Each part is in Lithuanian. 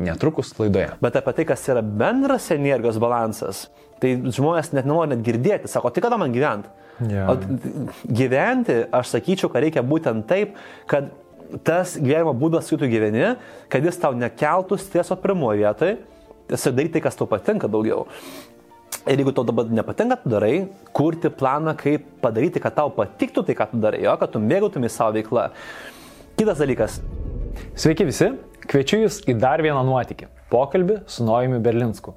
netrukus laidoje. Bet apie tai, kas yra bendras energijos balansas, tai žmonės net nenori net girdėti, sako, tai kada man gyventi? Yeah. O gyventi, aš sakyčiau, kad reikia būtent taip, kad tas gyvenimo būdas, kurį tu gyveni, kad jis tau nekeltų streso pirmoje vietoje, tiesiog daryti tai, kas tau patinka daugiau. Ir jeigu tau dabar nepatinka, tu darai, kurti planą, kaip padaryti, kad tau patiktų tai, ką tu darai, jo, kad tu mėgautumai savo veiklą. Kitas dalykas. Sveiki visi, kviečiu Jūs į dar vieną nuotykį - pokalbį su Nojumi Berlinsku.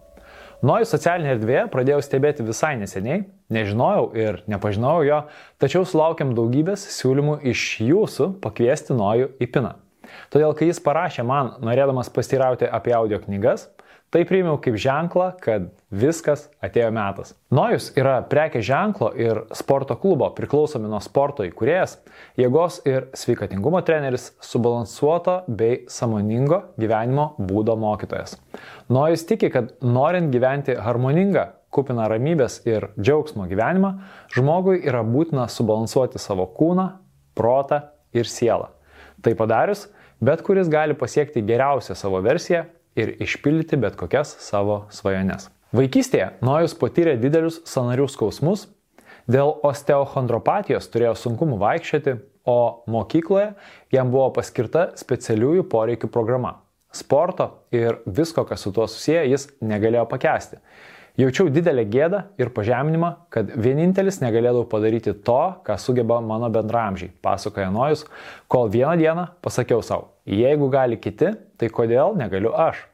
Nojų socialinė erdvė pradėjau stebėti visai neseniai, nežinojau ir nepažinojau jo, tačiau sulaukėm daugybės siūlymų iš jūsų pakviesti Nojų į piną. Todėl, kai jis parašė man, norėdamas pastirauti apie audio knygas, Tai priimiau kaip ženklą, kad viskas atėjo metas. Nojus yra prekė ženklo ir sporto klubo priklausomi nuo sporto įkūrėjas, jėgos ir sveikatingumo treneris, subalansuoto bei samoningo gyvenimo būdo mokytojas. Nojus tiki, kad norint gyventi harmoningą, kupiną ramybės ir džiaugsmo gyvenimą, žmogui yra būtina subalansuoti savo kūną, protą ir sielą. Tai padarius, bet kuris gali pasiekti geriausią savo versiją ir išpildyti bet kokias savo svajones. Vaikystėje Nojus patyrė didelius sanarių skausmus, dėl osteochondropatijos turėjo sunkumų vaikščioti, o mokykloje jam buvo paskirta specialiųjų poreikių programa. Sporto ir visko, kas su tuo susiję, jis negalėjo pakęsti. Jaučiau didelę gėdą ir pažeminimą, kad vienintelis negalėdavau padaryti to, ką sugeba mano bendramžiai, pasakoja Nojus, kol vieną dieną pasakiau savo, jeigu gali kiti, tai kodėl negaliu aš?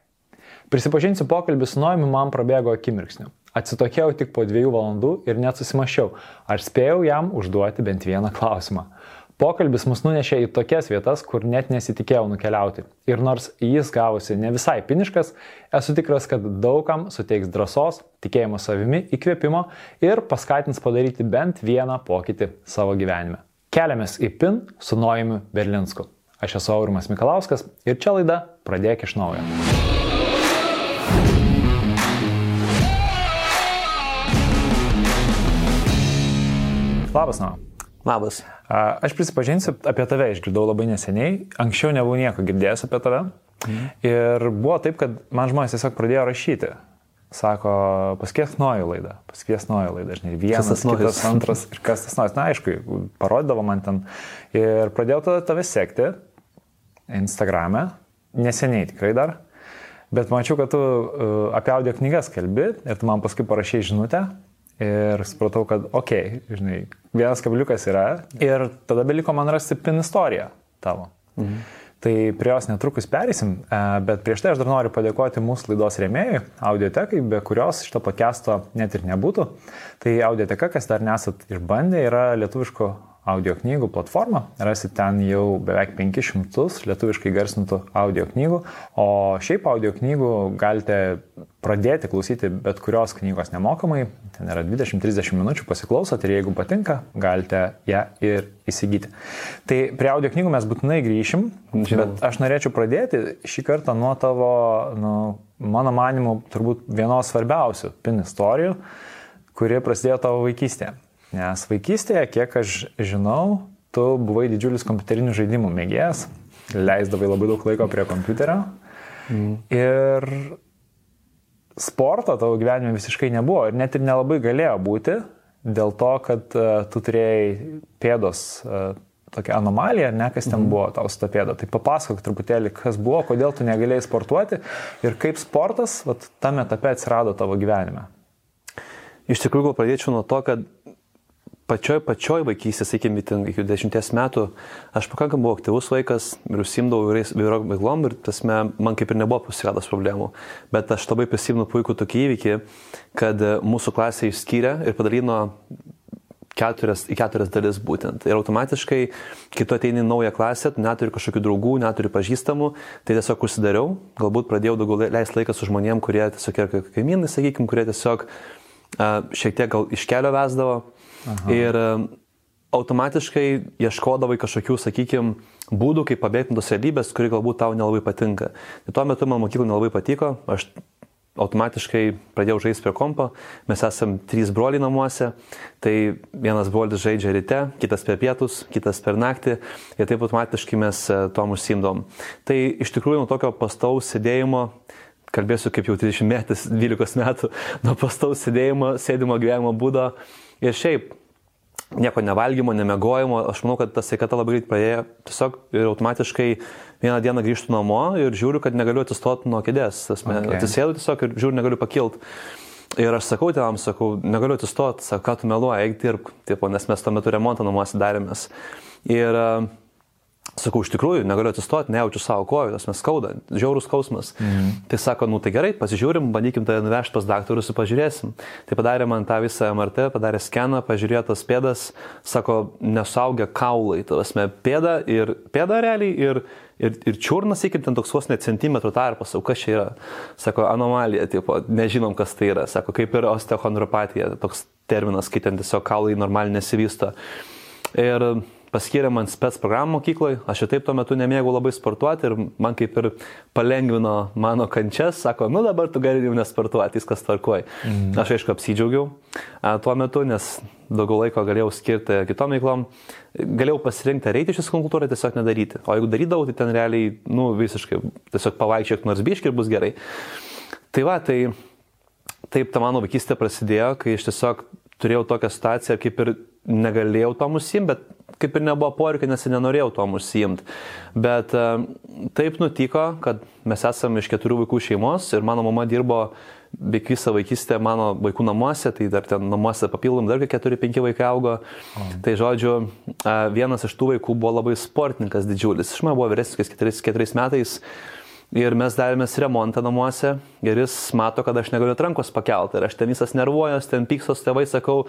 Prisipažinsiu, pokalbis su Nojumi man prabėgo akimirksniu. Atsitokėjau tik po dviejų valandų ir net susimašiau, ar spėjau jam užduoti bent vieną klausimą. Pokalbis mus nunešė į tokias vietas, kur net nesitikėjau nukeliauti. Ir nors jis gavosi ne visai piniškas, esu tikras, kad daugam suteiks drąsos, tikėjimo savimi, įkvėpimo ir paskatins padaryti bent vieną pokytį savo gyvenime. Keliamės į PIN su Nojimi Berlinsku. Aš esu Aurimas Mikalauskas ir čia laida Pradėk iš naujo. Labas, Nau. Labas. Aš prisipažinsiu, apie tave išgirdau labai neseniai, anksčiau nebuvau nieko girdėjęs apie tave. Mhm. Ir buvo taip, kad man žmonės tiesiog pradėjo rašyti. Sako, paskies nuojų laidą, paskies nuojų laidą, žinai, vienas, kitas, nojus? antras ir kas tas nuojus. Na, aišku, parodydavo man ten. Ir pradėjau tada tave sekti Instagram'e, neseniai tikrai dar. Bet mačiau, kad tu uh, apie audio knygas kalbi ir tu man paskui parašai žinutę Ir supratau, kad, okei, okay, žinai, vienas kabliukas yra ir tada beliko man rasti pin istoriją tavo. Mhm. Tai prie jos netrukus perėsim, e, bet prieš tai aš dar noriu padėkoti mūsų laidos rėmėjui, audiotekai, be kurios šito podcast'o net ir nebūtų. Tai audioteka, kas dar nesat išbandę, yra lietuviško audio knygų platformą. Rasit ten jau beveik 500 lietuviškai garsintų audio knygų, o šiaip audio knygų galite pradėti klausyti bet kurios knygos nemokamai. Ten yra 20-30 minučių pasiklausot ir jeigu patinka, galite ją ir įsigyti. Tai prie audio knygų mes būtinai grįšim, Žinau. bet aš norėčiau pradėti šį kartą nuo tavo, nu, mano manimu, turbūt vienos svarbiausių pin istorijų, kuri prasidėjo tavo vaikystėje. Nes vaikystėje, kiek aš žinau, tu buvai didžiulis kompiuterinių žaidimų mėgėjas, leisdavai labai daug laiko prie kompiuterio. Mm. Ir sporto tavo gyvenime visiškai nebuvo ir net ir nelabai galėjo būti dėl to, kad uh, tu turėjai pėdos uh, tokia anomalija, ne kas ten mm. buvo tau su ta pėda. Tai papasakok truputėlį, kas buvo, kodėl tu negalėjai sportuoti ir kaip sportas vat, tame etape atsirado tavo gyvenime. Iš tikrųjų, gal pradėčiau nuo to, kad pačioj, pačioj vaikystėje, sakykime, iki dešimties metų, aš pakankamai buvau aktyvus vaikas ir užsimdavau įvairiom veiklom ir tasme, man kaip ir nebuvo pasiradas problemų. Bet aš labai prisimenu puikų tokį įvykį, kad mūsų klasė išskyrė ir padalino keturias, į keturias dalis būtent. Ir automatiškai, kai tu ateini į naują klasę, tu neturi kažkokių draugų, neturi pažįstamų, tai tiesiog užsidariau, galbūt pradėjau daugiau leisti laiką su žmonėm, kurie tiesiog yra kaimynai, sakykime, kurie tiesiog uh, šiek tiek gal iš kelio vesdavo. Aha. Ir automatiškai ieškodavai kažkokių, sakykime, būdų, kaip pabėgti nuo realybės, kuri galbūt tau nelabai patinka. Tai tuo metu man mokykla nelabai patiko, aš automatiškai pradėjau žaisti prie kompo, mes esam trys broliai namuose, tai vienas brolis žaidžia ryte, kitas per pietus, kitas per naktį ir taip automatiškai mes e, tom užsimdom. Tai iš tikrųjų nuo tokio pastaus sėdėjimo kalbėsiu kaip jau 30 metais, 12 metų, nuo pastaus sėdėjimo, sėdimo gyvenimo būdo. Ir šiaip, nieko nevalgymo, nemegojimo, aš manau, kad ta sveikata labai greit praėjo. Tiesiog ir automatiškai vieną dieną grįžtu namo ir žiūriu, kad negaliu atsistoti nuo kėdės. Okay. Atsisėdu tiesiog ir žiūriu, negaliu pakilti. Ir aš sakau tėvams, sakau, negaliu atsistoti, sakau, ką tu meluoji, eik dirbk, tipo, nes mes tuo metu remontą namuose darėmės. Ir uh, Sakau, iš tikrųjų, negaliu atsistoti, nejaučiu savo kojų, tas mes skauda, žiaurus skausmas. Mhm. Tai sako, nu tai gerai, pasižiūrim, bandykim tai nuvežti pas daktarus ir pažiūrėsim. Tai padarė man tą visą MRT, padarė skeną, pažiūrėjo tas pėdas, sako, nesaugia kaulai, tas mes pėda ir pėda realiai ir, ir, ir čiurnas, iki ten toks vos net centimetrų tarpas, o kas čia yra? Sako, anomalija, tipo, nežinom, kas tai yra. Sako, kaip ir osteochondropatija, toks terminas, kai ten tiesiog kaulai normaliai nesivysto. Ir paskyrė man spets programą mokykloje, aš ir taip tuo metu nemėgau labai sportuoti ir man kaip ir palengvino mano kančias, sako, nu dabar tu gali jau nesportuoti, viskas tvarkuoja. Mhm. Aš aišku apsidžiaugiau tuo metu, nes daugiau laiko galėjau skirti kitom veiklom, galėjau pasirinkti ar eiti šis kultūrą, tiesiog nedaryti. O jeigu darydavau, tai ten realiai, nu visiškai, tiesiog pavaikščiok nors biški ir bus gerai. Tai va, tai taip ta mano vaikystė prasidėjo, kai aš tiesiog turėjau tokią situaciją, kaip ir negalėjau tom užsimti, bet kaip ir nebuvo poreikio, nes nenorėjau tom užsiimti. Bet e, taip nutiko, kad mes esame iš keturių vaikų šeimos ir mano mama dirbo beveik visą vaikystę mano vaikų namuose, tai dar ten namuose papildom dar keturi, penki vaikai augo. O. Tai žodžiu, e, vienas iš tų vaikų buvo labai sportininkas didžiulis. Iš manęs buvo vyresnis keturiais metais Ir mes darėmės remontą namuose ir jis mato, kad aš negaliu rankos pakelti. Ir aš ten visas nervuojas, ten pyksos tėvai, sakau,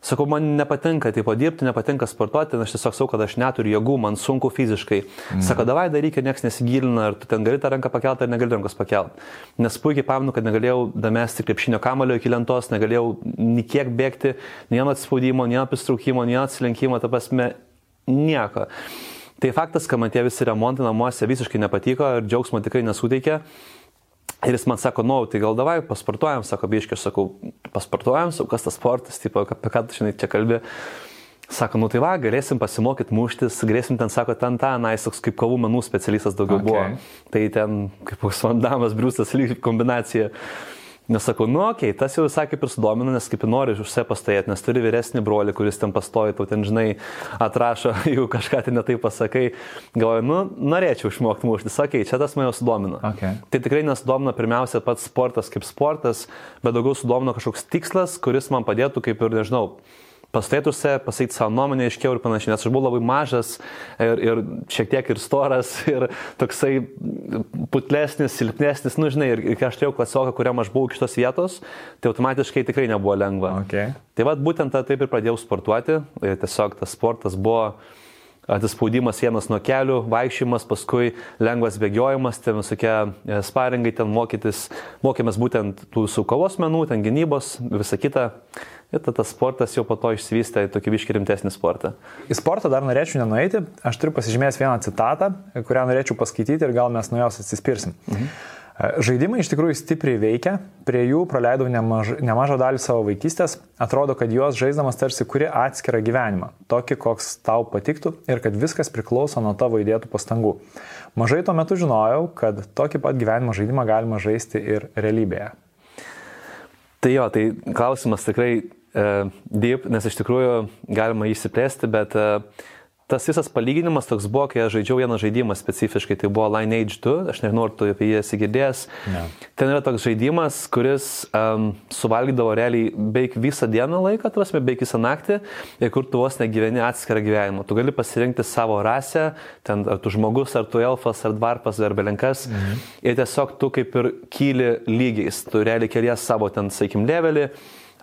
sakau, man nepatinka, tipo dirbti, nepatinka sportuoti, aš tiesiog sakau, kad aš neturiu jėgų, man sunku fiziškai. Mm. Sako, davai daryk, niekas nesigilina, ar tu ten gali tą ranką pakelti, ar negali rankos pakelti. Nes puikiai pamenu, kad negalėjau damesti krepšinio kamalio iki lentos, negalėjau nei kiek bėgti, nei vieno atspaudimo, nei vieno pristraukimo, nei vieno atsilenkimo, ta prasme, nieko. Tai faktas, kad man tie visi remontai namuose visiškai nepatiko ir džiaugsmo tikrai nesuteikė. Ir jis man sako, nu, tai gal davai, pasportuojam, sako, biškiai, sakau, pasportuojam, sakau, kas tas sportas, tipo, apie ką tu šiandien čia kalbė. Sako, nu tai va, galėsim pasimokyti muštis, galėsim ten, sako, ten tą, na, jis toks kaip kovų menų specialistas daugiau okay. buvo. Tai ten, kaip koks Vandamas, Briusas, lyg kombinacija. Nesakau, nu, okei, okay, tas jau visai kaip ir sudomina, nes kaip ir nori už save pastojėti, nes turi vyresnį brolį, kuris ten pastoja, tau ten, žinai, atrašo, jeigu kažką tai netai pasakai, galvoju, nu, norėčiau išmokti muštis, okei, okay, čia tas mane sudomina. Okay. Tai tikrai nesudomina pirmiausia pats sportas kaip sportas, bet daugiau sudomina kažkoks tikslas, kuris man padėtų, kaip ir, nežinau, pastėtusi, pasakyti savo nuomonę aiškiau ir panašiai, nes aš buvau labai mažas ir, ir šiek tiek ir storas ir toksai putlesnis, silpnesnis, nu žinai, ir, ir kai aš turėjau klasioką, kuriam aš buvau iš tos vietos, tai automatiškai tikrai nebuvo lengva. Okay. Tai vad būtent tą taip ir pradėjau sportuoti ir tiesiog tas sportas buvo atsispaudimas sienos nuo kelių, vaikščiojimas, paskui lengvas bėgiojimas, ten visokie e, sparingai, ten mokytis, mokėmės būtent tų su kovos menų, ten gynybos, visa kita. Ir tada tas sportas jau po to išsivystė į tokį viškį rimtesnį sportą. Į sportą dar norėčiau nenueiti. Aš turiu pasižymėjęs vieną citatą, kurią norėčiau paskaityti ir gal mes nuo jos atsispirsim. Mhm. Žaidimai iš tikrųjų stipriai veikia, prie jų praleidau nemaž, nemažą dalį savo vaikystės, atrodo, kad juos žaisdamas tarsi kuri atskirą gyvenimą, tokį, koks tau patiktų ir kad viskas priklauso nuo tavo įdėtų pastangų. Mažai tuo metu žinojau, kad tokį pat gyvenimo žaidimą galima žaisti ir realybėje. Tai jo, tai klausimas tikrai e, deep, nes iš tikrųjų galima įsiplėsti, bet e, tas visas palyginimas toks buvo, kai aš žaidžiau vieną žaidimą specifiškai, tai buvo Lineage 2, aš nežinau, ar tu apie jį esi girdėjęs. Ne. Ten yra toks žaidimas, kuris um, suvalgydavo realiai beveik visą dieną laiką, tuosme, beveik visą naktį, ir kur tu vos negyveni atskirą gyvenimą. Tu gali pasirinkti savo rasę, ten ar tu žmogus, ar tu elfas, ar dvarpas, ar belenkas, mhm. ir tiesiog tu kaip ir kyli lygiais, tu realiai kelies savo ten, sakykim, levelį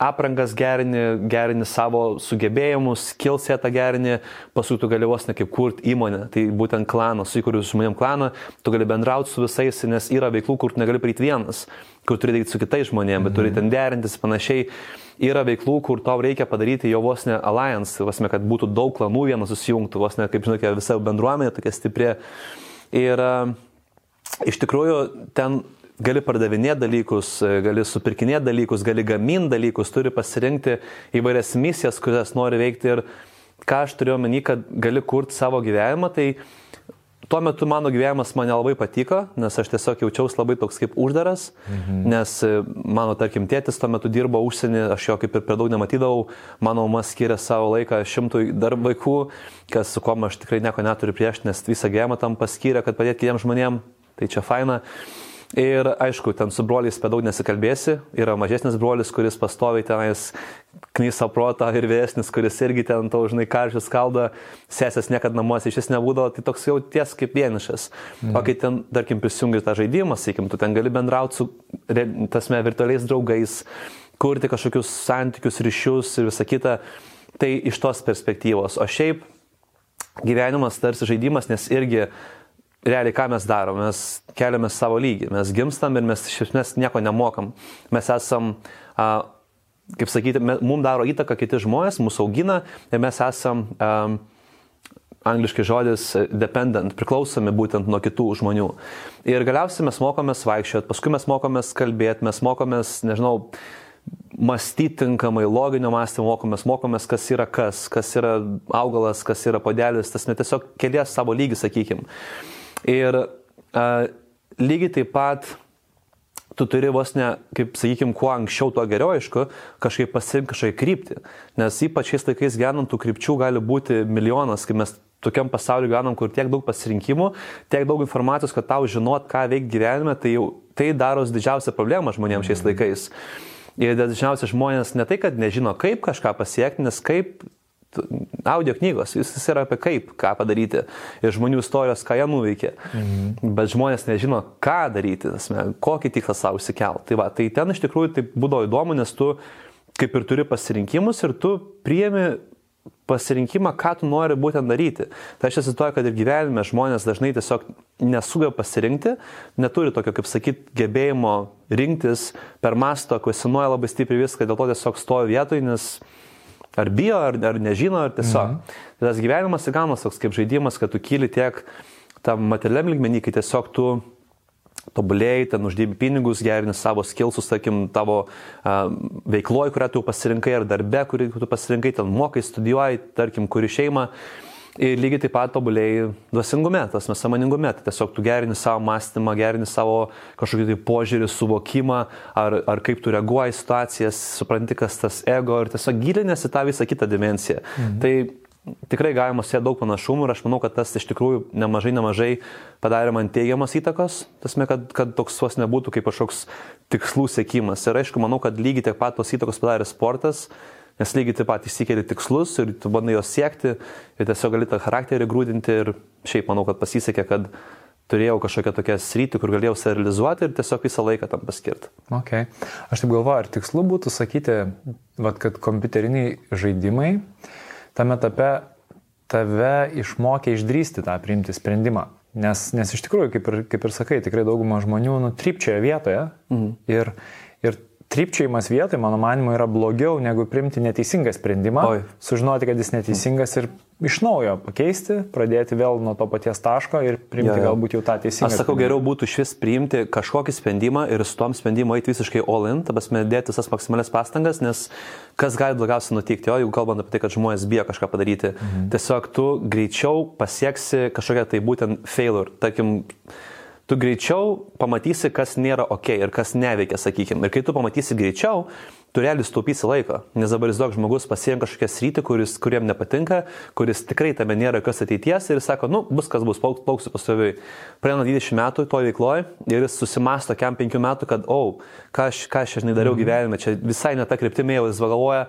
aprangas gerini, gerini savo sugebėjimus, skillsetą gerini, paskui tu gali vos ne kaip kurti įmonę, tai būtent klaną, suikuriu su žmonėm klaną, tu gali bendrauti su visais, nes yra veiklų, kur tu negali prieiti vienas, kur turi daryti su kitais žmonėmis, bet turi mhm. ten derintis panašiai. Yra veiklų, kur tau reikia padaryti jo vos ne alliance, vos ne, kad būtų daug klanų vienas susijungtų, vos ne, kaip žinote, visa bendruomenė tokia stipri. Ir uh, iš tikrųjų ten gali pardavinėti dalykus, gali supirkinėti dalykus, gali gaminti dalykus, turi pasirinkti įvairias misijas, kurias nori veikti ir ką aš turiu omeny, kad gali kurti savo gyvenimą, tai tuo metu mano gyvenimas man nelabai patiko, nes aš tiesiog jaučiausi labai toks kaip uždaras, mhm. nes e, mano, tarkim, tėtis tuo metu dirbo užsienį, aš jo kaip ir per daug nematydavau, mano mama skiria savo laiką šimtui dar vaikų, kas su kuo aš tikrai nieko neturiu prieš, nes visą gyvenimą tam paskyrė, kad padėti kitiems žmonėms, tai čia faina. Ir aišku, ten su broliais per daug nesikalbėsi. Yra mažesnis brolis, kuris pastoviai tenais knysa protą ir vėsnis, kuris irgi ten to, žinai, karšius kalda, sesės niekada namuose iš vis nebūdavo, tai toks jau ties kaip vienišas. Mhm. O kai ten, tarkim, prisijungi tą žaidimą, sakykim, tu ten gali bendrauti su, tasme, virtualiais draugais, kurti kažkokius santykius, ryšius ir visa kita, tai iš tos perspektyvos. O šiaip gyvenimas tarsi žaidimas, nes irgi realiai ką mes darom, mes keliame savo lygį, mes gimstam ir mes iš esmės nieko nemokam. Mes esam, a, kaip sakyti, mums daro įtaką kiti žmonės, mūsų augina ir mes esam, a, angliškai žodis, dependent, priklausomi būtent nuo kitų žmonių. Ir galiausiai mes mokomės vaikščioti, paskui mes mokomės kalbėti, mes mokomės, nežinau, mąstyti tinkamai, loginio mąstymo mokomės, mokomės, kas yra kas, kas yra augalas, kas yra podelis, tas net tiesiog kelias savo lygį, sakykim. Ir a, lygiai taip pat tu turi vos ne, kaip sakykime, kuo anksčiau, tuo geriau, aišku, kažkaip pasirinkti kažkokią kryptį. Nes ypač šiais laikais gyvenant tų krypčių gali būti milijonas, kai mes tokiam pasauliu gyvenam, kur tiek daug pasirinkimų, tiek daug informacijos, kad tau žinot, ką veikti gyvenime, tai jau tai daro didžiausią problemą žmonėms šiais mhm. laikais. Ir dažniausiai žmonės ne tai, kad nežino, kaip kažką pasiekti, nes kaip audio knygos, viskas yra apie kaip, ką padaryti ir žmonių istorijos, ką jie nuveikė. Mhm. Bet žmonės nežino, ką daryti, asme, kokį tikslą savo įsikelt. Tai, va, tai ten iš tikrųjų tai būdavo įdomu, nes tu kaip ir turi pasirinkimus ir tu priemi pasirinkimą, ką tu nori būtent daryti. Tai aš įsivaizduoju, kad ir gyvenime žmonės dažnai tiesiog nesugeba pasirinkti, neturi tokio, kaip sakyt, gebėjimo rinktis per masto, kvestionuoja labai stipriai viską, dėl to tiesiog stovi vietoj, nes Ar bijo, ar, ar nežino, ar tiesiog. Mhm. Tas gyvenimas įgaunas toks kaip žaidimas, kad tu kyli tiek tam materialiam lygmenį, kai tiesiog tu tobulėjai, ten uždirbi pinigus, gerini savo skilsus, tarkim, tavo uh, veikloje, kurią tu pasirinkai, ar darbe, kurį tu pasirinkai, ten mokai, studijuoji, tarkim, kuri šeima. Uh, Ir lygiai taip pat tobulėjai dvasingume, tas mes samoningume. Tai tiesiog tu gerini savo mąstymą, gerini savo kažkokį tai požiūrį, suvokimą, ar, ar kaip tu reaguoji situacijas, supranti, kas tas ego ir tiesiog gilinėsi tą visą kitą dimenciją. Mhm. Tai tikrai galima sėti daug panašumų ir aš manau, kad tas iš tikrųjų nemažai, nemažai padarė man teigiamas įtakos, tasme, kad, kad toks vos nebūtų kaip kažkoks tikslų sėkimas. Ir aišku, manau, kad lygiai tiek pat tos įtakos padarė sportas Nes lygiai taip pat išsikeli tikslus ir tu bandai juos siekti ir tiesiog gali tą charakterį grūdinti ir šiaip manau, kad pasisekė, kad turėjau kažkokią tokią sritį, kur galėjau save realizuoti ir tiesiog visą laiką tam paskirti. Okay. Aš taip galvoju, ar tikslu būtų sakyti, vat, kad kompiuteriniai žaidimai tame etape tave išmokė išdrysti tą priimti sprendimą. Nes, nes iš tikrųjų, kaip ir, kaip ir sakai, tikrai dauguma žmonių nutrypčioja vietoje mhm. ir trypčiajimas vietoj, mano manimo, yra blogiau negu primti neteisingą sprendimą, Oi. sužinoti, kad jis neteisingas ir iš naujo pakeisti, pradėti vėl nuo to paties taško ir priimti ja, ja. galbūt jau tą teisingą. Aš sakau, geriau būtų iš vis priimti kažkokį sprendimą ir su tom sprendimu eiti visiškai all in, tabas dėti visas maksimalias pastangas, nes kas gali blogiausia nutikti, o jeigu kalbant apie tai, kad žmonės bijo kažką padaryti, mhm. tiesiog tu greičiau pasieksi kažkokią tai būtent failure. Tarkim, tu greičiau pamatysi, kas nėra ok ir kas neveikia, sakykime. Ir kai tu pamatysi greičiau, tu realiai staupysi laiko. Nes dabar jis daug žmogus pasirinka kažkokią sritį, kuris, kuriem nepatinka, kuris tikrai tame nėra jokios ateities ir sako, nu, bus kas bus, plauks, plauksiu pastoviai. Praeina 20 metų to veikloje ir jis susimasto kiam 5 metų, kad, o, oh, ką aš, ką aš žinai dariau mhm. gyvenime, čia visai ne ta kryptimė, jis galvoja,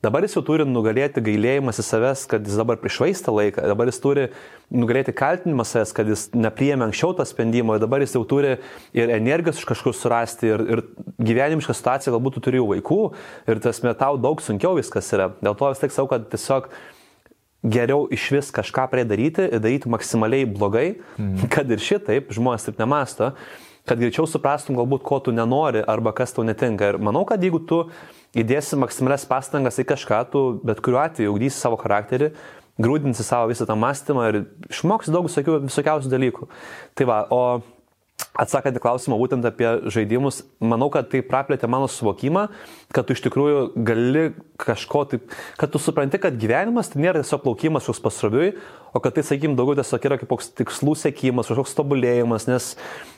Dabar jis jau turi nugalėti gailėjimas į savęs, kad jis dabar prišvaista laiką, dabar jis turi nugalėti kaltinimą savęs, kad jis nepriėmė anksčiau to sprendimo, ir dabar jis jau turi ir energijos iš kažkur surasti, ir, ir gyvenimišką situaciją, galbūt tu turi vaikų, ir tas metau daug sunkiau viskas yra. Dėl to vis tik savo, kad tiesiog geriau iš vis kažką pradėti ir daryti maksimaliai blogai, mm. kad ir šitaip žmonės taip nemasto, kad greičiau suprastum galbūt, ko tu nenori arba kas tau netinka. Ir manau, kad jeigu tu įdėsi maksimalias pastangas į kažką, tu bet kuriuo atveju ugdysi savo charakterį, grūdinsi savo visą tą mąstymą ir išmoksi daug visokių, visokiausių dalykų. Tai va, o atsakant į klausimą būtent apie žaidimus, manau, kad tai praplėtė mano suvokimą, kad tu iš tikrųjų gali kažko taip, kad tu supranti, kad gyvenimas tai nėra tiesiog plaukimas už pasroviui, o kad tai, sakykim, daugiau tiesiog yra kaip koks tikslų sėkimas, kažkoks tobulėjimas, nes,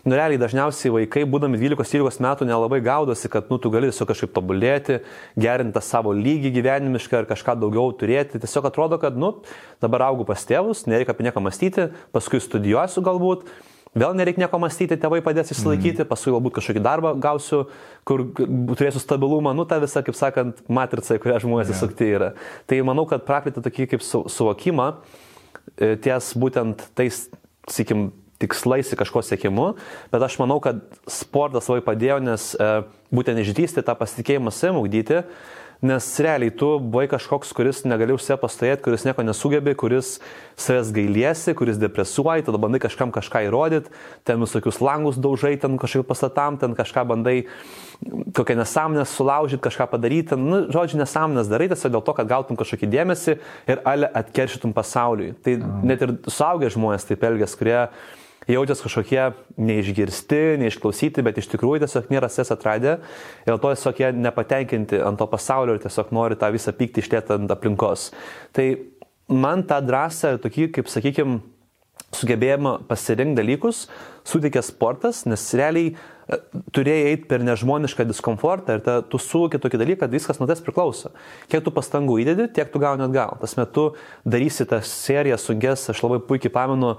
nu, realiai dažniausiai vaikai, būdami 12-13 metų, nelabai gaudosi, kad, nu, tu gali tiesiog kažkaip tobulėti, gerinti savo lygį gyvenimišką ar kažką daugiau turėti. Tiesiog atrodo, kad, nu, dabar augu pas tėvus, nereikia apie nieką mąstyti, paskui studijuosiu galbūt Vėl nereikia nieko mąstyti, tėvai padės išsilaikyti, mm. paskui galbūt kažkokį darbą gausiu, kur turėsiu stabilumą, nu ta visa, kaip sakant, matrica, kurią žmonės yeah. įsukti yra. Tai manau, kad praplėtė tokį kaip su, suvokimą e, ties būtent tais, sakykim, tikslais į kažko sėkimu, bet aš manau, kad sportas labai padėjo, nes e, būtent išdystyti tą pasitikėjimą savim ugdyti, Nes realiai tu buvai kažkoks, kuris negali už save pastovėti, kuris nieko nesugebi, kuris savęs gailiesi, kuris depresuoji, tada bandai kažkam kažką įrodyti, ten visokius langus daužai, ten kažkaip pastatam, ten kažką bandai kokią nesąmonę sulaužyti, kažką padaryti, nu, žodžiu, nesąmonės darai tiesiog dėl to, kad gautum kažkokį dėmesį ir ale atkeršytum pasauliui. Tai mm. net ir suaugę žmonės taip elgės, kurie jaučiasi kažkokie neišgirsti, neišklausyti, bet iš tikrųjų tiesiog nėra ses atradę ir to tiesiog jie nepatenkinti ant to pasaulio ir tiesiog nori tą visą pyktį išlėti ant aplinkos. Tai man tą drąsą, tokį, kaip sakykime, sugebėjimą pasirinkti dalykus suteikė sportas, nes realiai e, turėjai eiti per nežmonišką diskomfortą ir ta, tu suvoki tokį dalyką, kad viskas nuo tavęs priklauso. Kiek tu pastangų įdedi, tiek tu gauni atgal. Tas metu darysi tą seriją sunkes, aš labai puikiai pamenu,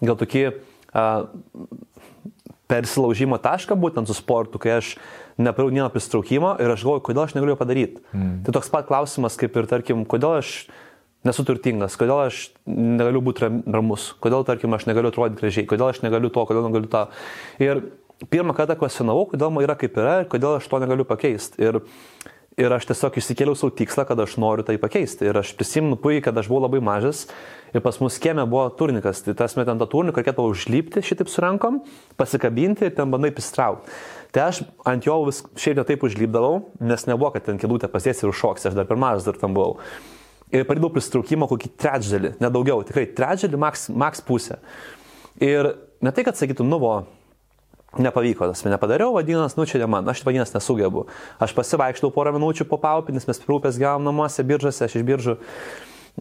gal tokį persilaužimo tašką būtent su sportu, kai aš neparėjau vieno pristraukimo ir aš galvoju, kodėl aš negaliu padaryti. Mm. Tai toks pat klausimas kaip ir, tarkim, kodėl aš nesu turtingas, kodėl aš negaliu būti ramus, kodėl, tarkim, aš negaliu atrodyti gražiai, kodėl aš negaliu to, kodėl negaliu tą. Ir pirmą kartą kvestionavau, kodėl man yra kaip yra ir kodėl aš to negaliu pakeisti. Ir Ir aš tiesiog išsikėliau savo tikslą, kad aš noriu tai pakeisti. Ir aš prisimenu puikiai, kad aš buvau labai mažas ir pas mus kieme buvo turnikas. Tai tas metant tą turniką reikėtų užlipti šitaip su rankom, pasikabinti ir ten bandai pistraukti. Tai aš ant jo vis šiaip ne taip užlipdavau, nes nebuvo, kad ten kėdutę pasiesi ir užšoksi, aš dar per mažas dar tam buvau. Ir pradėjau pristraukimą kokį trečdalį, nedaugiau, tikrai trečdalį, maks, maks pusę. Ir ne tai, kad sakytum, nu, buvo nepavyko, tas nepadariau, vadinasi, nu čia ne man, aš vadinasi nesugebu. Aš pasivaikštau porą minučių po paupį, nes mes pirūpės gavom namuose, biržose, aš iš biržų.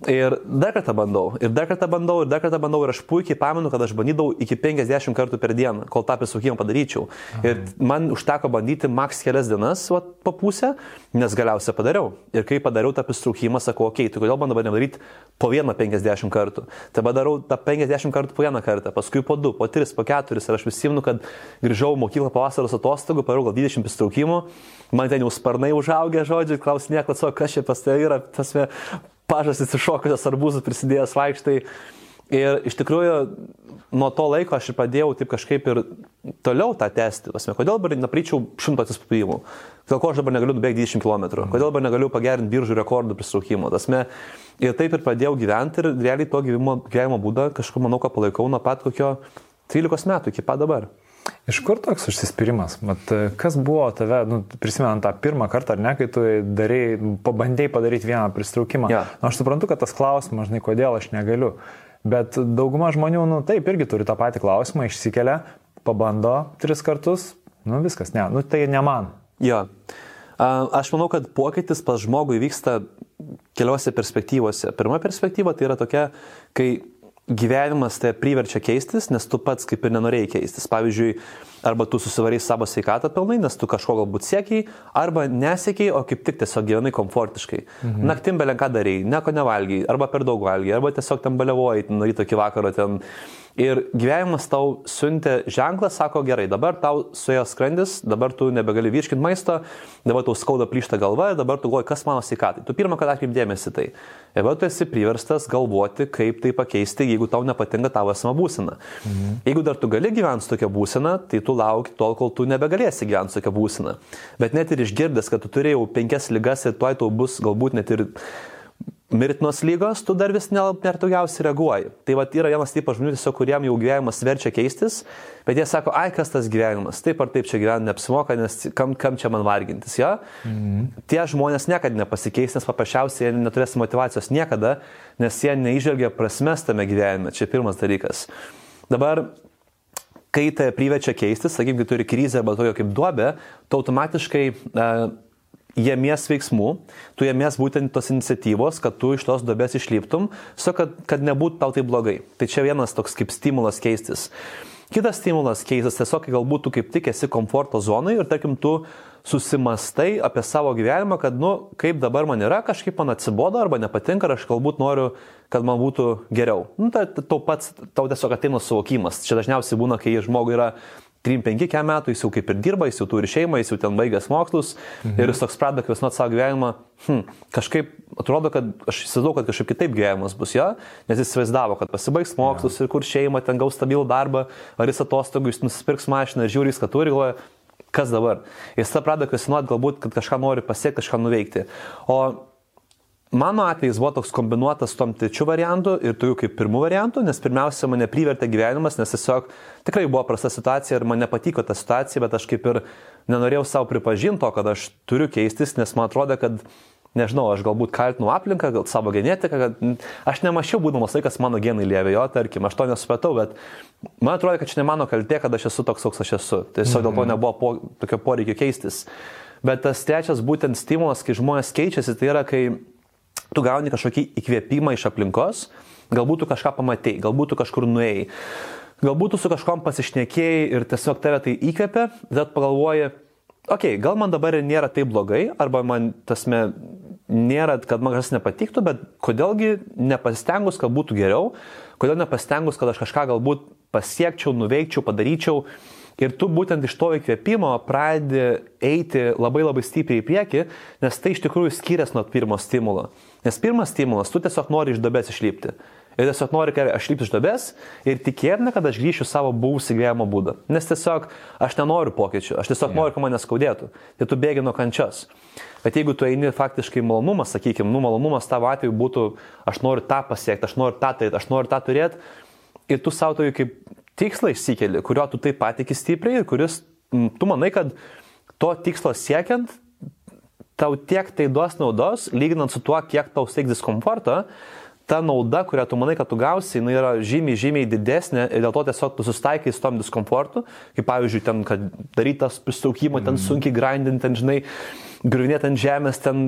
Ir dar kartą bandau, ir dar kartą bandau, ir dar kartą bandau, ir aš puikiai pamenu, kad aš bandydavau iki 50 kartų per dieną, kol tą prisukimą padaryčiau. Aha. Ir man užteko bandyti maks kelias dienas va, po pusę, nes galiausiai padariau. Ir kai padariau tą pristraukimą, sakau, okei, okay, tai kodėl man dabar nedaryti po vieną 50 kartų. Tada darau tą 50 kartų po vieną kartą, paskui po du, po tris, po keturis. Ir aš prisimenu, kad grįžau mokyklą po vasaros atostogų, padarau gal 20 pristraukimų, man ten jau sparnai užaugę, žodžiu, klausinė, kas čia pas tai yra, tas pažastis iššokusios arbūzus prisidėjęs vaikštai. Ir iš tikrųjų nuo to laiko aš ir pradėjau taip kažkaip ir toliau tą tęsti. Pasme, kodėl dabar nepryčiau šimto atsispavimų? Dėl ko aš dabar negaliu nubėgti 20 km? Kodėl dabar negaliu pagerinti biržų rekordų pristraukimo? Tasme, ir taip ir pradėjau gyventi ir realiai to gyvenimo, gyvenimo būdą kažkur manau, kad palaikau nuo pat kokio 13 metų iki pat dabar. Iš kur toks užsispyrimas? Mat, kas buvo tave, nu, prisimenant tą pirmą kartą, ar ne, kai tu darai, pabandėjai padaryti vieną pristraukimą? Ja. Nu, aš suprantu, kad tas klausimas, žinai, kodėl aš negaliu. Bet dauguma žmonių, nu, taip, irgi turi tą patį klausimą, išsikelia, pabando tris kartus, nu, viskas, ne, nu, tai ne man. Jo. Aš manau, kad pokytis pas žmogų įvyksta keliose perspektyvose. Pirma perspektyva tai yra tokia, kai gyvenimas tai priverčia keistis, nes tu pats kaip ir nenorėjai keistis. Pavyzdžiui, arba tu susivarai savo sveikatą pilnai, nes tu kažko galbūt siekiai, arba nesiekiai, o kaip tik tiesiog gyvenai komfortiškai. Mhm. Naktim belenką darai, nieko nevalgiai, arba per daug valgiai, arba tiesiog ten balevoji, nuo ryto iki vakaro ten Ir gyvenimas tau siuntė ženklą, sako, gerai, dabar tau suėjo skrandis, dabar tu nebegali virškinti maisto, dabar tau skauda plyšta galva ir dabar tu galvoji, kas mano sveikatai. Tu pirmą kartą atkreipdėmėsi tai. Ir dabar tu esi priverstas galvoti, kaip tai pakeisti, jeigu tau nepatinka tavo esama būsena. Mhm. Jeigu dar tu gali gyventi su tokia būsena, tai tu lauki tol, kol tu nebegalėsi gyventi su tokia būsena. Bet net ir išgirdęs, kad tu turėjai penkias lygas ir tuoj tau bus galbūt net ir mirtinos lygos, tu dar vis nertogiausiai reaguoji. Tai va yra vienas tipas žmonių, tiesiog kuriem jau gyvenimas verčia keistis, bet jie sako, ai kas tas gyvenimas, taip ar taip čia gyventi neapsimoka, nes kam, kam čia man vargintis, jo? Mhm. Tie žmonės niekada nepasikeis, nes paprasčiausiai jie neturės motivacijos niekada, nes jie neižvelgia prasmes tame gyvenime, čia pirmas dalykas. Dabar kai tai priverčia keistis, sakykime, turi krizę arba tojo kaip duobę, tu automatiškai uh, jėmies veiksmų, tu jėmies būtent tos iniciatyvos, kad tu iš tos duobės išliptum, su kad, kad nebūtų tau tai blogai. Tai čia vienas toks kaip stimulas keistis. Kitas stimulas keistis tiesiog, kai galbūt tu kaip tik esi komforto zonai ir tarkim tu susimastai apie savo gyvenimą, kad, nu, kaip dabar man yra, kažkaip man atsibodo arba nepatinka, ar aš galbūt noriu, kad man būtų geriau. Nu, tai tau pats, tau tiesiog ateina suvokimas. Čia dažniausiai būna, kai žmogui yra 3-5 metų, jis jau kaip ir dirba, jis jau turi šeimą, jis jau ten baigęs mokslus mhm. ir jis toks pradeda kvesnuoti savo gyvenimą, hm, kažkaip atrodo, kad aš įsivaizduoju, kad kažkaip kitaip gyvenimas bus jo, nes jis įsivaizdavo, kad pasibaigs mokslus ja. ir kur šeima ten gaus stabilų darbą, ar jis atostogų, jis nusipirks mašiną ir žiūri, ką turi, galvoja, kas dabar. Jis tada pradeda kvesnuoti galbūt, kad kažką nori pasiekti, kažką nuveikti. O Mano atvejis buvo toks kombinuotas su tom trečiu variantu ir jau kaip pirmu variantu, nes pirmiausia mane privertė gyvenimas, nes tiesiog tikrai buvo prasta situacija ir man nepatiko ta situacija, bet aš kaip ir nenorėjau savo pripažinto, kad aš turiu keistis, nes man atrodo, kad nežinau, aš galbūt kaltinu aplinką, gal savo genetiką, kad aš nemačiau būdamas laikas mano genai lėvė jo, tarkim, aš to nesupratau, bet man atrodo, kad čia ne mano kaltė, kad aš esu toks, koks aš esu. Tiesiog dėl to mhm. nebuvo po, tokio poreikio keistis. Bet tas trečias būtent stimulas, kai žmonės keičiasi, tai yra, kai tu gauni kažkokį įkvėpimą iš aplinkos, galbūt tu kažką pamatėjai, galbūt tu kažkur nuėjai, galbūt tu su kažkom pasišnekėjai ir tiesiog tave tai įkvėpė, bet pagalvoji, okei, okay, gal man dabar ir nėra taip blogai, arba man tasme nėra, kad man kažkas nepatiktų, bet kodėlgi nepasistengus, kad būtų geriau, kodėl nepasistengus, kad aš kažką galbūt pasiekčiau, nuveikčiau, padaryčiau. Ir tu būtent iš to įkvėpimo pradedi eiti labai labai stipriai į priekį, nes tai iš tikrųjų skiriasi nuo pirmo stimulo. Nes pirmas stimulas, tu tiesiog nori iš dabės išlipti. Ir tiesiog nori, kad aš lipsiu iš dabės ir tikėtina, kad aš grįšiu savo buvusį gyvenimo būdą. Nes tiesiog aš nenoriu pokyčių, aš tiesiog yeah. noriu, kad mane skaudėtų. Tai tu bėgi nuo kančios. Bet jeigu tu eini faktiškai malonumas, sakykime, nu malonumas tavo atveju būtų, aš noriu tą pasiekti, aš noriu tą turėti, aš noriu tą turėti, ir tu savo tai kaip tikslą išsikeli, kurio tu taip patikė stipriai ir kuris, tu manai, kad to tikslo siekiant, tau tiek tai duos naudos, lyginant su tuo, kiek tau steigs diskomfortą, ta nauda, kurią tu manai, kad tu gausi, jinai yra žymiai, žymiai didesnė ir dėl to tiesiog tu sustaikai su tom diskomfortu, kaip pavyzdžiui, ten, kad darytas pristraukimą, ten mm. sunkiai grindinti, ten, žinai, griuvinėti ant žemės, ten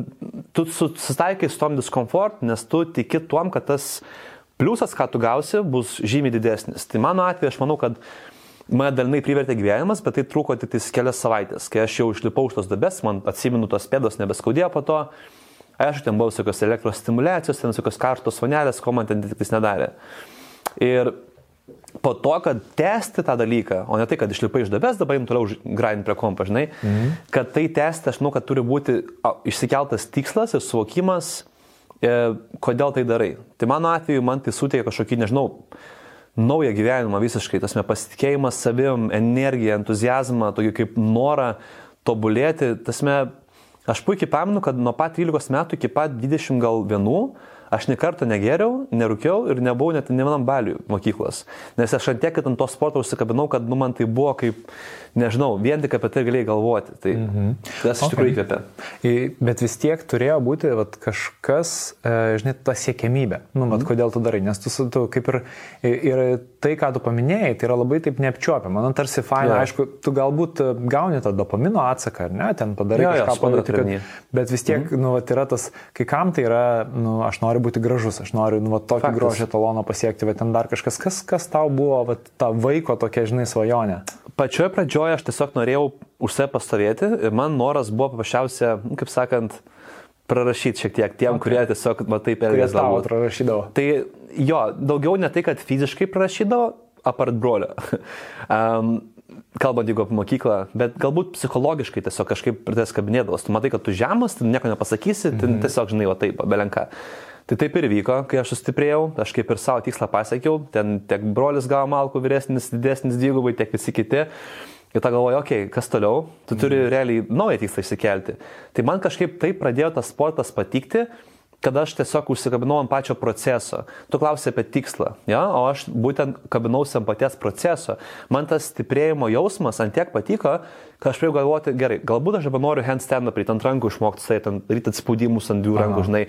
tu sustaikai su tom diskomfortu, nes tu tiki tuom, kad tas pliusas, ką tu gausi, bus žymiai didesnis. Tai mano atveju aš manau, kad mane dalinai privertė gyvenimas, bet tai truko tik kelias savaitės. Kai aš jau išlipau iš tos dabės, man atsimenu tos pėdos nebeskaudėjo po to. Aišku, ten buvo visokios elektros stimulacijos, ten visokios karštos vanelės, ko man ten tik tais nedarė. Ir po to, kad tęsti tą dalyką, o ne tai, kad išlipai iš dabės, dabar jums toliau grind prie kompa, žinai, mhm. kad tai tęsti, aš žinau, kad turi būti išsikeltas tikslas ir suvokimas, kodėl tai darai. Tai mano atveju man tai suteikia kažkokį, nežinau, naują gyvenimą visiškai, tasme pasitikėjimas savim, energiją, entuzijazmą, tokį kaip norą tobulėti. Tasme, aš puikiai pamenu, kad nuo pat 13 metų iki pat 20 gal vienų Aš ne kartą negeriau, nerūkiau ir nebuvau net ne vienam baliui mokyklos. Nes aš ant tiek ant to sporto užsikabinau, kad nu, man tai buvo kaip, nežinau, vien tik apie tai galėjai galvoti. Tai mm -hmm. tas iš okay. tikrųjų įkvėpė. Bet vis tiek turėjo būti vat, kažkas, e, žinai, ta siekėmybė. Nu, vat, mm -hmm. kodėl tu darai? Nes tu, tu kaip ir, ir tai, ką tu paminėjai, tai yra labai taip neapčiuopiama. Man tarsi faina, ja. aišku, tu galbūt e, gauni tą dopamino atsaką, ar ne, ten padarai ja, kažką padaryti. Kad, bet vis tiek, mm -hmm. nu, vat, yra tas, kai kam tai yra, nu, aš noriu būti gražus, aš noriu nu, va, tokį grožį taloną pasiekti, bet ten dar kažkas, kas, kas tau buvo va, ta vaiko tokia, žinai, svajonė. Pačioje pradžioje aš tiesiog norėjau už save pastovėti ir man noras buvo paprasčiausia, nu, kaip sakant, prarašyti šiek tiek tiem, okay. kurie tiesiog, va taip elgėsi. Tavo prarašydavo. Tai jo, daugiau ne tai, kad fiziškai prarašydavo, apart brolio. um, kalbant jeigu apie mokyklą, bet galbūt psichologiškai tiesiog kažkaip pradės kabinėdavos. Tu matai, kad tu žemas, tu nieko nepasakysi, mm -hmm. tiesiog žinai, va taip, belenka. Tai taip ir vyko, kai aš sustiprėjau, aš kaip ir savo tikslą pasiekiau, ten tiek brolis gavo malkų vyresnis, didesnis dvigubai, tiek visi kiti. Ir ta galvoju, okei, okay, kas toliau, tu turi mm. realiai naują tikslą išsikelti. Tai man kažkaip taip pradėjo tas sportas patikti, kad aš tiesiog užsikabinau ant pačio proceso. Tu klausai apie tikslą, ja? o aš būtent kabinausi ant paties proceso. Man tas stiprėjimo jausmas ant tiek patiko, kad aš pradėjau galvoti, gerai, galbūt aš dabar noriu handstandą prie ant rankų išmokti, tai ten daryti atspaudimus ant dviejų rankų, žinai.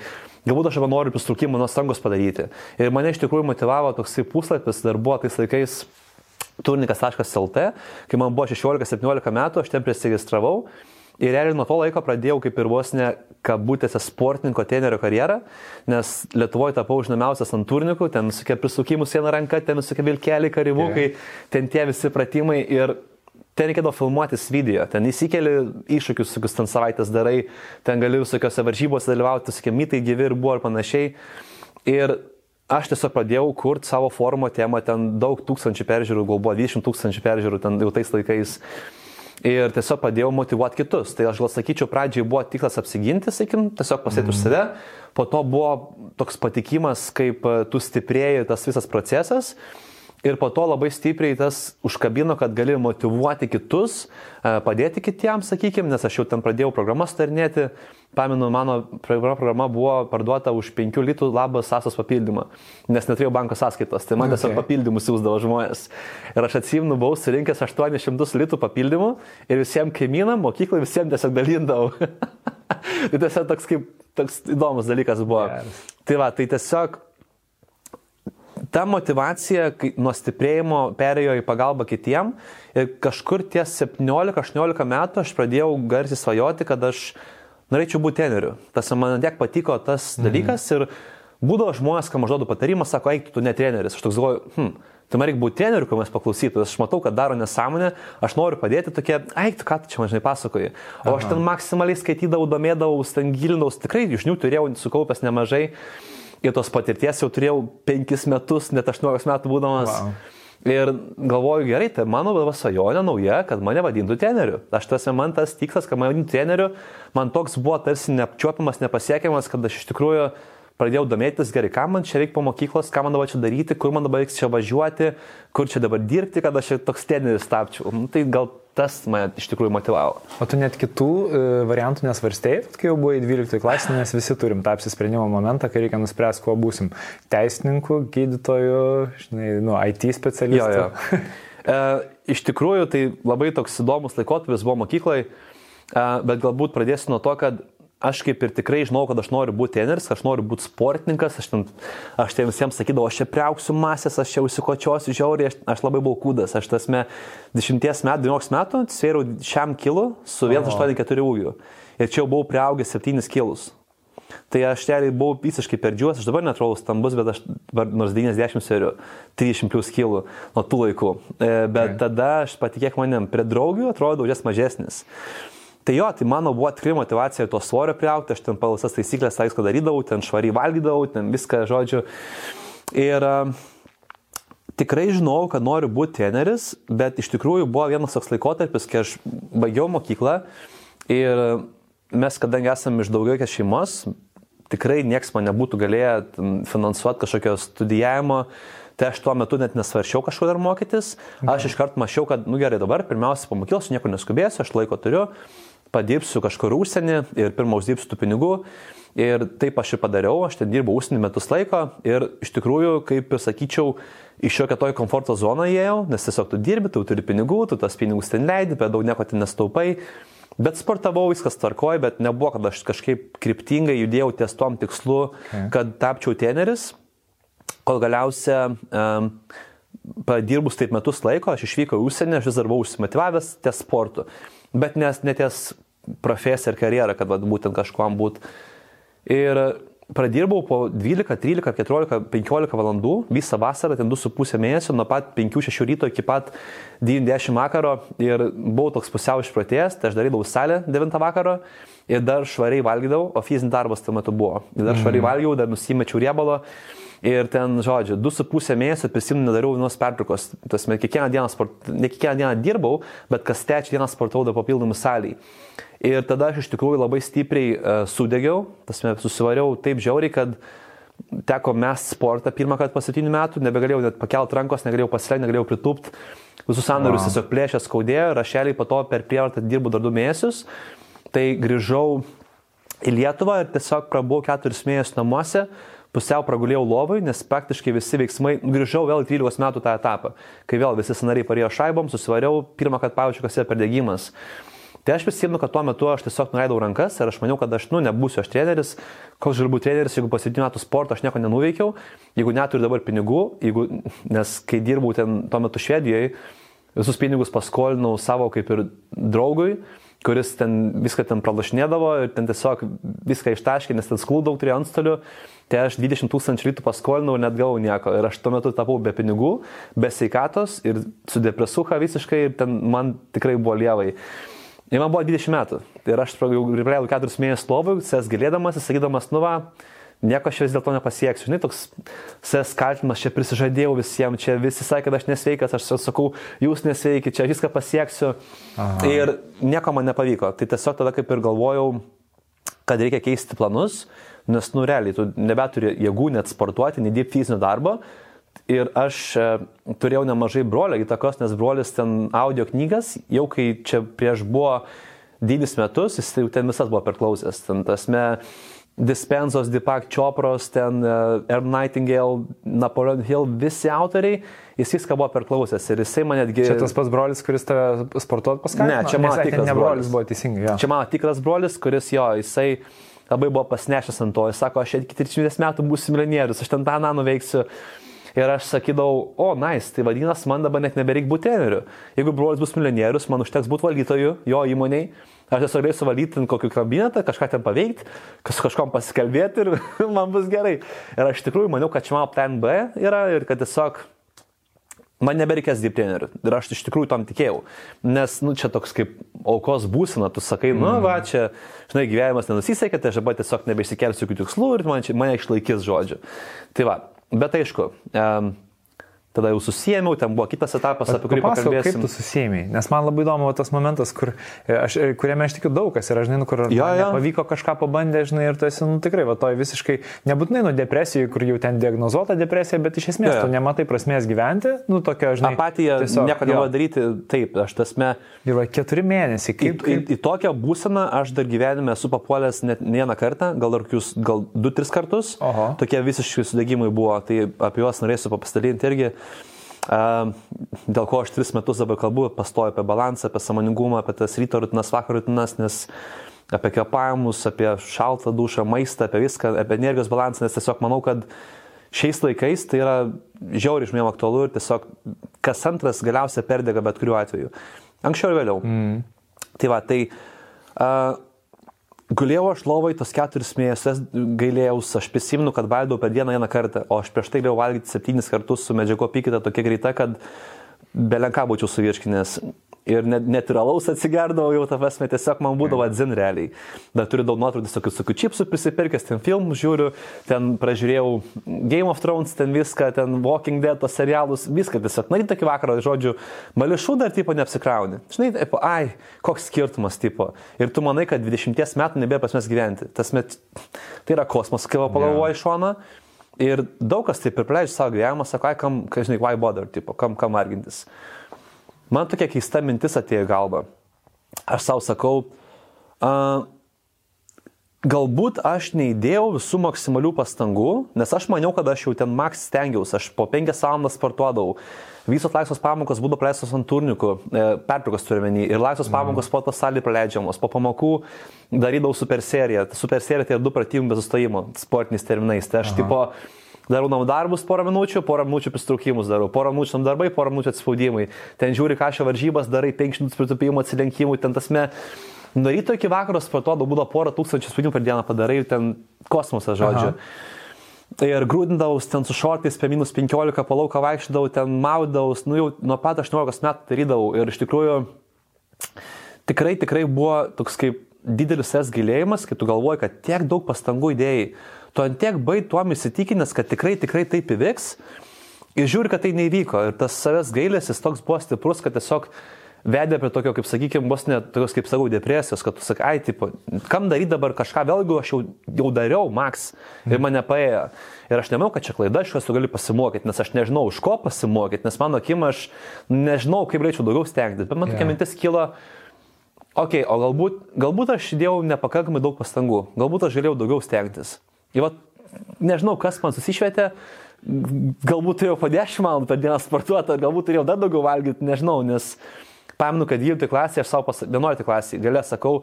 Galbūt aš dabar noriu pristrukimą nuo stangos padaryti. Ir mane iš tikrųjų motivavo toksai puslapis, dar buvo tais laikais turnikas.lt, kai man buvo 16-17 metų, aš ten prisiregistravau. Ir realiai nuo to laiko pradėjau kaip ir vos ne kabutėse sportininko tenerio karjerą, nes Lietuvoje tapau žinomiausias ant turnikų, ten visokie prisukimus vieną ranką, ten visokie vilkeliai, karivukai, yeah. ten tie visi pratimai ir ten reikėdavo filmuotis video, ten įsikeli iššūkius, kokius ten savaitės darai, ten gali visokiose varžybose dalyvauti, visokie mitai gyvi ir buvo ir panašiai. Ir aš tiesiog pradėjau kurti savo forumo temą, ten daug tūkstančių peržiūrų, gal buvo 20 tūkstančių peržiūrų ten jau tais laikais ir tiesiog padėjau motivuoti kitus. Tai aš gal sakyčiau, pradžiai buvo tikslas apsiginti, sakykim, tiesiog pasėti už mhm. save, po to buvo toks patikimas, kaip tu stiprėjai tas visas procesas. Ir po to labai stipriai tas užkabino, kad gali motivuoti kitus, e, padėti kitiems, sakykime, nes aš jau ten pradėjau programas tarnėti, pamenu, mano programa buvo parduota už 5 litų labas sąsos papildymą, nes neturėjau banko sąskaitos, tai man tiesiog okay. papildymus siūsdavo žmonės. Ir aš atsimnu, buvau surinkęs 800 litų papildymų ir visiems kaimynam, mokyklai visiems tiesiog dalindavau. tai tiesiog toks kaip toks įdomus dalykas buvo. Yes. Tai va, tai tiesiog ta motivacija nuo stiprėjimo perėjo į pagalbą kitiem ir kažkur ties 17-18 metų aš pradėjau garsiai svajoti, kad aš norėčiau būti treneriu. Tas man tiek patiko tas mhm. dalykas ir būdavo žmonės, kam aš duodu patarimą, sako, eik, tu ne treneris. Aš toks galvoju, hm, tai man reikia būti treneriu, kad mes paklausytų. Aš matau, kad daro nesąmonę, aš noriu padėti tokie, eik, tu ką tu čia man žinai pasakoji. O Aha. aš ten maksimaliai skaitydavau, domėdavau, ten gilinau, tikrai žinių turėjau sukaupęs nemažai. Ir tos patirties jau turėjau penkis metus, net 18 metų būdamas. Wow. Ir galvoju, gerai, tai mano svajonė nauja, kad mane vadintų treneriu. Aš tas man tas tikslas, kad mane vadintų treneriu, man toks buvo tarsi neapčiuopiamas, nepasiekiamas, kad aš iš tikrųjų pradėjau domėtis gerai, ką man čia reikia po mokyklos, ką man dabar čia daryti, kur man dabar reiks čia važiuoti, kur čia dabar dirbti, kad aš toks treneris tapčiau. Nu, tai gal tas mane iš tikrųjų motivavo. O tu net kitų e, variantų nesvarstėjai, kai jau buvai 12 klasė, nes visi turim tą apsisprendimo momentą, kai reikia nuspręsti, kuo būsim. Teisininku, gydytoju, žinai, nu, IT specialistu. Jo, jo. e, iš tikrųjų, tai labai toks įdomus laikotarpis buvo mokyklai, e, bet galbūt pradėsiu nuo to, kad aš kaip ir tikrai žinau, kad aš noriu būti treneris, aš noriu būti sportininkas, aš ten, aš ten visiems sakydavau, aš čia priauksiu masės, aš čia užsikočiosiu žiauriai, aš, aš labai buvau kūdas, aš tasme 10 metų, 19 metų svėriau šiam kilu su 1,84 ūgiu. Ir čia jau buvau priaugęs 7 kilus. Tai aš realiai buvau visiškai perdžiuos, aš dabar netrodau stambus, bet aš nors 90 sveriu 300 plus kilų nuo tų laikų. E, bet okay. tada aš patikėk manim, prie draugių atrodau jas mažesnis. Tai jo, tai mano buvo tikrai motivacija to svorio priaukti, aš ten pagal visas taisyklės, tai viską darydavau, ten švariai valgydavau, ten viską, žodžiu. Ir uh, tikrai žinau, kad noriu būti treneris, bet iš tikrųjų buvo vienas toks laikotarpis, kai aš baigiau mokyklą ir mes, kadangi esame iš daugiau šeimos, tikrai nieks man nebūtų galėję finansuoti kažkokio studijavimo. Tai aš tuo metu net nesvaršiau kažkur dar mokytis. Aš iškart mačiau, kad, nu gerai, dabar pirmiausia po mokyklos niekur neskubėsiu, aš laiko turiu padirbsiu kažkur užsienį ir pirmą uždirbsiu tų pinigų. Ir taip aš ir padariau, aš ten dirbau užsienį metus laiko ir iš tikrųjų, kaip ir sakyčiau, iš šiokia toj komforto zoną įėjau, nes tiesiog tu dirbi, tu turi pinigų, tu tas pinigus ten leidi, per daug nieko ten nestaupai. Bet sportavau, viskas tvarkoja, bet nebuvo, kad aš kažkaip kryptingai judėjau ties tom tikslu, okay. kad tapčiau teneris, kol galiausia um, padirbus taip metus laiko, aš išvykau į užsienį, aš vis dar buvau užsimotivavęs ties sportu bet nes neties profesiją ir karjerą, kad vat, būtent kažkuom būt. Ir pradirbau po 12, 13, 14, 15 valandų visą vasarą, ten 2,5 mėnesio, nuo pat 5-6 ryto iki pat 90 vakaro ir buvau toks pusiau išprotėjęs, tai aš darydavau salę 9 vakaro ir dar švariai valgydavau, o fizinis darbas tuo metu buvo. Ir dar švariai mhm. valgiau, dar nusimečiau riebalo Ir ten, žodžiu, du su pusę mėnesio prisimenu, nedariau vienos pertraukos. Tasme, kiekvieną dieną, sport, ne kiekvieną dieną dirbau, bet kas trečią dieną sportavau dar papildomų saliai. Ir tada aš iš tikrųjų labai stipriai uh, sudegiau, susivariau taip žiauriai, kad teko mes sportą pirmą kartą po 7 metų, nebegalėjau net pakelti rankos, negalėjau pasilenkti, negalėjau pritūpti. Visus sandarius wow. tiesiog plėšė, skaudėjo, rašeliai po to per prievartą dirbu dar 2 mėnesius. Tai grįžau į Lietuvą ir tiesiog prabuvau 4 mėnesius namuose pusiau pragulėjau lovai, nes praktiškai visi veiksmai, grįžau vėl į 13 metų tą etapą, kai vėl visi scenariai parėjo šaibom, susivariau, pirmą kartą pajaučiu, kas yra perdegimas. Tai aš prisimenu, kad tuo metu aš tiesiog nuleidau rankas ir aš maniau, kad aš, nu, nebūsiu aš treneris, koks žalių treneris, jeigu 7 metų sporto aš nieko nenuveikiau, jeigu neturiu dabar pinigų, jeigu, nes kai dirbau ten tuo metu Švedijoje, visus pinigus paskolinau savo kaip ir draugui, kuris ten viską ten pralašinėdavo ir ten tiesiog viską ištaškė, nes ten sklų daug turėjo antstolių. Tai aš 20 tūkstančių rytų paskolinau ir net gavau nieko. Ir aš tuo metu tapau be pinigų, be sveikatos ir su depresuha visiškai ir ten man tikrai buvo lievai. Ir man buvo 20 metų. Ir aš jau praleidau 4 mėnesius lovui, ses galėdamas, sakydamas, nu va, nieko aš vis dėlto nepasieksiu. Žinai, toks ses kaltinimas, čia prisižadėjau visiems, čia visi sakė, kad aš nesveikas, aš sakau, jūs nesveiki, čia viską pasieksiu. Aha. Ir nieko man nepavyko. Tai tiesiog tada kaip ir galvojau, kad reikia keisti planus, nes, nu, realiai, tu nebeturi jėgų net sportuoti, nedirbti fizinio darbo. Ir aš e, turėjau nemažai brolio įtakos, nes brolis ten audio knygas, jau kai čia prieš buvo devynis metus, jis jau ten visas buvo perklausęs. Ten tasme, Dispensos, Deepak Chopros, ten uh, Erm Nightingale, Napoleon Hill, visi autoriai, jis viską buvo perklausęs ir jisai man netgi... Čia tas pats brolis, kuris tave sportuot paskatino? Ne, čia mano tikras ne brolis buvo teisingai. Ja. Čia mano tikras brolis, kuris jo, jisai labai buvo pasnešęs ant to, jis sako, aš iki 30 metų būsiu milijonierius, aš ten tą aną nuveiksiu. Ir aš sakydavau, o, nice, tai vadinasi, man dabar net nebereik būti treneriu. Jeigu brolis bus milijonierius, man užteks būti valytoju jo įmoniai Aš tiesiog galėsiu valyti kokį kabinetą, kažką ten paveikti, kas kažkom pasikalbėti ir man bus gerai. Ir aš tikrai maniau, kad čia mano plan B yra ir kad tiesiog man nebereikės dirbti treneriu. Ir aš iš tikrųjų tam tikėjau. Nes, nu, čia toks kaip aukos būsina, tu sakai, nu, mm. va, čia, žinai, gyvenimas nenusisekė, tai aš dabar tiesiog nebeišsikelsiu jokių tikslų ir man čia, mane išlaikys žodžiu. Tai va, bet aišku, um, tada jau susijėmiau, ten buvo kitas etapas, apie kurį pakalbėsim. Kaip tu susijėmiai? Nes man labai įdomu tas momentas, kur, e, aš, e, kuriame aš tikiu daug kas ir aš žinai, nu, kur jo, jo. pavyko kažką pabandė, žinai, ir tu esi, nu tikrai, va, to visiškai, nebūtinai nuo depresijų, kur jau ten diagnozuota depresija, bet iš esmės jo, jo. tu nematai prasmės gyventi, nu tokia, žinai. Apatija, nieko nenoriu daryti, taip, aš tasme. Ir va, keturi mėnesiai. Kaip, į, kaip... Į, į tokią būseną aš dar gyvenime esu papuolęs net ne vieną kartą, gal dar kokius, gal du, tris kartus. Oho. Tokie visiškai sudėgymai buvo, tai apie juos norėsiu papastalinti irgi. Dėl ko aš tris metus dabar kalbu, pastoju apie balansą, apie samoningumą, apie tas ryto rutinas, vakaro rutinas, nes apie kvepavimus, apie šaltą dušą, maistą, apie viską, apie energijos balansą, nes tiesiog manau, kad šiais laikais tai yra žiauriai žmonėm aktualu ir tiesiog kas antras galiausiai perdega bet kuriuo atveju. Anksčiau ir vėliau. Mm. Tai va, tai uh, Gulėjau aš lovai tos keturis mėnesius, gailėjau, aš prisimenu, kad valgiau per dieną vieną kartą, o aš prieš tai galėjau valgyti septynis kartus su medžiago apykaita tokia greita, kad belenką būčiau suvirškinęs ir net, net ir alaus atsigerdavau jau, ta prasme, tiesiog man būdavo atzin realiai. Dar turiu daug nuotraukų, visokių, visokių čipsų prisipirkęs, ten filmų žiūriu, ten pražiūrėjau Game of Thrones, ten viską, ten Walking Dead, tos serialus, viską tiesiog, na, į tokį vakarą, žodžiu, mališų dar tipo neapsikrauni. Žinai, tipo, ai, koks skirtumas tipo. Ir tu manai, kad 20 metų nebėra prasmės gyventi. Tas met, tai yra kosmosas, kai pagalvoji iš šono. Ir daug kas taip ir praleidžia savo gyvenimą, sako, ai, kam, kai žinai, why bother, tipo, kam, kam argintis. Man tokia keista mintis atėjo į galvą. Aš savo sakau, uh, galbūt aš neįdėjau visų maksimalių pastangų, nes aš maniau, kad aš jau ten maks stengiausi, aš po penkias valandas sportuodavau. Visos laisvos pamokos būdavo praleistos ant turnikų, e, pertraukos turiuomenį, ir laisvos mm. pamokos sporto salį praleidžiamos. Po pamokų darydavau super seriją. Super serija tai yra du pratimai be sustojimo, sportiniais terminais. Tai aš Aha. tipo Darau namų darbus porą minučių, porą minučių pristraukimus darau, porą minučių namų darbai, porą minučių atspaudimai. Ten žiūri, ką šio varžybas darai, 5 minučių pritupimų, atsilenkimų, ten tasme. Nuo ryto iki vakaro sportuodavau, būdavo porą tūkstančių spaudimų per dieną padarai ten kosmosas, žodžiu. Aha. Ir grūdindaus ten su šortais, apie minus 15 palauką vaikščiodavau, ten maudaus, nu jau nuo pat 18 metų darydavau. Ir iš tikrųjų tikrai, tikrai buvo toks kaip didelis es gilėjimas, kai tu galvoji, kad tiek daug pastangų įdėjai tu antiek bai tuom įsitikinęs, kad tikrai, tikrai taip įvyks ir žiūri, kad tai neįvyko. Ir tas savęs gailėsis toks buvo stiprus, kad tiesiog vedė prie tokio, kaip sakykime, vos net tokios, kaip sakau, depresijos, kad tu sakai, ai, tipo, kam daryti dabar kažką, vėlgi aš jau, jau dariau, Max, ir mane paėjo. Ir aš nemanau, kad čia klaida, aš esu galiu pasimokyti, nes aš nežinau, už ko pasimokyti, nes mano akim aš nežinau, kaip reičiau daugiau stengtis. Bet man tokia yeah. mintis kilo, okei, okay, o galbūt, galbūt aš įdėjau nepakankamai daug pastangų, galbūt aš galėjau daugiau stengtis. Ir va, nežinau, kas man susišvietė, galbūt turėjau po 10 valandų per dieną sportuoti, galbūt turėjau dar daugiau valgyti, nežinau, nes Pamenu, kad 12 klasėje, aš savo pas 11 klasėje galę sakau,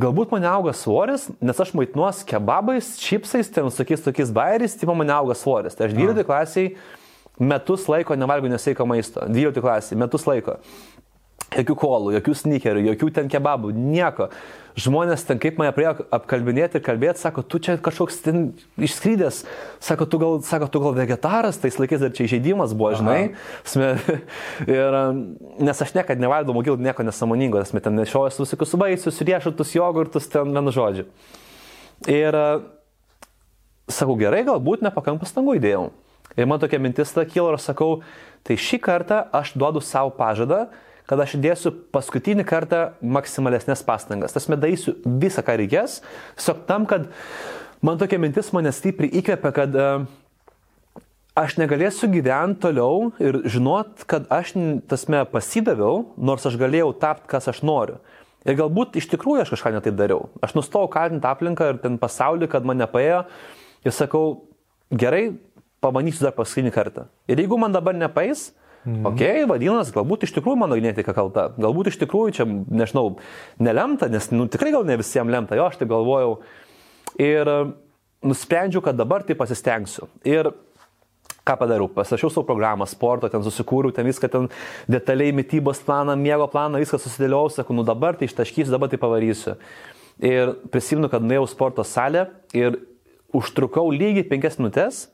galbūt mane auga svoris, nes aš maitinuos kebabais, čipsais, ten tokiais tokiais bairiais, tipo mane auga svoris. Tai aš 12 klasėje metus laiko nevalgiau nesveiko maisto. 12 klasėje, metus laiko. Jokių kolų, jokių sneakerių, jokių ten kebabų, nieko. Žmonės ten kaip mane priejo apkalbinėti ir kalbėti, sako, tu čia kažkoks ten išskrydęs, sako, tu gal, sako, tu gal vegetaras, tais laikais dar čia įžeidimas buvo, žinai. Sme, ir, nes aš niekada nevalgau mokyklų nieko nesamoningo, nes mes ten nešiojas visokius vaisius, riešutus, jogurtus, ten vienu žodžiu. Ir sakau, gerai, galbūt nepakankamai pastangų įdėjau. Ir man tokia mintis ta kyla ir sakau, tai šį kartą aš duodu savo pažadą, kad aš įdėsiu paskutinį kartą maksimalesnės pastangas. Tas medaisiu visą, ką reikės, tiesiog tam, kad man tokia mintis mane stipriai įkvepia, kad uh, aš negalėsiu gyventi toliau ir žinot, kad aš tasme pasidaviau, nors aš galėjau tapti, kas aš noriu. Ir galbūt iš tikrųjų aš kažką netaip dariau. Aš nustojau kaltinti aplinką ir ten pasaulį, kad man nepaėjo ir sakau, gerai, pabandysiu dar paskutinį kartą. Ir jeigu man dabar nepais, Mhm. Ok, vadinasi, galbūt iš tikrųjų mano genetika kalta, galbūt iš tikrųjų čia, nežinau, nelemta, nes nu, tikrai gal ne visiems lemta, jo, aš tai galvojau. Ir e, nusprendžiau, kad dabar tai pasistengsiu. Ir ką padariau, pasirašiau savo programą, sporto, ten susikūriau, ten viską, ten detaliai mytybos planą, miego planą, viską susidėliau, sakau, nu dabar tai ištaškysiu, dabar tai pavarysiu. Ir prisimenu, kad nuėjau sporto salę ir užtrukau lygiai penkias minutės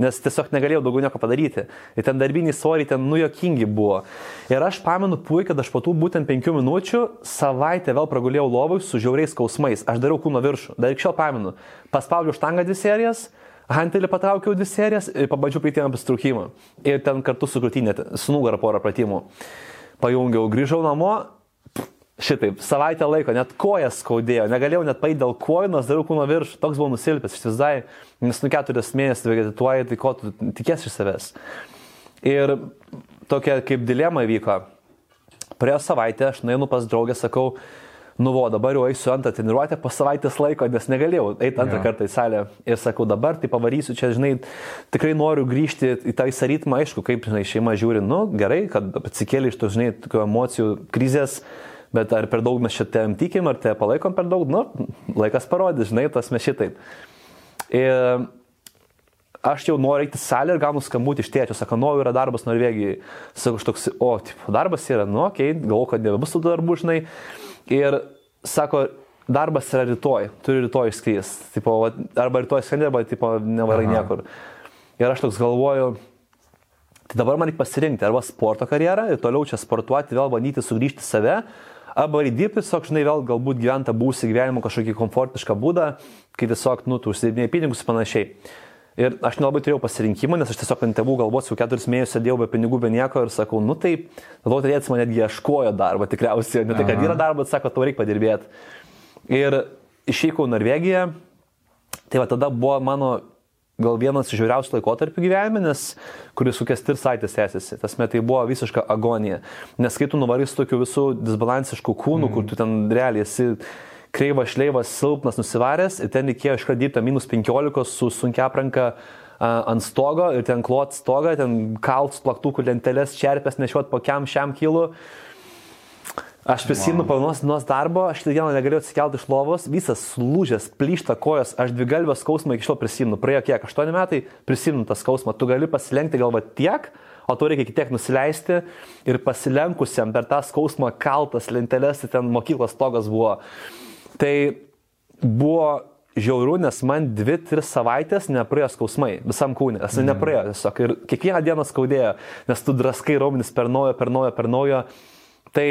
nes tiesiog negalėjau daugiau nieko padaryti. Ir ten darbiniai svoriai ten nujokingi buvo. Ir aš pamenu puikiai, kad aš po tų būtent penkių minučių savaitę vėl pragulėjau lovui su žiauriais skausmais. Aš dariau kūno viršų. Dar iki šiol pamenu. Paspaudžiau štangą dvi serijas. Hantelį patraukiau dvi serijas ir pabandžiau prieiti apsitraukimą. Ir ten kartu su krūtinė, su nugarą porą pratimų. Pajungiau, grįžau namo, Šitaip, savaitę laiko, net kojas skaudėjo, negalėjau net paėti dėl kojų, nors dariau kūno viršų, toks buvau nusilpęs, iš vizai, nes nu keturias mėnesius vegetuoji, tai ko tu tikės iš savęs. Ir tokia kaip dilema vyko. Praėjo savaitę, aš nueinu pas draugę, sakau, nu, vo, dabar jau eisiu antrą treniruotę po savaitės laiko, nes negalėjau eiti antrą ja. kartą į salę. Ir sakau, dabar tai pavarysiu, čia, žinai, tikrai noriu grįžti į tą visą ritmą, aišku, kaip, žinai, šeima žiūri, nu, gerai, kad atsikėlė iš tų, žinai, tokių emocijų krizės Bet ar per daug mes šitiem tikim, ar te palaikom per daug, nu, laikas parodys, žinai, tas mes šitaip. Ir aš jau noriu eiti salę ir gaunu skambutį iš tėčio, sako, nu, yra darbas Norvegijai. Sakau, aš toks, o, tipo, darbas yra, nu, okei, okay, galvoju, kad nebebus tų darbų, žinai. Ir sako, darbas yra rytoj, turi rytoj išskrys. Tipo, arba rytoj skrendi, arba, tipo, nevarai Aha. niekur. Ir aš toks galvoju, tai dabar man reikia pasirinkti arba sporto karjerą ir toliau čia sportuoti, vėl bandyti sugrįžti save, arba įdirbti tiesiog, žinai, vėl galbūt gyventa būsi gyvenimo kažkokį komfortišką būdą, kai tiesiog, nu, tu užsidėdinėjai pinigus ir panašiai. Ir aš nelabai turėjau pasirinkimą, nes aš tiesiog ant tėvų galvos jau keturis mėnesius sėdėjau be pinigų, be nieko ir sakau, nu tai, tada turėtis man netgi ieškojo darbo tikriausiai, ne tai, kad yra darbas, sako, tau reikia padirbėti. Ir išvykau Norvegiją, tai va tada buvo mano gal vienas iš žiauriausių laikotarpių gyvenime, nes kuris sukės ir savaitės tęsiasi. Tas metai buvo visiška agonija. Nes kai tu nuvarys tokių visų disbalansiškų kūnų, mm. kur tu ten realiai esi kreivas, šleivas, silpnas, nusivaręs ir ten reikėjo iškart dirbti minus 15 su sunkia apranka ant stogo ir ten klot stogą, ten kalt plaktukų lentelės, čerpės nešiot po kiam šiam kilų. Aš prisimenu wow. panos dienos darbo, aš tą dieną negalėjau atsikelti iš lovos, visas lūžęs, plyšta kojos, aš dvi galvę skausmą iki šiol prisimenu. Praėjo kiek, aštuoni metai, prisimenu tą skausmą. Tu gali pasilenkti galvą tiek, o tu reikia tiek nusileisti ir pasilenkusiam per tą skausmą kaltas lentelės, tai ten mokyklos togas buvo. Tai buvo žiauru, nes man dvi, tris savaitės nepraėjo skausmai visam kūnė. Esu mm. nepraėjo tiesiog. Ir kiekvieną dieną skaudėjo, nes tu draskai raumenis per naujo, per naujo, per naujo. Tai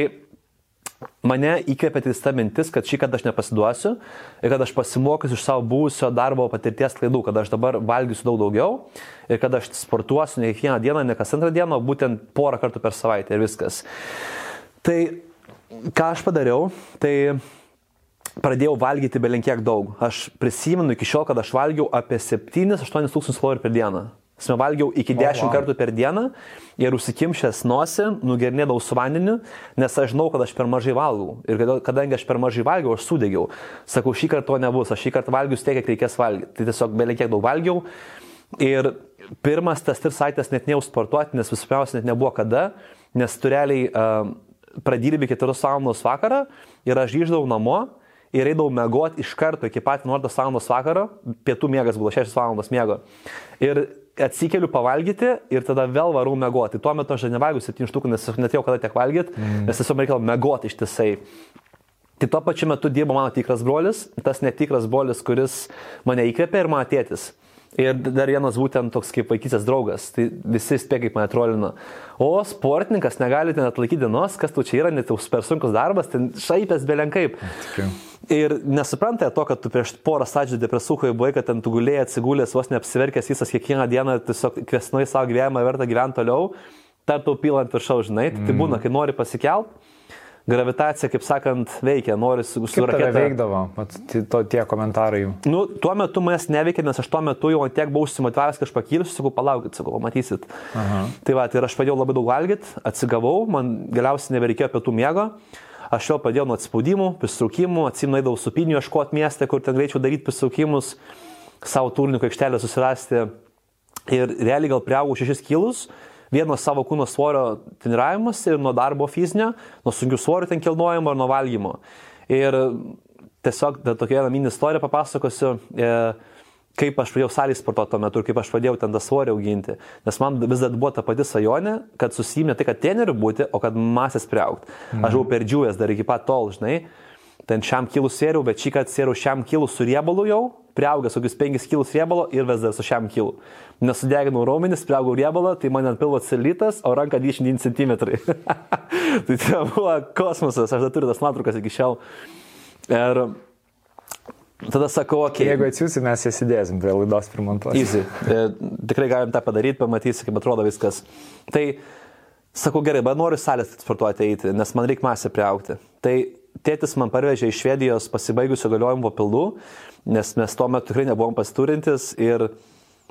mane įkvėpė tik ta mintis, kad šį kartą aš nepasiduosiu ir kad aš pasimokysiu iš savo buvusio darbo patirties klaidų, kad aš dabar valgysiu daug daugiau ir kad aš sportuosiu ne kiekvieną dieną, ne kas antrą dieną, o būtent porą kartų per savaitę ir viskas. Tai ką aš padariau, tai pradėjau valgyti belenkiek daug. Aš prisimenu iki šiol, kad aš valgiau apie 7-8 tūkstančius kalorių per dieną. Aš valgiau iki 10 oh, wow. kartų per dieną ir užsikimšęs nosį, nugernėdavau su vandeniu, nes aš žinau, kad aš per mažai valgau. Ir kadangi aš per mažai valgiau, aš sudegiau. Sakau, šį kartą to nebus, aš šį kartą valgiau tiek, kiek reikės valgyti. Tai tiesiog belenkiek daug valgiau. Ir pirmas tas tris savaitės net nejau sportuoti, nes visų pirmiausia net nebuvo kada, nes tureliai uh, pradirbi 4 valandos vakarą ir aš grįždavau namo ir eidavau mėgoti iš karto iki pat 11 valandos vakaro, pietų miegas buvo 6 valandos miego. Ir atsikeliu pavalgyti ir tada vėl varau mėgoti. Tuo metu aš nevalgiau 7 štukų, nes netėjau kada tiek valgyti, mm. nes tiesiog reikėjo mėgoti ištisai. Tai tuo pačiu metu dirbo mano tikras brolis, tas netikras brolis, kuris mane įkvėpė ir mano tėtis. Ir dar vienas būtent toks kaip vaikysės draugas, tai visi spė kaip mane trolino. O sportininkas negali ten atlaikyti dienos, kas tu čia yra, net jau per sunkus darbas, ten šaipės belenkaip. Tikrai. Ir nesuprantate to, kad tu prieš porą sadžių depresuhoje buvai, kad ten tu gulėjai atsigulęs, vos neapsiverkęs visas kiekvieną dieną, tiesiog kvesnuoji savo gyvenimą, verta gyventi toliau, tarp tau pilant viršau, žinai, tai, tai būna, kai nori pasikelt, gravitacija, kaip sakant, veikia, nori su, su raketa. Tai veikdavo, Mat, to, tie komentarai. Nu, tuo metu manęs neveikia, nes aš tuo metu jau tiek buvau užsimotivavęs, kad aš pakilsiu, sakau, palaukit, sakau, matysit. Aha. Tai va, tai aš pradėjau labai daug valgyti, atsigavau, man galiausiai nebereikėjo pietų miego. Aš vėl pradėjau nuo atspaudimų, pristraukimų, atsimaidavau supinių ieškoti miestą, kur ten greičiau daryti pristraukimus, savo turniko aikštelę susirasti. Ir realiai gal prieaugau 6 kilus, vieno savo kūno svorio treniravimas ir nuo darbo fizinio, nuo sunkių svorių ten kilnojimo ir nuo valgymo. Ir tiesiog tokia viena mini istorija papasakosiu. E, kaip aš pradėjau salį sportuoti tuo metu ir kaip aš pradėjau ten tą svorį auginti. Nes man vis dar buvo ta pati svajonė, kad susimė tai, kad teneriu būti, o kad masės priaukti. Mhm. Aš buvau perdžiūęs dar iki pat tol, žinai. Ten šiam kilus sėriau, bet šį kartą sėriau šiam kilus su riebalu jau, priaugęs kokius 5 kilus riebalo ir vis dar su šiam kilu. Nesudeginau raumenis, priaugau riebalą, tai man ant pilvo celitas, o ranka 29 cm. tai tai buvo kosmosas, aš dar turiu tas nuotraukas iki šiol. Ir Tada sakau, okei. Okay. Jeigu atsiųsi, mes jas įdėsim prie laidos primontuoti. Easy. E, tikrai galim tą padaryti, pamatysi, kaip atrodo viskas. Tai sakau, gerai, bet noriu salės sportuoti eiti, nes man reikia masę priaukti. Tai tėtis man parvežė iš Švedijos pasibaigusio galiojimo papildų, nes mes tuo metu tikrai nebuvom pasiturintis ir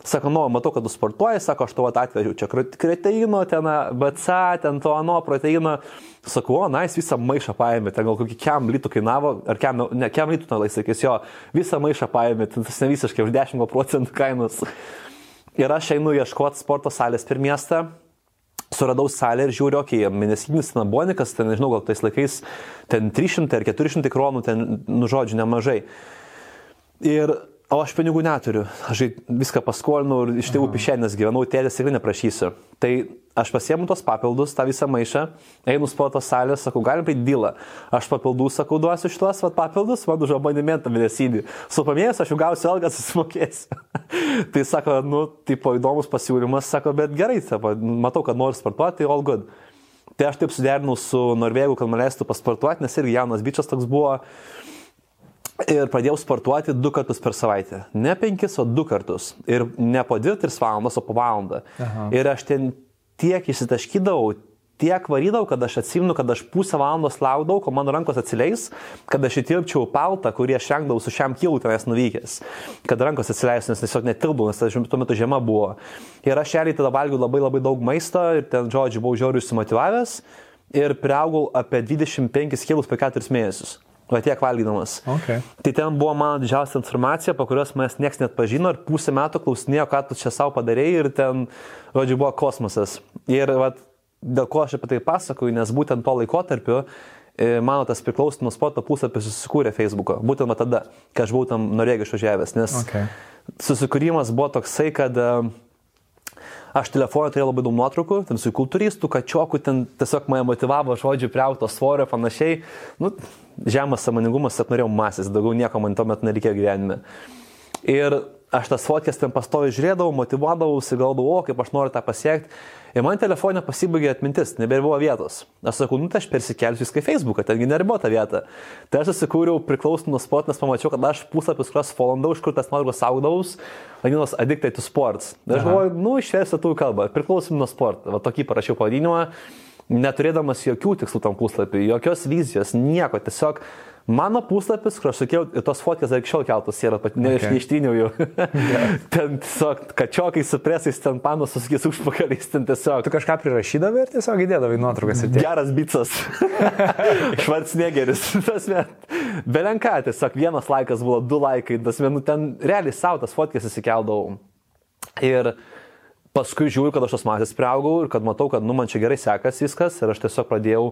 Sako, nu, matau, kad tu sportuoji, sako, aš tavo atvežiau čia kreteino, ten BC, ten to ano proteino. Sakau, o, na, jis visą maišą paėmė, ten gal kokį kiam litų kainavo, ar kiam, ne, kiam litų, na, laiksakės, jo, visą maišą paėmė, tas ne visiškai už 10 procentų kainos. Ir aš einu ieškoti sporto salės per miestą, suradau salę ir žiūriu, okei, okay, mėnesinis nabonikas, ten, nežinau, gal tais laikais ten 300 ar 400 kronų, ten, nu, žodžiu, nemažai. Ir O aš pinigų neturiu. Aš viską paskolinau ir iš tėvų pišenės gyvenau, tėdės tikrai neprašysiu. Tai aš pasiemu tos papildus, tą visą maišą, einu sporto salę, sakau, galim paėti dylą. Aš papildų, sakau, duosiu šitos vat, papildus, man už abonementą mėnesinį. Su pamėjus aš jau gausiu algą, susimokėsiu. tai sako, nu, tipo įdomus pasiūlymas, sako, bet gerai, sako, matau, kad nori sportuoti, tai all good. Tai aš taip suderinau su Norvegų, kad man leistų pasportuoti, nes irgi jaunas bičias toks buvo. Ir pradėjau sportuoti du kartus per savaitę. Ne penkis, o du kartus. Ir ne po dvi, tris valandas, o po valandą. Aha. Ir aš ten tiek išsitaškydavau, tiek varydavau, kad aš atsimenu, kad aš pusę valandos laukdavau, kol mano rankos atsileis, kad aš įtilpčiau paltą, kurį aš rengdavau su šiam kilų tenais nuvykęs. Kad rankos atsileis, nes tiesiog netilbau, nes tuo metu žiema buvo. Ir aš šeliai tada valgiau labai labai daug maisto ir ten, žodžiu, buvau žiauriai užsimotivavęs ir priaugau apie 25 kilus per 4 mėnesius. Va tiek valgydamas. Okay. Tai ten buvo mano didžiausia informacija, po kurios manęs niekas net pažino ir pusę metų klausinėjo, ką tu čia savo padarėjai ir ten, žodžiu, buvo kosmosas. Ir va, dėl ko aš apie tai pasakoju, nes būtent tuo laikotarpiu e, mano tas priklausomas sporto puslapis susikūrė Facebook'o. Būtent tada, kai aš buvau tam Norvegiją išvažiavęs. Nes okay. susikūrimas buvo toksai, kad uh, Aš telefoną turėjau labai daug nuotraukų, ten su kultūristų, kačiokų, ten tiesiog mane motivavo žodžiu priauto svorio panašiai. Nu, žemas samoningumas, kad norėjau masės, daugiau nieko man tuo metu nereikėjo gyvenime. Ir aš tas fotkės ten pastovi žiūrėdavau, motivuodavausi, galvodavau, o kaip aš noriu tą pasiekti. Ir man telefonė pasibaigė atmintis, nebebuvo vietos. Aš sakau, nu tai aš persikelsiu į Facebooką, tengi neribota vieta. Tai aš susikūriau priklausomą nuo sport, nes pamačiau, kad aš puslapius, kuriuos folandau, iš kur tas nuotraukos saugdaus, vadinamas Addicted to Sports. Aš galvoju, nu išversiu tų kalbą, priklausom nuo sporto. Va tokį parašiau pavadinimą, neturėdamas jokių tikslų tam puslapiui, jokios vizijos, nieko, tiesiog Mano puslapis, kur aš sakiau, tos fotkės dar iki šiol keltos yra, ne, okay. neištryniau jau. yeah. ten tiesiog kačiokai su presais, ten panos susikės užpakaliais, ten tiesiog. Tu kažką prirašydavai ir tiesiog įdėdavai nuotraukas ir tiek. Geras bicas. Švarcnegeris. Belenka, tiesiog vienas laikas buvo, du laikai, tas vienu ten realiai savo tas fotkės įsikeldavau. Ir paskui žiūriu, kad aš tos masės prieaugau ir kad matau, kad nu man čia gerai sekasi viskas ir aš tiesiog pradėjau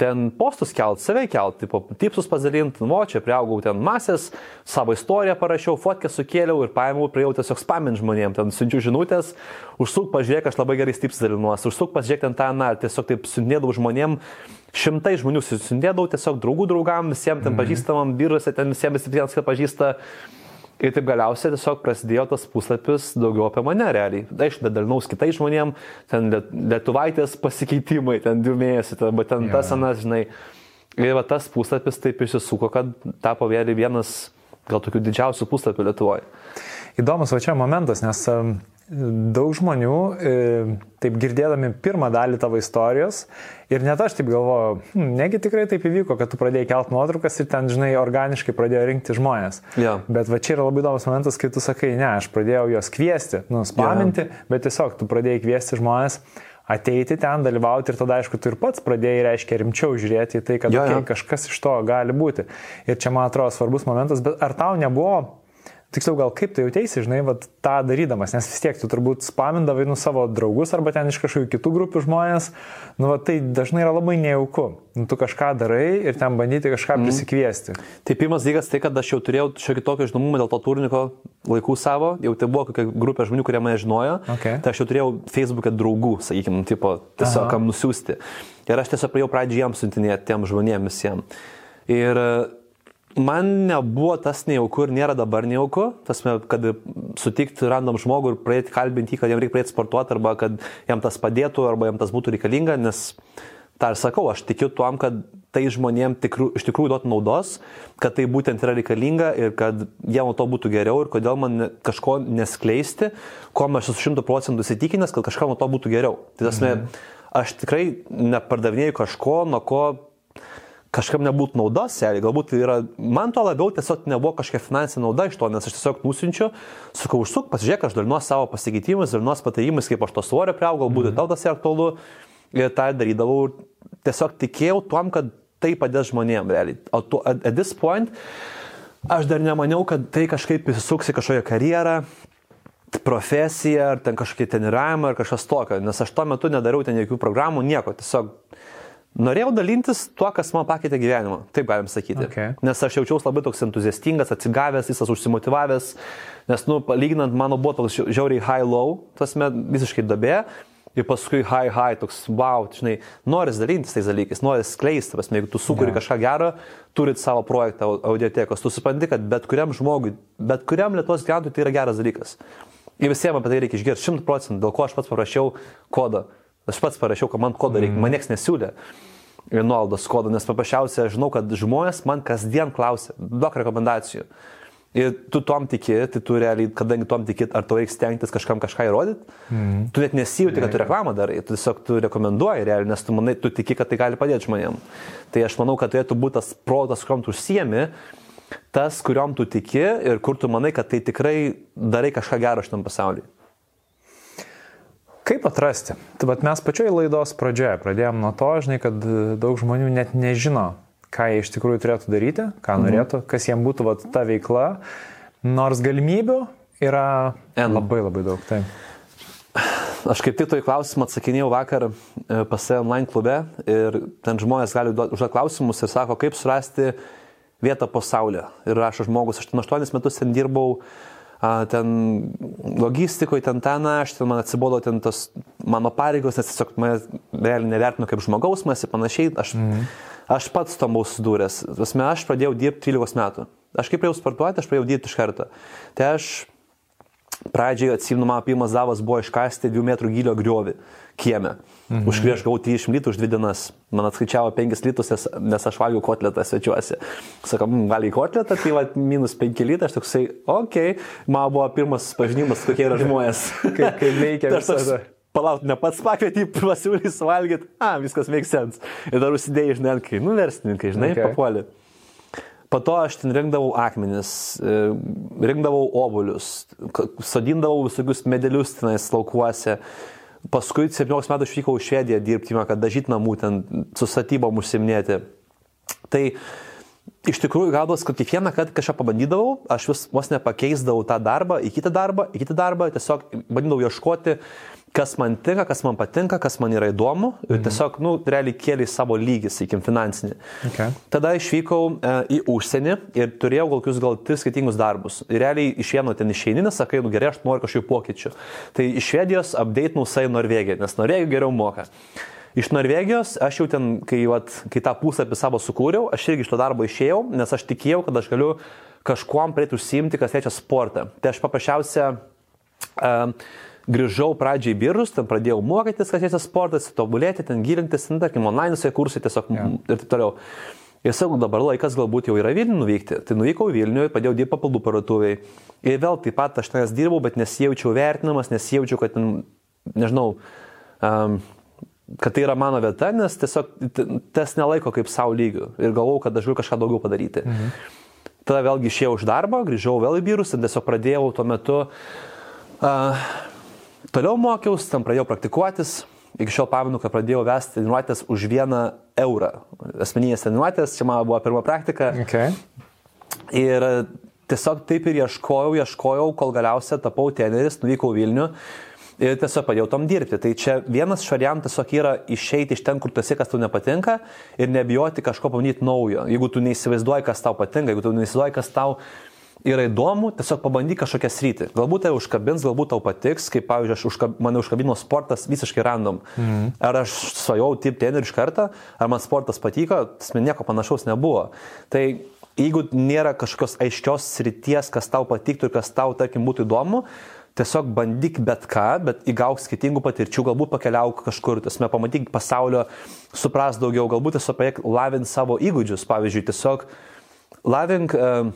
ten postus kelt, save kelt, tipo, tipsus pasidalinti, nu, čia prieaugau ten masės, savo istoriją parašiau, fotkę sukėliau ir paėmiau, prieėjau tiesiog spamint žmonėm, ten siunčiu žinutės, užsuk pažiūrėk, aš labai gerai tipsus dalinuosi, užsuk pažiūrėk ten tą, na, tiesiog taip siuntinėdavau žmonėm, šimtai žmonių siuntinėdavau tiesiog draugų draugam, visiems ten mhm. pažįstamam, biuruose ten visiems visiems, kas pažįsta. Ir taip galiausiai tiesiog prasidėjo tas puslapis daugiau apie mane realiai. Aš dalinau kitais žmonėm, ten lietuvaitės pasikeitimai, ten du mėnesiai, arba ten yeah. tas anas, žinai. Ir va tas puslapis taip išsisuko, kad tapo vėliai vienas gal tokių didžiausių puslapių Lietuvoje. Įdomus va čia momentas, nes daug žmonių, e, taip girdėdami pirmą dalį tavo istorijos, ir net aš taip galvoju, hm, negi tikrai taip įvyko, kad tu pradėjai kelt nuotraukas ir ten, žinai, organiškai pradėjo rinkti žmonės. Yeah. Bet va čia yra labai įdomus momentas, kai tu sakai, ne, aš pradėjau juos kviesti, nuspaminti, yeah. bet tiesiog tu pradėjai kviesti žmonės ateiti ten, dalyvauti ir tada, aišku, tu ir pats pradėjai, reiškia, rimčiau žiūrėti į tai, kad jo, okay, kažkas iš to gali būti. Ir čia, man atrodo, svarbus momentas, bet ar tau nebuvo Tiksliau, gal kaip tu jautėsi, žinai, vat, tą darydamas, nes vis tiek tu turbūt spamindavai nu savo draugus arba ten iš kažkokių kitų grupių žmonės, nu vat, tai dažnai yra labai nejauku. Nu, tu kažką darai ir ten bandyti kažką mm. prisikviesti. Tai pirmas dalykas tai, kad aš jau turėjau šiokį tokį žinomumą dėl to turniko laikų savo, jau tai buvo kokia grupė žmonių, kurie mane žinojo, okay. tai aš jau turėjau Facebook'e draugų, sakykime, tipo, tiesiog Aha. kam nusiųsti. Ir aš tiesiog pradėjau pradžiai jiems siuntinėti tiem žmonėms visiems. Ir man nebuvo tas nejauku ir nėra dabar nejauku, tas, kad sutikti random žmogų ir pradėti kalbinti kad jam reikia pradėti sportuoti, arba kad jam tas padėtų, arba jam tas būtų reikalinga, nes tą ir sakau, aš tikiu tuom, kad tai žmonėm tikrų, iš tikrųjų duotų naudos, kad tai būtent yra reikalinga ir kad jie nuo to būtų geriau ir kodėl man kažko neskleisti, ko aš esu šimtų procentų įsitikinęs, kad kažkam to būtų geriau. Tai tas, mhm. aš tikrai nepardavinėjau kažko, nuo ko kažkam nebūtų naudos, seriai, galbūt tai yra, man to labiau tiesiog nebuvo kažkokia finansinė nauda iš to, nes aš tiesiog nusinčiu, sakau, užsuk, pasižiūrėk, aš dalinuosi savo pasikeitimus, dalinuosi patarimais, kaip aš to svorio priaugau, galbūt mm. tau tas yra aktualu ir tą darydavau, tiesiog tikėjau tuom, kad tai padės žmonėm, realiai. O tu, at, at this point, aš dar nemaniau, kad tai kažkaip įsisuks į kažkokią karjerą, profesiją, ar ten kažkokį treniravimą, ar kažkas tokio, nes aš tuo metu nedariau ten jokių programų, nieko, tiesiog Norėjau dalintis tuo, kas man pakeitė gyvenimą, taip galim sakyti. Okay. Nes aš jaučiausi labai toks entuziastingas, atsigavęs, visas užsimotivavęs, nes, nu, lyginant, mano buvo toks žiauriai high-low, tas met visiškai dabė. Ir paskui high high, toks wow, žinai, noris dalintis tais dalykais, noris skleisti, prasme, jeigu tu sukuri yeah. kažką gero, turit savo projektą audiotekos, tu supranti, kad bet kuriam žmogui, bet kuriam Lietuvos gyventojui tai yra geras dalykas. Ir visiems apie tai reikia išgirsti 100 procentų, dėl ko aš pats parašiau kodą. Aš pats parašiau, kad man kodą reikia, mm. man niekas nesiūlė nuolaidos kodą, nes paprasčiausiai aš žinau, kad žmonės man kasdien klausia, daug rekomendacijų. Ir tu tom tiki, tai tu realiai, kadangi tom tiki, ar tau reikia stengtis kažkam kažką įrodyti, mm. tu net nesijauti, kad tu reklamą darai, tu tiesiog tu rekomenduoji realiai, nes tu manai, tu tiki, kad tai gali padėti žmonėm. Tai aš manau, kad turėtų būti tas protas, kuriuom tu užsiemi, tas, kuriuom tu tiki ir kur tu manai, kad tai tikrai darai kažką gero šitam pasauliu. Kaip atrasti? Bet mes pačioje laidos pradžioje pradėjom nuo to, žinai, kad daug žmonių net nežino, ką jie iš tikrųjų turėtų daryti, ką mhm. norėtų, kas jiems būtų vat, ta veikla, nors galimybių yra N. labai labai daug. Taip. Aš kaip tik toj klausimą atsakinėjau vakar e, pas save online klube ir ten žmonės gali užduoti klausimus ir sako, kaip surasti vietą pasaulyje. Ir rašo žmogus, aš 8 metus ten dirbau ten logistikoje, ten ten aš, ten man atsibodo ten tos mano pareigos, nes tiesiog mane realiai nevertinu kaip žmogaus, mes ir panašiai, aš, mm. aš pats tam buvau sudūręs. Aš pradėjau dirbti 13 metų. Aš kaip pradėjau sportuoti, aš pradėjau dirbti iš karto. Tai aš pradžioje atsimenu, mano pirmas davas buvo iškasti 2 metrų gilio griovį kieme. Mhm. Už kurį aš gavau 30 litų už dvi dienas. Man atskaičiavo 5 litus, nes aš valgiau kotletą svečiuosi. Sakau, mm, valgai kotletą, tai va, minus 5 litai, aš toksai, okei, okay. man buvo pirmas pažinimas, kokie yra žmonės. kaip, kaip veikia visą. Palauk, ne pats pakvietį pasiūlys valgyti, a, viskas make sense. Ir dar užsidėjai, žinai, kai, nu, verslininkai, žinai, okay. papuolė. Po to aš ten rinkdavau akmenis, e, rinkdavau obuolius, sodindavau visokius medelius tenais laukuose. Paskui 17 metų išvykau į Švediją dirbti, kad dažyti namų ten su statybom užsiminėti. Tai iš tikrųjų gaudos, kad kiekvieną kartą kažką pabandydavau, aš vis vos nepakeisdavau tą darbą į kitą darbą, į kitą darbą, tiesiog bandydavau ieškoti, kas man tinka, kas man patinka, kas man yra įdomu ir mhm. tiesiog, nu, realiai kėlė savo lygį, sakykim, finansinį. Okay. Tada išvykau e, į užsienį ir turėjau kokius gal tris skirtingus darbus. Ir realiai iš vieno ten išeininės, sakai, nu gerai, aš noriu kažkokių pokyčių. Tai iš Švedijos update nusai Norvegiją, nes Norvegija geriau moka. Iš Norvegijos aš jau ten, kai, vat, kai tą puslapį savo sukūriau, aš irgi iš to darbo išėjau, nes aš tikėjau, kad aš galiu kažkuom pradėti užsiimti, kas liečia sportą. Tai aš paprasčiausia uh, grįžau pradžiai į biurus, ten pradėjau mokytis, kas liečia sportas, tobulėti, ten gilintis, ten, tarkim, online kursai tiesiog yeah. ir taip toliau. Ir sakau, dabar laikas galbūt jau yra Vilnių nuvykti. Tai nuvykau Vilnių, padėjau dirbti papildų parduotuviai. Ir vėl taip pat aš tenais dirbau, bet nesijaučiau vertinamas, nesijaučiau, kad, ten, nežinau, um, kad tai yra mano vieta, nes tiesiog tas nelaiko kaip savo lygių ir galvau, kad aš galiu kažką daugiau padaryti. Mhm. Tada vėlgi išėjau iš darbo, grįžau vėl į biurus ir tiesiog pradėjau tuo metu, uh, toliau mokiausi, tam pradėjau praktikuotis. Iki šiol pamenu, kad pradėjau vesti treniruotės už vieną eurą. Asmeninės treniruotės, čia mano buvo pirma praktika. Okay. Ir tiesiog taip ir ieškojau, ieškojau, kol galiausiai tapau teneris, nuvykau Vilnių ir tiesiog padėjau tom dirbti. Tai čia vienas iš variantų tiesiog yra išeiti iš ten, kur tu esi, kas tau nepatinka ir nebijoti kažko pamatyti naujo. Jeigu tu neįsivaizduoji, kas tau patinka, jeigu tu neįsivaizduoji, kas tau yra įdomu, tiesiog pabandyk kažkokią sritį. Galbūt tai užkabins, galbūt tau patiks, kaip pavyzdžiui, aš užkab, mane užkabino sportas visiškai random. Mhm. Ar aš svajau taip ten ir iš karto, ar man sportas patiko, man nieko panašaus nebuvo. Tai jeigu nėra kažkokios aiškios srities, kas tau patiktų ir kas tau, tarkim, būtų įdomu, tiesiog bandyk bet ką, bet įgauk skirtingų patirčių, galbūt pakeliauk kažkur, tiesiog pamatyk pasaulio, supras daugiau, galbūt tiesiog lavink savo įgūdžius, pavyzdžiui, tiesiog lavink uh,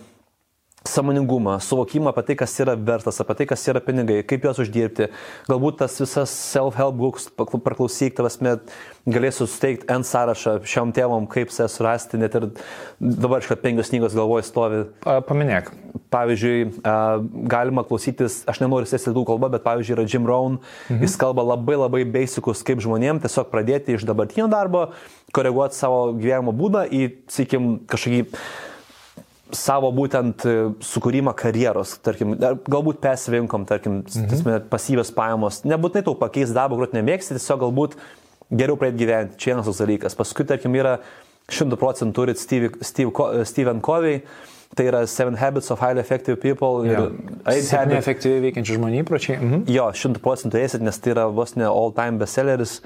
samoningumą, suvokimą apie tai, kas yra vertas, apie tai, kas yra pinigai, kaip juos uždirbti. Galbūt tas visas self-help books, praklausyk, tavas met galėsiu suteikti N sąrašą šiom temom, kaip se surasti, net ir dabar šio penkios knygos galvoje stovi. Paminėk. Pavyzdžiui, galima klausytis, aš nenoriu sėsti daug kalbą, bet pavyzdžiui yra Jim Rohn, mhm. jis kalba labai labai basicus, kaip žmonėm tiesiog pradėti iš dabartinio darbo, koreguoti savo gyvenimo būdą į, sakykim, kažkokį savo būtent e, sukūrimą karjeros, tarkim, galbūt persivinkom, tarkim, mhm. pasyvios pajamos, nebūtinai tau pakeis darbą, kur nemėgsti, tiesiog galbūt geriau pradėti gyventi, čia vienas toks dalykas. Paskui, tarkim, yra 100 procentų turit Steve, Steve, Stephen Covey, tai yra Seven Habits of Highly Effective People 8 Habits. Efektyviai veikiančių žmonių įpročiai. Mhm. Jo, 100 procentų eisit, nes tai yra vos ne all time bestselleris.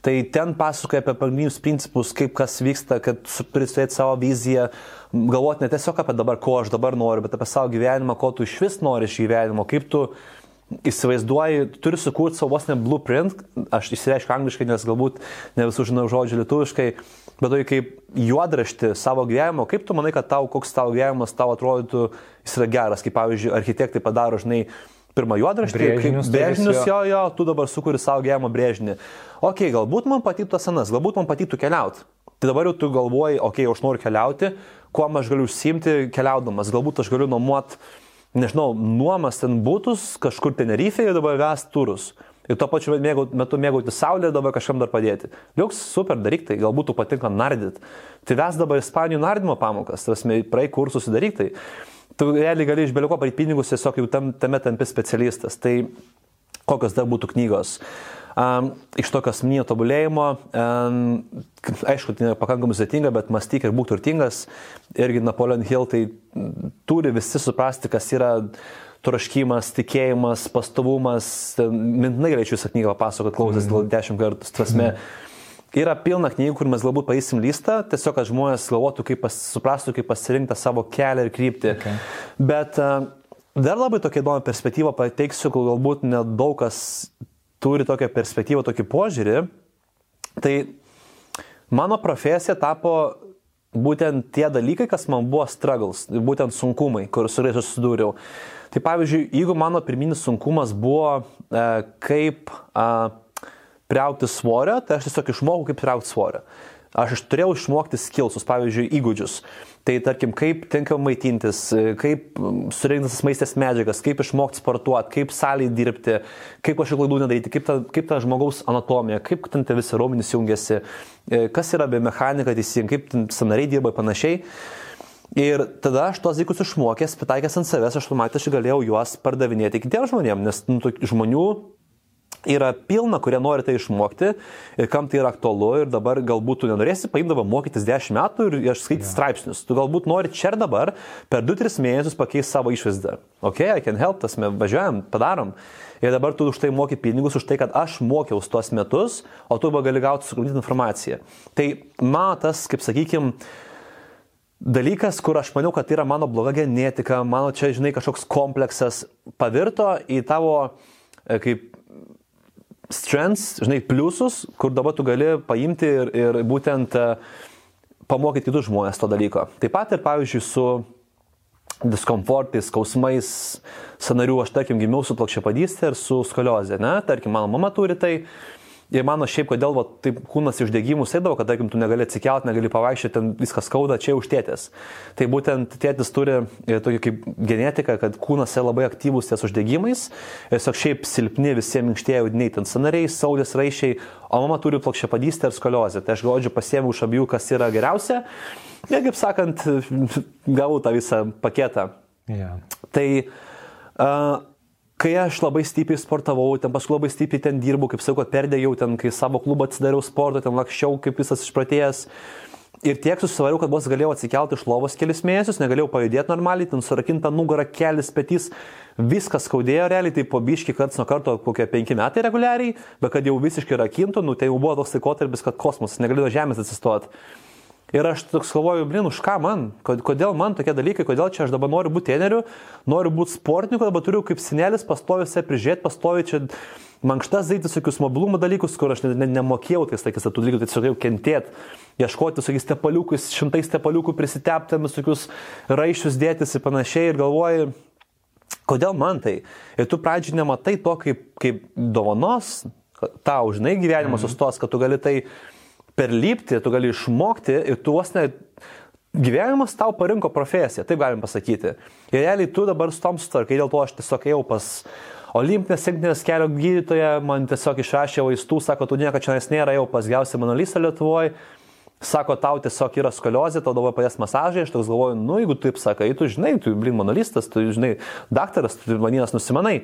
Tai ten pasakoja apie pagrindinius principus, kaip kas vyksta, kad turėti savo viziją, galvoti ne tiesiog apie dabar, ko aš dabar noriu, bet apie savo gyvenimą, ko tu iš vis nori iš gyvenimo, kaip tu įsivaizduoji, turi sukurti savo vos ne blueprint, aš įsireiškiu angliškai, nes galbūt ne visų žinau žodžių lietuviškai, bet tai kaip juodrašti savo gyvenimo, kaip tu manai, kad tau, koks tavo gyvenimas tau atrodytų, jis yra geras, kaip pavyzdžiui, architektai padaro, žinai, pirmą juodraštį, brėžinius, brėžinius jo, jo, tu dabar sukuri savo gyvenimo brėžinį. Ok, galbūt man patiktų tas senas, galbūt man patiktų keliauti. Tai dabar jau tu galvoji, ok, aš noriu keliauti, kuo aš galiu užsimti keliaudamas, galbūt aš galiu nuomot, nežinau, nuomas ten būtus, kažkur Tenerife'e ir dabar ves turus. Ir tuo pačiu metu mėgauti saulę ir dabar kažkam dar padėti. Liuks, super, daryk tai, galbūt tu patinka nardyt. Tai ves dabar Ispanijų nardymo pamokas, tas praeik kursus daryk tai tu realiai gali iš beliko parit pinigus, tiesiog jau tam, tame tampi specialistas. Tai kokios dar būtų knygos? Um, iš tokio asmeninio tobulėjimo, aišku, tai pakankamai sudėtinga, bet mąstyk ir būk turtingas. Irgi Napoleon Hill tai turi visi suprasti, kas yra troškimas, tikėjimas, pastovumas. Mintinai galėčiau visą knygą papasakoti, klausęs mm. gal dešimt kartų. Prasme, mm Yra pilna knygų, kur mes galbūt paėsim listą, tiesiog, kad žmonės galvotų, kaip pas, suprastų, kaip pasirinkti savo kelią ir kryptį. Okay. Bet uh, dar labai tokia įdomi perspektyva pateiksiu, kol galbūt nedaug kas turi tokią perspektyvą, tokį požiūrį. Tai mano profesija tapo būtent tie dalykai, kas man buvo struggles, būtent sunkumai, kur su kuriais susidūriau. Tai pavyzdžiui, jeigu mano pirminis sunkumas buvo, e, kaip e, priaukti svorio, tai aš tiesiog išmokau, kaip priaukti svorio. Aš turėjau išmokti skilsus, pavyzdžiui, įgūdžius. Tai tarkim, kaip tinkamai maitintis, kaip surinktas maistės medžiagas, kaip išmokti sportuoti, kaip saliai dirbti, kaip kažkokių klaidų nedaryti, kaip ta, kaip ta žmogaus anatomija, kaip ten tie visi raumenys jungiasi, kas yra biomechanika teisingai, kaip sanariai dirba ir panašiai. Ir tada aš tos dalykus išmokęs, pritaikęs ant savęs, aš automatiškai galėjau juos pardavinėti kitiems žmonėms, nes nu, žmonių yra pilna, kurie nori tai išmokti ir kam tai yra aktualu ir dabar galbūt tu nenorėsi paimdavo mokytis 10 metų ir aš skaityti yeah. straipsnius. Tu galbūt nori čia ir dabar per 2-3 mėnesius pakeisti savo išvaizdą. Ok, I can help, tas mes važiuojam, padarom. Ir dabar tu už tai moki pinigus, už tai, kad aš mokiausi tuos metus, o tu gali gauti sukrūtinti informaciją. Tai matas, kaip sakykime, dalykas, kur aš maniau, kad tai yra mano bloga genetika, mano čia, žinai, kažkoks kompleksas, pavirto į tavo e, kaip strengths, žinai, pliusus, kur dabar tu gali paimti ir, ir būtent e, pamokyti kitus žmonės to dalyko. Taip pat ir, pavyzdžiui, su diskomfortais, skausmais, sanarių, aš tarkim gimiau su plokščiapadystė ir su skoliozė, ne, tarkim, mano mama turi tai, Ir mano šiaip, kodėl va, taip kūnas išdegimų sėdavo, kad, tarkim, tu negali atsikelt, negali pavaišyti, ten viskas skauda, čia už tėtės. Tai būtent tėtis turi e, tokį kaip genetiką, kad kūnas yra labai aktyvus ties uždegimais, tiesiog šiaip silpni visi minkštieji audiniai, ten sanariai, saulės raišiai, o mama turi plokščiapadystę ir skoliozę. Tai aš godžiu pasiemiau iš abiejų, kas yra geriausia. Ir kaip sakant, gavau tą visą paketą. Yeah. Tai uh, kai aš labai stipriai sportavau, ten paskui labai stipriai ten dirbau, kaip sakau, perdėjau ten, kai savo klubą atsidariau sportą, ten lakščiau kaip visas išpratėjęs. Ir tiek susivariau, kad vos galėjau atsikelti iš lovos kelias mėnesius, negalėjau pajudėti normaliai, ten surakinta nugarą, kelis petys, viskas skaudėjo realiai, tai po biški karts nuo karto kokie penki metai reguliariai, bet kad jau visiškai rakintų, nu tai jau buvo toks laikotarpis, kad kosmosas negalėjo žemės atsistoti. Ir aš toks galvoju, blin, už ką man, kodėl man tokie dalykai, kodėl čia aš dabar noriu būti treneriu, noriu būti sportininku, dabar turiu kaip senelis pastovi save prižiūrėti, pastovi čia mankštas daryti visokius mobilumo dalykus, kur aš ne, ne, nemokėjau tais laikais tų dalykų, tai tiesiog jau kentėti, ieškoti visokiais tepaliukais, šimtais tepaliukų prisitepti, visokius raišius dėtis ir panašiai ir galvoju, kodėl man tai. Ir tu pradžiui nematai to kaip, kaip dovanos, tau, žinai, gyvenimas mm. sustos, kad tu gali tai perlypti, tu gali išmokti ir tu vos ne... Gyvenimas tau parinko profesiją, taip galim pasakyti. Ir realiai tu dabar su tom sutvarkai, dėl to aš tiesiog ėjau pas olimpinės rinktinės kelio gydytoją, man tiesiog išrašė vaistų, sako, tu nieko čia nėra, jau pas gausią manolystą Lietuvoje. Sako, tau tiesiog yra skoliozė, tau dabar padės masažai, aš toks galvoju, nu jeigu taip sakai, tu žinai, tu, blin, monolistas, tu žinai, daktaras, tu maninės nusimanai.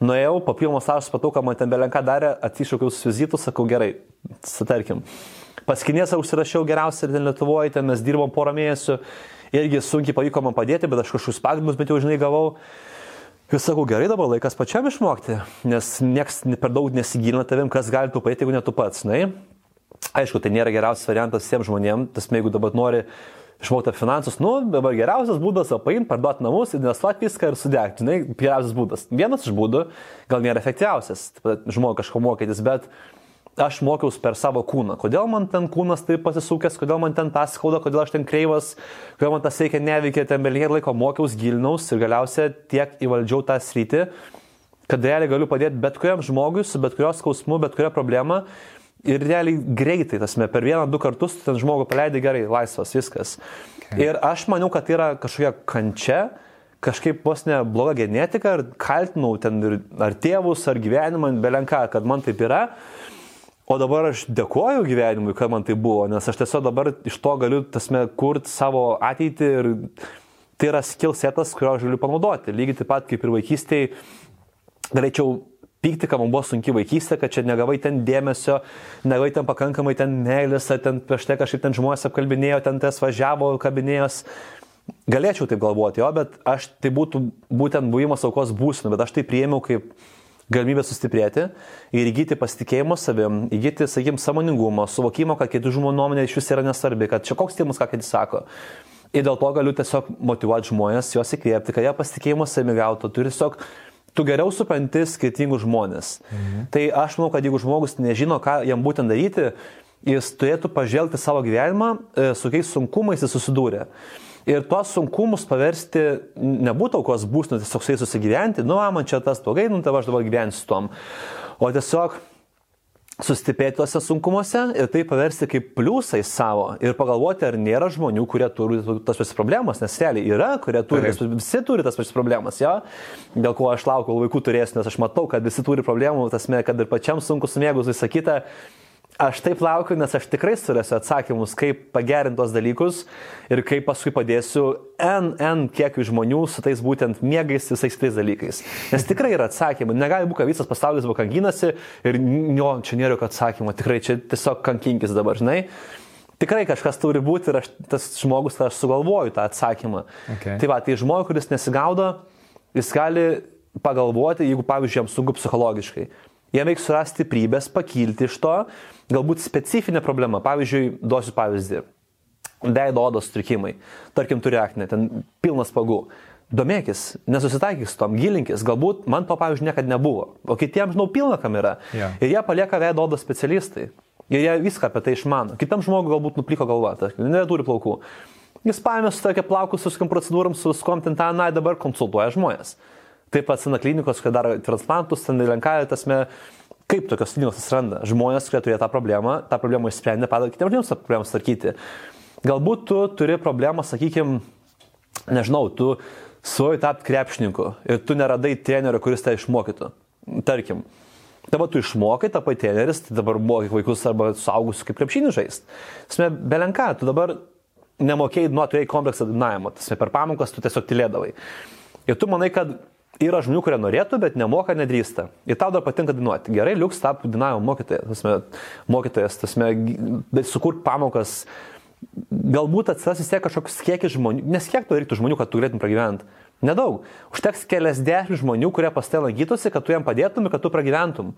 Nuėjau, po pirmo masažo supratau, ką man ten belenka darė, atsišaukiau su vizitu, sakau, gerai, sutarkim. Pas Kinėsą užsirašiau geriausiai ir Lietuvoje, ten mes dirbom porą mėnesių, irgi sunkiai pavyko man padėti, bet aš kažkokius pagrinus, bet jau žinai gavau. Ir sakau, gerai dabar laikas pačiam išmokti, nes niekas per daug nesigilina tavim, kas gali tu padėti, jeigu ne tu pats. Na, aišku, tai nėra geriausias variantas visiems žmonėms, tas jeigu dabar nori išmokti finansus, nu, dabar geriausias būdas paimti, parduoti namus, investuoti viską ir sudegti. Žinai, geriausias būdas. Vienas iš būdų, gal nėra efektyviausias, žmogui kažko mokytis, bet aš mokiausi per savo kūną. Kodėl man ten kūnas taip pasisukęs, kodėl man ten tas skauda, kodėl aš ten kreivas, kodėl man tas reikia neveikia, ten belie laiko mokiausi, gilinaus ir galiausiai tiek įvaldžiau tą sritį, kad realiai galiu padėti bet kuriam žmogui su bet kurios skausmu, bet kurią problemą. Ir realiai greitai, tasme, per vieną, du kartus ten žmogų paleidai gerai, laisvas, viskas. Okay. Ir aš maniau, kad tai yra kažkokia kančia, kažkaip vos ne bloga genetika, ar kaltinau ten ir, ar tėvus, ar gyvenimą, belenką, kad man taip yra. O dabar aš dėkoju gyvenimui, kad man tai buvo, nes aš tiesiog dabar iš to galiu, tasme, kurti savo ateitį ir tai yra skill setas, kurio aš galiu panaudoti. Lygiai taip pat kaip ir vaikystėje galėčiau pykti, kad man buvo sunki vaikystė, kad čia negavai ten dėmesio, negavai ten pakankamai ten meilės, ten prieš tai kažkaip ten žmonės apkalbinėjo, ten tas važiavo, kabinėjos. Galėčiau taip galvoti, jo, bet aš tai būtų būtent buvimas aukos būsinu, bet aš tai priėmiau kaip galimybę sustiprėti ir įgyti pasitikėjimo savim, įgyti, sakykim, samoningumo, suvokimo, kad kitų žmonių nuomonė iš vis yra nesvarbi, kad čia koks tėmus, ką kiti sako. Ir dėl to galiu tiesiog motivuoti žmonės, juos įkvėpti, kad jie pasitikėjimo savimi gautų. Tu tiesiog, tu geriau supranti skirtingus žmonės. Mhm. Tai aš manau, kad jeigu žmogus nežino, ką jam būtent daryti, jis turėtų pažvelgti savo gyvenimą, e, su kokiais sunkumais jis susidūrė ir tuos sunkumus paversti nebūtų aukos būsnų, tiesiog su jais susigyventi, nu, man čia tas blogai, nu, tai aš dabar gyvensiu tom. O tiesiog sustiprėti tuose sunkumuose ir tai paversti kaip pliusai savo ir pagalvoti, ar nėra žmonių, kurie turi tas pačias problemas, nes realiai yra, kurie turi, tas, visi turi tas pačias problemas, jo, dėl ko aš laukiu, kol vaikų turėsiu, nes aš matau, kad visi turi problemų, tasme, kad ir pačiam sunku sumėgus visą kitą, aš taip laukiu, nes aš tikrai surasiu atsakymus, kaip pagerinti tos dalykus ir kaip paskui padėsiu N, N kiekių žmonių su tais būtent mėgais visais tais dalykais. Nes tikrai yra atsakymai. Negali būti, kad visas pasaulis buvo kankinasi ir jo, čia nėra jokio atsakymo. Tikrai čia tiesiog kankinkis dabar, žinai. Tikrai kažkas turi būti ir aš, tas žmogus, aš sugalvoju tą atsakymą. Okay. Tai va, tai žmogus, kuris nesigaudo, jis gali pagalvoti, jeigu, pavyzdžiui, jam sunku psichologiškai. Jam reikia surasti stiprybės, pakilti iš to, galbūt specifinė problema. Pavyzdžiui, duosiu pavyzdį. Veido odos sutrikimai. Tarkim, turi akne, ten pilnas pagų. Domėkis, nesusitaikyk su tom, gilinkis, galbūt man to, pavyzdžiui, niekada nebuvo, o kitiems, žinau, pilna kamera. Yeah. Ir jie palieka veido odos specialistai. Ir jie viską apie tai išmano. Kitam žmogui galbūt nupliko galva, tarkim, neturi plaukų. Jis paėmė su tokia plaukus, su skim procedūram, su skom ten tą, na, dabar konsultuoja žmonės. Taip pat sena klinikos, kai daro transplantus, ten lenkaja, tasme, kaip tokios klinikos atsiranda. Žmonės, kurie turėjo tą problemą, tą problemą išsprendė, padeda kitiems žmonėms tą problemą tvarkyti. Galbūt tu turi problemą, sakykime, nežinau, tu suoji tapti krepšininku ir tu neradai trenerio, kuris tai išmokytų. Tarkim, Dabar tu išmokai, tapai treneris, tai dabar mokai vaikus arba suaugusius kaip krepšinį žaisti. Tasme, belenka, tu dabar nemokėjai nuo turėjai kompleksą dainavimo, tasme, per pamokas tu tiesiog tylėdavai. Ir tu manai, kad yra žmonių, kurie norėtų, bet nemoka, nedrįsta. Ir tau dar patinka dainuoti. Gerai, liuks tap dainavimo mokytojas, tasme, mokytojas, tasme, sukurk pamokas. Galbūt atsiras vis tiek kažkoks kiekis žmonių, nes kiek to reiktų žmonių, kad tu galėtum pragyventi. Nedaug. Užteks keliasdešimt žmonių, kurie pas tai lankytųsi, kad tu jam padėtum ir kad tu pragyventum.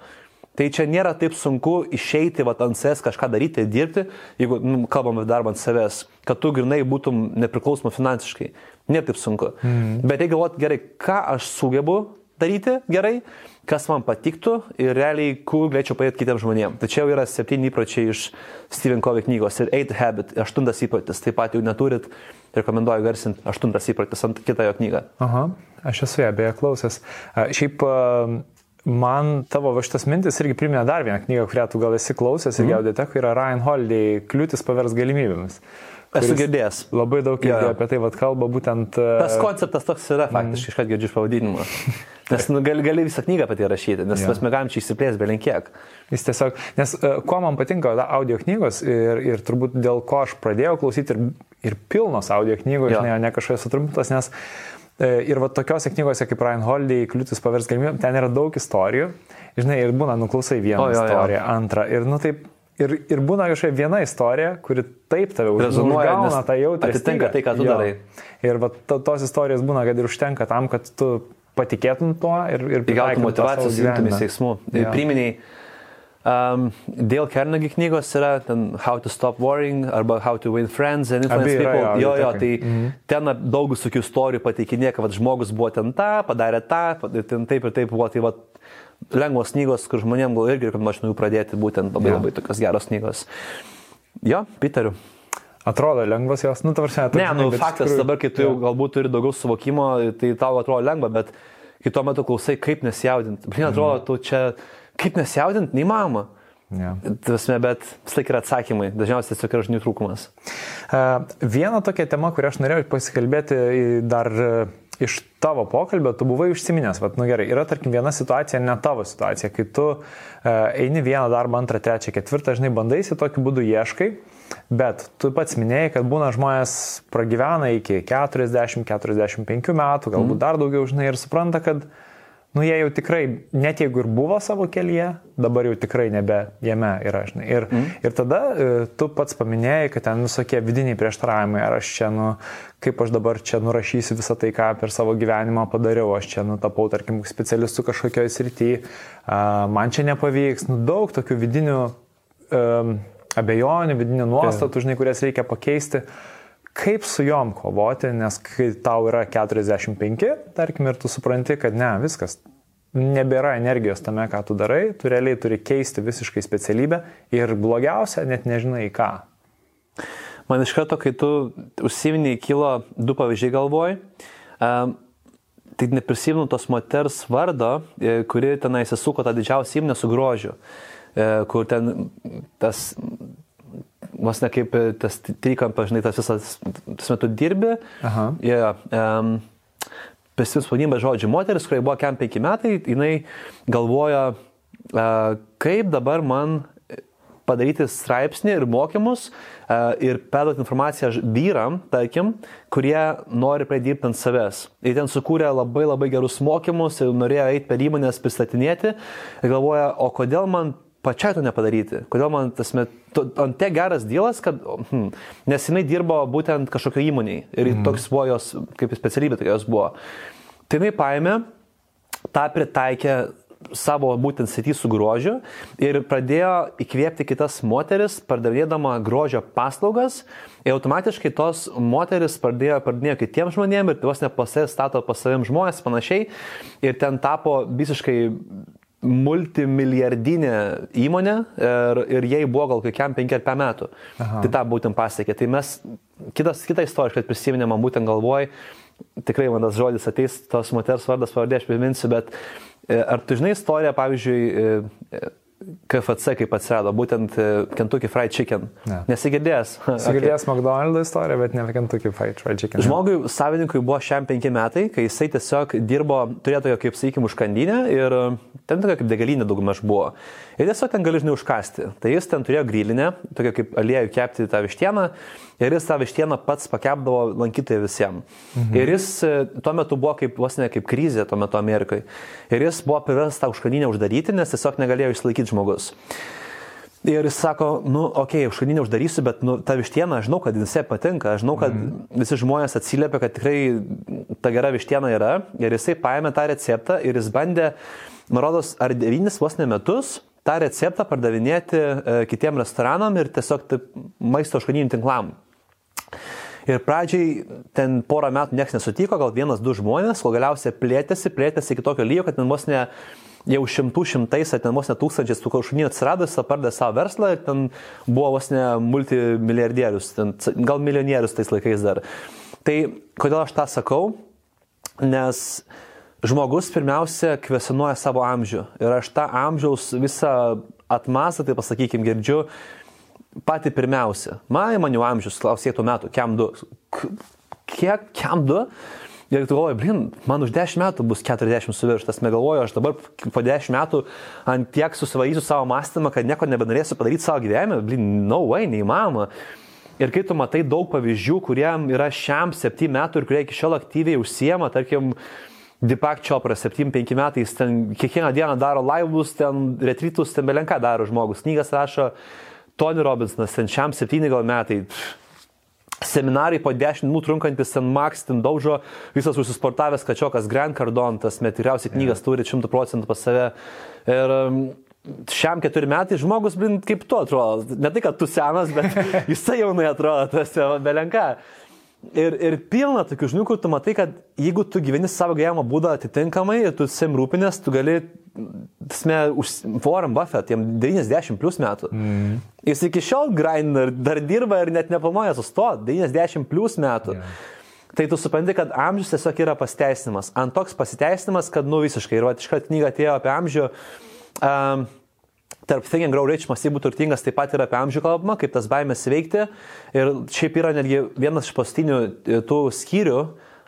Tai čia nėra taip sunku išeiti vat, ant savęs kažką daryti, dirbti, jeigu nu, kalbam apie darbą ant savęs, kad tu grinai būtum nepriklausoma finansiškai. Nėra taip sunku. Mm. Bet reikia galvoti gerai, ką aš sugebu daryti gerai, kas man patiktų ir realiai, kur galėčiau padėti kitiems žmonėms. Čia jau yra septyni įpročiai iš Stephen Covey knygos ir Eight Habit, aštuntas įprotis. Taip pat jau neturit, rekomenduoju garsinti aštuntas įprotis ant kitą jo knygą. Aha, aš esu ją beje klausęs. Šiaip Man tavo šitas mintis irgi priminė dar vieną knygą, kurią tu gal esi klausęs ir mm. audiotekoje yra Ryan Holiday Kliūtis pavers galimybėmis. Esu girdėjęs. Labai daug ja. apie tai vat, kalba būtent. E, Tas konceptas toks yra faktiškai, kad girdžiu iš pavadinimo. Nes nu, gali, gali visą knygą apie tai rašyti, nes ja. mes galim čia išsiplės belenkiek. Jis tiesiog, nes uh, kuo man patinka audio knygos ir, ir turbūt dėl ko aš pradėjau klausyti ir, ir pilnos audio knygos, ja. žinai, ne kažkokios sutrumpintos, nes E, ir va tokiose knygose kaip Ryan Holiday, Kliūtis pavers galimybėm, ten yra daug istorijų. Žinai, ir būna, nuklausai vieną o, jo, istoriją, jo. antrą. Ir, nu, taip, ir, ir būna kažkokia viena istorija, kuri taip tave rezonuoja, gauna tą jautrą. Atitinka tai, ką tu jo. darai. Ir va, to, tos istorijos būna, kad ir užtenka tam, kad tu patikėtum tuo ir, ir įgautum motivacijos, imtumės veiksmų. Priminiai, Um, dėl Kernagi knygos yra ten How to Stop Worrying arba How to Win Friends and Influence Abi, People. Yra, jo, jo, jo, tai mm -hmm. ten daug visokių istorijų pateikinė, kad žmogus buvo ten tą, padarė tą, ten taip ir taip buvo. Tai va, lengvos knygos, kur žmonėms gal irgi rekomenduočiau jų pradėti, būtent labai ja. labai tokios geros knygos. Jo, Piteriu. Atrodo lengvas jos, nu, tvarsiai. Ne, nu, faktas tikrųjų, dabar, kai tu jau galbūt turi daugiau suvokimo, tai tau atrodo lengva, bet kai tuo metu klausai, kaip nesijaudinti. Man atrodo, mm. tu čia kaip nesijaudinti, neįmanoma. Yeah. Tasme, bet vis laik yra atsakymai, dažniausiai tiesiog yra žinių trūkumas. Uh, viena tokia tema, kurią aš norėjau pasikalbėti dar uh, iš tavo pokalbio, tu buvai užsiminęs, vad, nu gerai, yra tarkim viena situacija, ne tavo situacija, kai tu uh, eini vieną darbą, antrą, trečią, ketvirtą, žinai, bandaisi, tokiu būdu ieškai, bet tu pats minėjai, kad būna žmonės pragyvena iki 40-45 metų, galbūt mm. dar daugiau, žinai, ir supranta, kad nu jie jau tikrai, net jeigu ir buvo savo kelyje, dabar jau tikrai nebe jame yra, žinai. Ir, mm. ir tada e, tu pats paminėjai, kad ten visokie vidiniai prieštaravimai, ar aš čia, nu, kaip aš dabar čia nurašysiu visą tai, ką per savo gyvenimą padariau, aš čia nutapau, tarkim, specialistų kažkokioje srityje, man čia nepavyks, nu, daug tokių vidinių um, abejonių, vidinių nuostatų, žinai, kurias reikia pakeisti. Uh, kaip su juom kovoti, nes kai tau yra 45, tarkim, ir tu supranti, kad ne, viskas, nebėra energijos tame, ką tu darai, tu realiai turi keisti visiškai specialybę ir blogiausia, net nežinai ką. Man iš karto, kai tu užsiminiai, kilo du pavyzdžiai galvoj. Um, tai neprisimenu tos moters vardo, e, kuri tenai įsisuko tą didžiausią įmonę su grožiu, e, kur ten tas vos ne kaip e, tas trikampas, žinai, tas visas, tas metu dirbi. Aha. Yeah, um, Pesimis pavadinimą žodžiu, moteris, kuriai buvo kem penki metai, jinai galvoja, uh, kaip dabar man padaryti straipsnį ir mokymus e, ir perduoti informaciją vyram, tarkim, kurie nori pradėti ant savęs. Ir ten sukūrė labai labai gerus mokymus ir norėjo eiti per įmonės pristatinėti ir galvoja, o kodėl man pačiai to nepadaryti? Kodėl man tas met, ant tiek geras dėlas, kad, hmm, nes jinai dirbo būtent kažkokio įmoniai ir mm. toks buvo jos, kaip specialybė, tai jos buvo. Tai jinai paėmė, tą pritaikė savo būtent sėtį su grožiu ir pradėjo įkvėpti kitas moteris, pardavinėdama grožio paslaugas. Ir automatiškai tos moteris pradėjo pardavinėti kitiems žmonėms ir vos ne pasai stato pas savim žmonės panašiai. Ir ten tapo visiškai multimilijardinė įmonė ir, ir jai buvo gal kokiam 5 metų. Aha. Tai tą būtent pasiekė. Tai mes, kitas, kita istorija, kad prisiminė man būtent galvoj, tikrai man tas žodis ateis, tos moters vardas pavardė, aš priminsiu, bet e, ar tu žinai istoriją, pavyzdžiui, e, KFC kaip atsirado, būtent e, Kentucky Fried Chicken. Ne. Nesigirdėjęs. Sigirdėjęs okay. McDonald's istoriją, bet ne Kentucky Fried Chicken. Žmogui, savininkui buvo šiam penki metai, kai jisai tiesiog dirbo, turėjo tokia kaip, sakykime, užkandinę ir e, ten tokia kaip degalinė daugmaž buvo. Ir tiesiog ten gali žinai užkasti. Tai jis ten turėjo grylinę, tokia kaip aliejų kepti tą vištieną ir jis tą vištieną pats pakepdavo lankytojai visiems. Mhm. Ir jis e, tuo metu buvo kaip, vos ne kaip krizė tuo metu Amerikai. Ir jis buvo priverstas tą užkandinę uždaryti, nes tiesiog negalėjo išlaikyti žmogus. Ir jis sako, nu, okei, okay, užkandinę uždarysiu, bet nu, ta vištiena, aš žinau, kad jisai patinka, aš žinau, kad mm. visi žmonės atsiliepia, kad tikrai ta gera vištiena yra. Ir jisai paėmė tą receptą ir jis bandė, man rodos, ar devynis vos ne metus tą receptą pardavinėti e, kitiem restoranam ir tiesiog taip, maisto užkandinių tinklam. Ir pradžiai ten porą metų niekas nesutiko, gal vienas, du žmonės, kol galiausiai plėtėsi, plėtėsi iki tokio lygio, kad ten vos ne jau šimtų šimtais, ten vos ne tūkstančiais tų kaušinių atsirado, jis pardė savo verslą ir ten buvo vos ne multimilijardierius, gal milijonierius tais laikais dar. Tai kodėl aš tą sakau? Nes žmogus pirmiausia kvesionuoja savo amžių. Ir aš tą amžiaus visą atmasą, tai pasakykim, girdžiu pati pirmiausia. Man, man jau amžius, klausėtų metų, kiam du. Kiek, kiam du? Ir tu galvoji, blin, man už 10 metų bus 40 suvirštas, negalvoju, aš dabar po 10 metų ant tiek susivarysiu savo mąstymą, kad nieko nebenorėsiu padaryti savo gyvenime, blin, no way, neįmanoma. Ir kai tu matai daug pavyzdžių, kuriem yra šiam 7 metų ir kurie iki šiol aktyviai užsiema, tarkim, Deepak Chopra 7-5 metais, ten kiekvieną dieną daro laivus, ten retrytus, ten belenką daro žmogus, knygas rašo, Tony Robinsonas, ten šiam 7 gal metai. Seminarai po 10 minutų trunkantis ten Max, ten daužo, visas užsisportavęs kačiokas Grand Cardon, tas metiriausiai knygas yeah. turi 100 procentų pas save. Ir um, šiam keturi metai žmogus, blin, kaip tu atrodo. Ne tai, kad tu senas, bet jisai jaunai atrodo, tas belenka. Ir, ir pilna tokių žinių, kur tu matai, kad jeigu tu gyveni savo gyvenimo būdą atitinkamai ir tu sim rūpinės, tu gali, tasme, už Warren Buffett, jam 90 plus metų. Mm. Jis iki šiol grinder, dar dirba ir net neplanuoja sustoti, 90 plus metų. Yeah. Tai tu supranti, kad amžius tiesiog yra pasiteisinimas. Ant toks pasiteisinimas, kad, nu, visiškai, ir va, iškart knyga atėjo apie amžių. Um, tarp Think and Grow Rich mąstybų turtingas taip pat yra apie amžių kalbama, kaip tas baimės veikti. Ir šiaip yra netgi vienas iš pastinių tų skyrių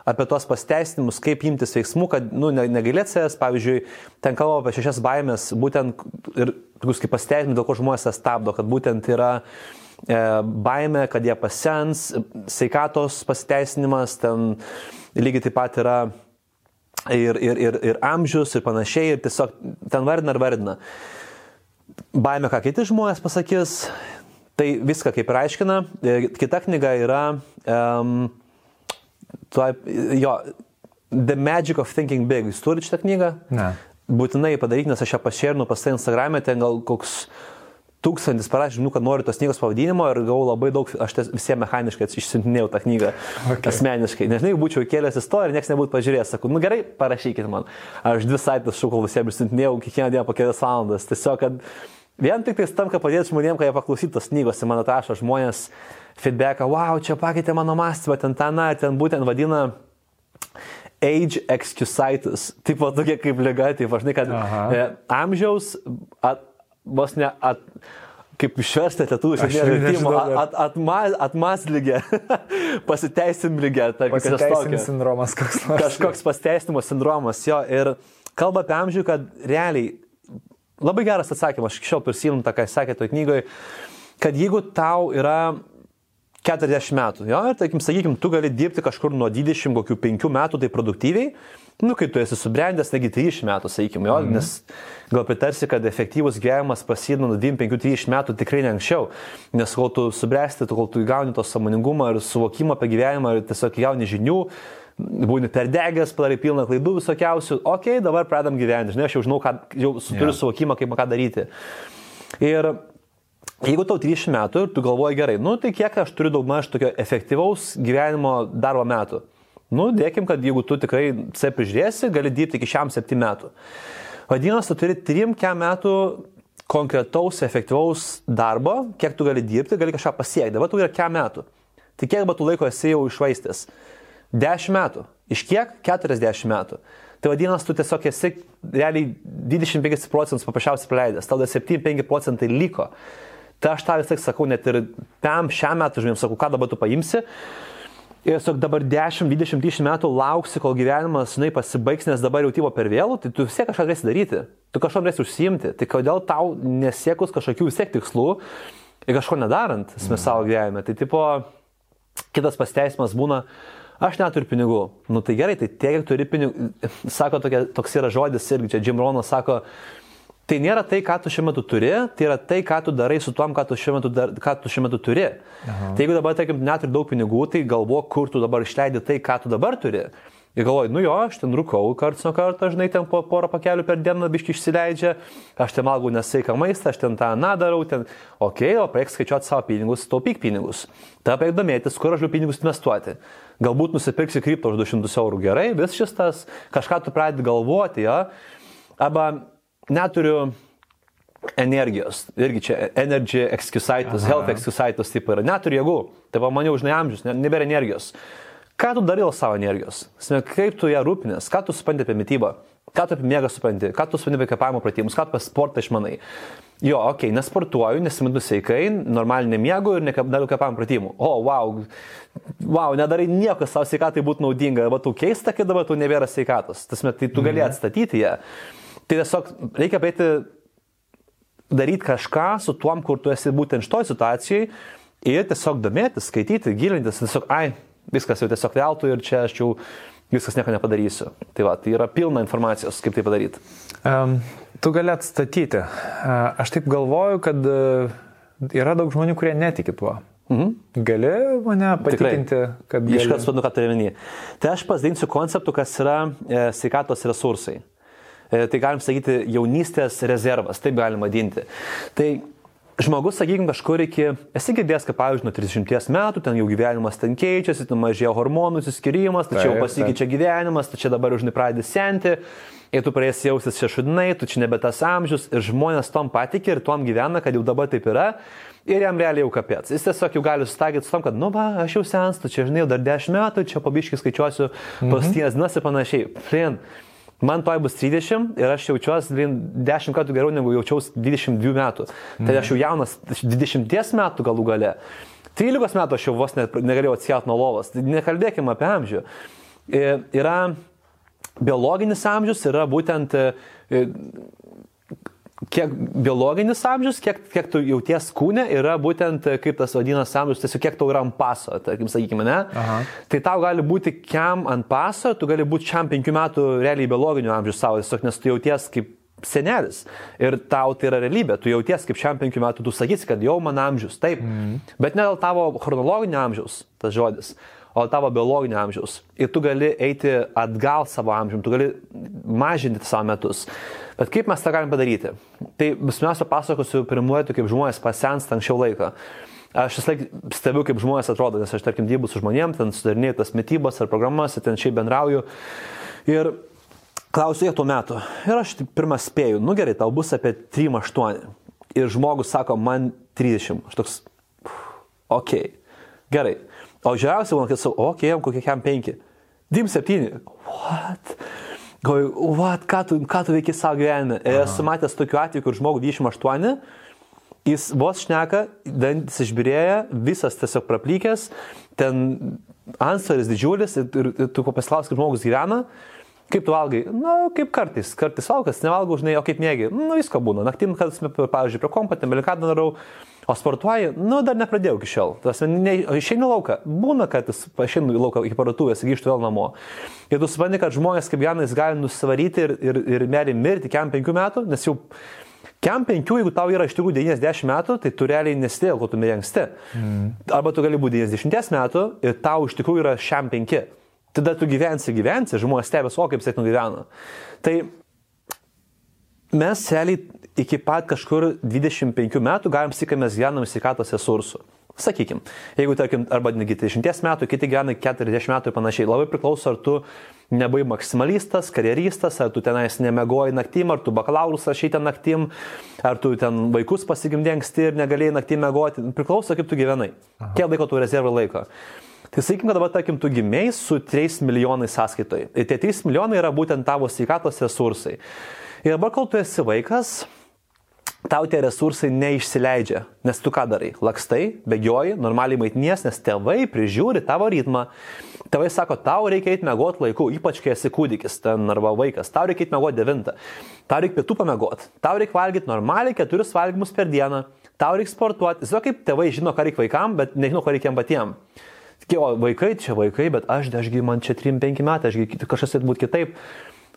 apie tos pasteisinimus, kaip imtis veiksmų, kad nu, negailėt savęs, pavyzdžiui, ten kalba apie šešias baimės, būtent ir tokius kaip pasteisinimai, dėl ko žmonės stabdo, kad būtent yra e, baime, kad jie pasens, sveikatos pasteisinimas, ten lygiai taip pat yra ir, ir, ir, ir amžius ir panašiai, ir tiesiog ten vardina ir vardina baimė, ką kiti žmonės pasakys, tai viską kaip ir aiškina. E, kita knyga yra, um, tuo, jo, The Magic of Thinking Big. Jūs turite šitą knygą? Ne. Būtinai padaryti, nes aš ją pašėrinu pas tai Instagram'e, ten gal koks tūkstantis parašė žinų, kad nori tos knygos pavadinimo ir gavau labai daug, aš visiems mechaniškai išsiuntinėjau tą knygą okay. asmeniškai. Nežinai, būčiau kėlęs istoriją, niekas nebūtų pažiūrėjęs, sakau, nu gerai, parašykit man. Aš dvi savaitės šukau visiems išsiuntinėjau kiekvieną dieną po kelias valandas. Tiesiog, kad vien tik tai tam, kad padėtų žmonėms, kai jie paklausytų tos knygos, man atrašo žmonės feedbacką, wow, čia pakeitė mano mąstymą, ten tą, na, ten būtent vadina age excusitis, tipo tokia kaip lyga, tai važnai, kad Aha. e, amžiaus at, vos ne at, kaip išversti vertimo, at, atmas, atmaslygė, pasiteisim lygė, pasiteisim sindromas koks nors. Kažkoks pasiteisinimo sindromas, jo, ir kalba apie amžių, kad realiai labai geras atsakymas, aš šiol prisimenu tą, ką jis sakė toje knygoje, kad jeigu tau yra 40 metų, jo, ir, tarkim, sakykim, tu gali dirbti kažkur nuo 20 kokių 5 metų tai produktyviai, nu, kai tu esi subrendęs, negi 30 metų, sakykim, jo, mm. nes gal pritarsi, kad efektyvus gyvenimas prasideda nuo 25-30 metų tikrai ne anksčiau, nes kol tu subręsti, kol tu įgauni to samoningumą ir suvokimą apie gyvenimą ir tiesiog įgauni žinių, būni perdegęs, padarai pilną klaidų visokiausių, okei, okay, dabar pradam gyventi, žinai, aš jau žinau, ką, jau turiu yeah. suvokimą, kaip ką daryti. Ir jeigu tau 30 metų ir tu galvoji gerai, nu tai kiek aš turiu daugmaž tokio efektyvaus gyvenimo darbo metų. Nu, dėkim, kad jeigu tu tikrai C prižiūrėsi, gali dirbti iki šiam 7 metų. Vadinasi, tu turi 3 metų konkretaus, efektyvaus darbo, kiek tu gali dirbti, gali kažką pasiekti. Dabar tu yra kiek metų. Tai kiek tu laiko esi jau išvaistęs? 10 metų. Iš kiek? 40 metų. Tai vadinasi, tu tiesiog esi realiai 25 procentus paprasčiausiai praleidęs, tada 7-5 procentai liko. Tai aš tą vis tik sakau, net ir tam šiam metui žmonėms sakau, ką dabar tu paimsi. Ir tiesiog dabar 10, 20, 30 metų lauksi, kol gyvenimas, žinai, pasibaigs, nes dabar jau tyvo per vėlų, tai tu vis tiek kažką turėsi daryti, tu kažko turėsi užsiimti. Tai kodėl tau nesiekus kažkokių vis tiek tikslų ir kažko nedarant, esmė savo gyvenime. Tai tipo, kitas pasteisimas būna, aš neturiu pinigų. Nu tai gerai, tai tiek, kiek turi pinigų, sako tokia, toks yra žodis irgi, čia Jim Ronas sako, tai nėra tai, ką tu šiuo metu turi, tai yra tai, ką tu darai su tom, ką tu šiuo metu, dar, ką tu šiuo metu turi. Aha. Tai jeigu dabar, tarkim, neturi daug pinigų, tai galvo, kur tu dabar išleidi tai, ką tu dabar turi. Ir galvoju, nu jo, aš ten rūkau karts nuo karto, žinai, ten po porą pakelių per dieną biški išsileidžia, aš ten valgau nesaiką maistą, aš ten tą nadarau, ten, okei, okay, o paėk skaičiuoti savo pinigus, taupyk pinigus. Ta paėk domėtis, kur aš žinau pinigus investuoti. Galbūt nusipirksi kripto už 200 eurų gerai, vis šis tas, kažką tu pradedi galvoti, jo. Arba neturiu energijos, irgi čia energy excusitis, health excusitis taip yra, neturiu jėgų, taip man jau žinai amžius, nebėra energijos. Ką tu darai dėl savo energijos? Kaip tu ją rūpinės? Ką tu supranti apie mytybą? Ką tu apie miegą supranti? Ką tu supranti apie kapavimo pratimus? Ką tu apie sportą išmanai? Jo, okei, okay, nesportuoju, nesiminu sveikai, normaliai nemiegu ir nedarau kapavimo pratimų. O, oh, wow, wow, nedarai nieko savo sveikatai būtų naudinga, arba tu keista, kad dabar tu nebėra sveikatos. Tas met, tai tu gali mhm. atstatyti ją. Tai tiesiog reikia eiti daryti kažką su tuom, kur tu esi būtent šitoj situacijai ir tiesiog domėtis, skaityti, gilintis, tiesiog, ai, viskas jau tiesiog veltui ir čia aš jau viskas nieko nepadarysiu. Tai va, tai yra pilna informacijos, kaip tai padaryti. Um, tu gali atstatyti. Aš taip galvoju, kad uh, yra daug žmonių, kurie netiki tuo. Mhm. Gali mane patikinti, Tikrai. kad... Gali... Iškart suprantu, ką turiu minį. Tai aš pasidinsiu konceptų, kas yra e, sveikatos resursai. E, tai galim sakyti jaunystės rezervas, taip galima vadinti. Tai žmogus, sakykime, kažkur iki, esi girdėjęs, kad, pavyzdžiui, nuo 30 metų ten jau gyvenimas ten keičiasi, ten mažėjo hormonų įsiskirimas, tačiau pasikeičia gyvenimas, tačiau dabar užnai pradedi senti, ir tu pradėsi jaustis čia šudinai, tu čia nebe tas amžius, ir žmonės tom patikė ir tom gyvena, kad jau dabar taip yra. Ir jam realiai jau kapėts. Jis tiesiog jau gali sustagyti su tom, kad, nu, va, aš jau senstu, čia, žinai, jau dar 10 metų, čia pabiškai skaičiuosiu mhm. pasties dienas ir panašiai. Flin, man toj bus 30 ir aš jaučiuosi 10 kartų geriau negu jaučiausi 22 metų. Tai aš jau jaunas 20 metų galų gale. 13 metų aš jau vos negalėjau atsikelt nuo lovos. Tai nekalbėkime apie amžių. Yra biologinis amžius, yra būtent kiek biologinis amžius, kiek, kiek tu jauties kūne yra būtent, e, kaip tas vadinas amžius, tiesiog kiek tau yra ant paso, tarkim, sakykime, ne? Aha. Tai tau gali būti kiam ant paso, tu gali būti šiam penkių metų realiai biologinių amžių savo, tiesiog nes tu jauties kaip senelis. Ir tau tai yra realybė, tu jauties kaip šiam penkių metų, tu sakysi, kad jau man amžius, taip. Mm. Bet ne dėl tavo chronologinio amžiaus, tas žodis, o tavo biologinio amžiaus. Ir tu gali eiti atgal savo amžium, tu gali mažinti savo metus. Bet kaip mes tą galim padaryti? Tai pirmiausia pasakosiu pirmuoju, kaip žmonės pasensta anksčiau laiko. Aš vis laik stebiu, kaip žmonės atrodo, nes aš, tarkim, dirbu su žmonėm, ten sudarinėjau tas mytybos ar programas, ten šiaip bendrauju. Ir klausiu jie tuo metu. Ir aš pirmą spėju, nu gerai, tau bus apie 3-8. Ir žmogus sako, man 30. Aš toks, ok, gerai. O žiauriausia, man, kad savo, ok, jam kokie jam 5. 27. What? Galvoju, what, ką tu, ką tu veiki savo gyvenime. Ir esu matęs tokiu atveju, kur žmogus 28, jis vos šneka, dantis išbirėja, visas tiesiog praplykęs, ten ansvaris didžiulis ir, ir, ir tu pasiklaus, kaip žmogus gyvena, Kaip tu valgai? Na, kaip kartais. Kartais valgas, nevalgau, žinai, o kaip mėgi. Nu, visko būna. Naktim, kad, pavyzdžiui, prie kompo, ten belikadą darau. O sportuoji, nu, dar nepradėjau iki šiol. Tas, ne, išeinu lauką. Būna, kad išeinu į lauką iki parduotuvės, grįžtu vėl namo. Ir tu supranti, kad žmonės kaip Janas gali nusivaryti ir, ir, ir meri mirti kem penkių metų, nes jau Kem 5, jeigu tau yra iš tikrųjų 90 metų, tai tu realiai nestėjai, kol tu mirė anksti. Mm. Arba tu gali būti 90 metų ir tau iš tikrųjų yra šiam 5. Tada tu gyvensi, gyvensi, žmonės stebės, o kaip jisai nugyvena. Tai mes realiai iki pat kažkur 25 metų galim sakyti, kad mes gyvenam sveikatos resursų. Sakykime, jeigu, tarkim, arba netgi 30 metų, kiti gyvena 40 metų ir panašiai, labai priklauso, ar tu nebuvai maksimalistas, karjeristas, ar tu tenais nemegoji naktim, ar tu bakalaurus rašai ten naktim, ar tu ten vaikus pasigimdė anksti ir negalėjai naktim megoti. Priklauso, kaip tu gyvenai, Aha. kiek laiko tu rezervą laiko. Tai sakykime, dabar, tarkim, tu gimiai su 3 milijonai sąskaitoje. Ir tie 3 milijonai yra būtent tavo sveikatos resursai. Ir dabar, kol tu esi vaikas, tau tie resursai neišsileidžia, nes tu ką darai? Lakstai, bėgioji, normaliai maitinies, nes tėvai prižiūri tavo ritmą. Tėvai sako, tau reikia eiti mėgoti laiku, ypač kai esi kūdikis ten arba vaikas, tau reikia eiti mėgoti 9, tau reikia pietų pamėgoti, tau reikia valgyti normaliai 4 valgymus per dieną, tau reikia sportuoti. Žinau, kaip tėvai žino, ką reikia vaikam, bet nežino, ko reikia patiems. O vaikai čia vaikai, bet aš, ašgi man čia 3-5 metai, ašgi kažkas turėtų būti kitaip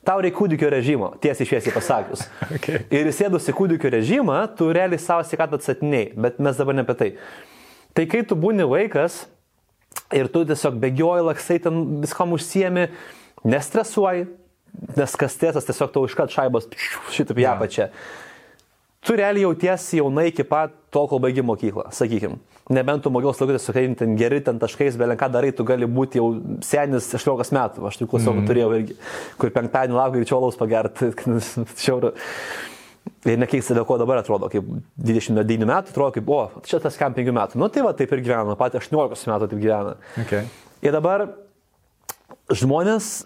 tau reikia kūdikio režimo, tiesiai šviesiai pasakius. okay. Ir įsėdus į kūdikio režimą, tu realiai savo sveikatą atsatinėjai, bet mes dabar ne apie tai. Tai kai tu būni vaikas ir tu tiesiog bėgioji, laksai ten viskam užsiemi, nestresuoji, nes kas tiesas tiesiog tau iškat šaibos šitaip ją pačią. Ja tu realiai jautiesi jaunai iki pat tol, kol baigi mokyklą, sakykim. Nebent tu mokyklos laikais, sakai, ten geri, ten taškais, belenką darai, tu gali būti jau senis 18 metų. Aš tik klausiau, mm. turėjau irgi, kur penktadienį laukiu greičiau laus pagerti. Ir nekeista, dėl ko dabar atrodo, kaip 29 metų, atrodo kaip, o, čia tas kam 5 metų. Nu tai va, taip ir gyvena, pat 18 metų taip gyvena. Okay. Ir dabar žmonės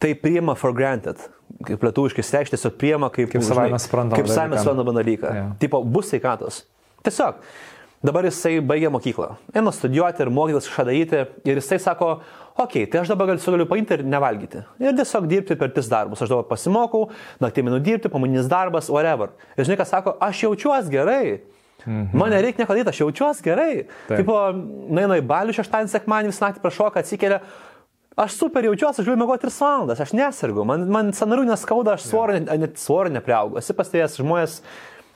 tai priima for granted kaip lietuviškai reikšti, tiesiog priema kaip, kaip savame suprantama. Kaip savame suprantama dalyką. Yeah. Tipo, bus sveikatos. Tiesiog. Dabar jisai baigė mokyklą. Eina studijuoti ir mokytis kažką daryti. Ir jisai sako, okei, okay, tai aš dabar galiu, galiu paimti ir nevalgyti. Ir tiesiog dirbti per tris darbus. Aš dabar pasimokau, naktį minu dirbti, pamoninis darbas, whatever. Ir žinai, kas sako, aš jaučiuosi gerai. Mhm. Man nereikia nieko daryti, aš jaučiuosi gerai. Taip. Tipo, naina į balių šeštadienį, sekmanį visą naktį prašoka, atsikelia, Aš super jaučiuosi, aš galiu mėgoti ir valandas, aš nesirgu, man, man sanarių neskauda, aš svorio, ja. net svorio nepriaugu. Esi pastebėjęs žmonės,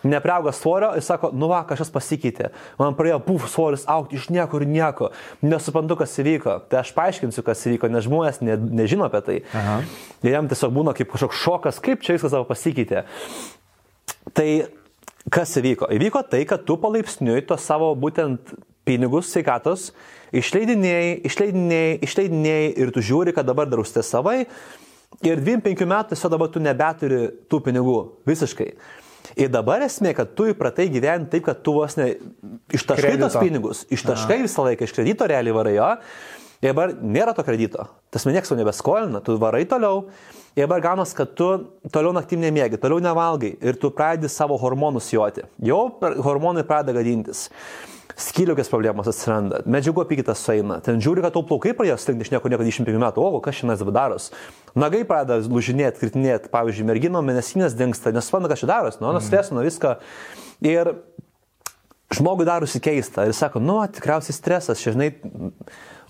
nepriauga svorio ir sako, nu va, kažkas pasikeitė. Man pradėjo puf svoris aukti iš niekur nieko. Nesuprantu, kas įvyko. Tai aš paaiškinsiu, kas įvyko, nes žmonės ne, nežino apie tai. Aha. Ir jam tiesiog būna kaip kažkoks šokas, kaip čia viskas savo pasikeitė. Tai kas įvyko? Įvyko tai, kad tu palaipsniui to savo būtent pinigus sveikatos išleidinėjai, išleidinėjai, išleidinėjai ir tu žiūri, kad dabar darustė savai ir 25 metų tiesiog dabar tu nebeturi tų pinigų visiškai. Ir dabar esmė, kad tu įpratai gyventi taip, kad tu vos ne ištaškai tos pinigus, ištaškai visą laiką iš kredito realiai varai jo. Ir dabar nėra to kredito. Tas man niekas jau nebeskolina, tu varai toliau. Ir dabar gaunas, kad tu toliau naktim nemiegi, toliau nevalgai ir tu pradedi savo hormonus joti. Jau hormonai pradeda gadintis skyliokas problemos atsiranda, medžiagų apykitas sueina, ten žiūri, kad tau plaukai pradėjo slinkti iš nieko, nieko 25 metų, o kas šiandien daros. Nagai pradeda lužinėti, kritinėti, pavyzdžiui, mergino mėnesinės dinksta, nesuprantu, kas čia daros, nu, nustresino viską. Ir žmogui darosi keista ir sako, nu, tikriausiai stresas, žinai,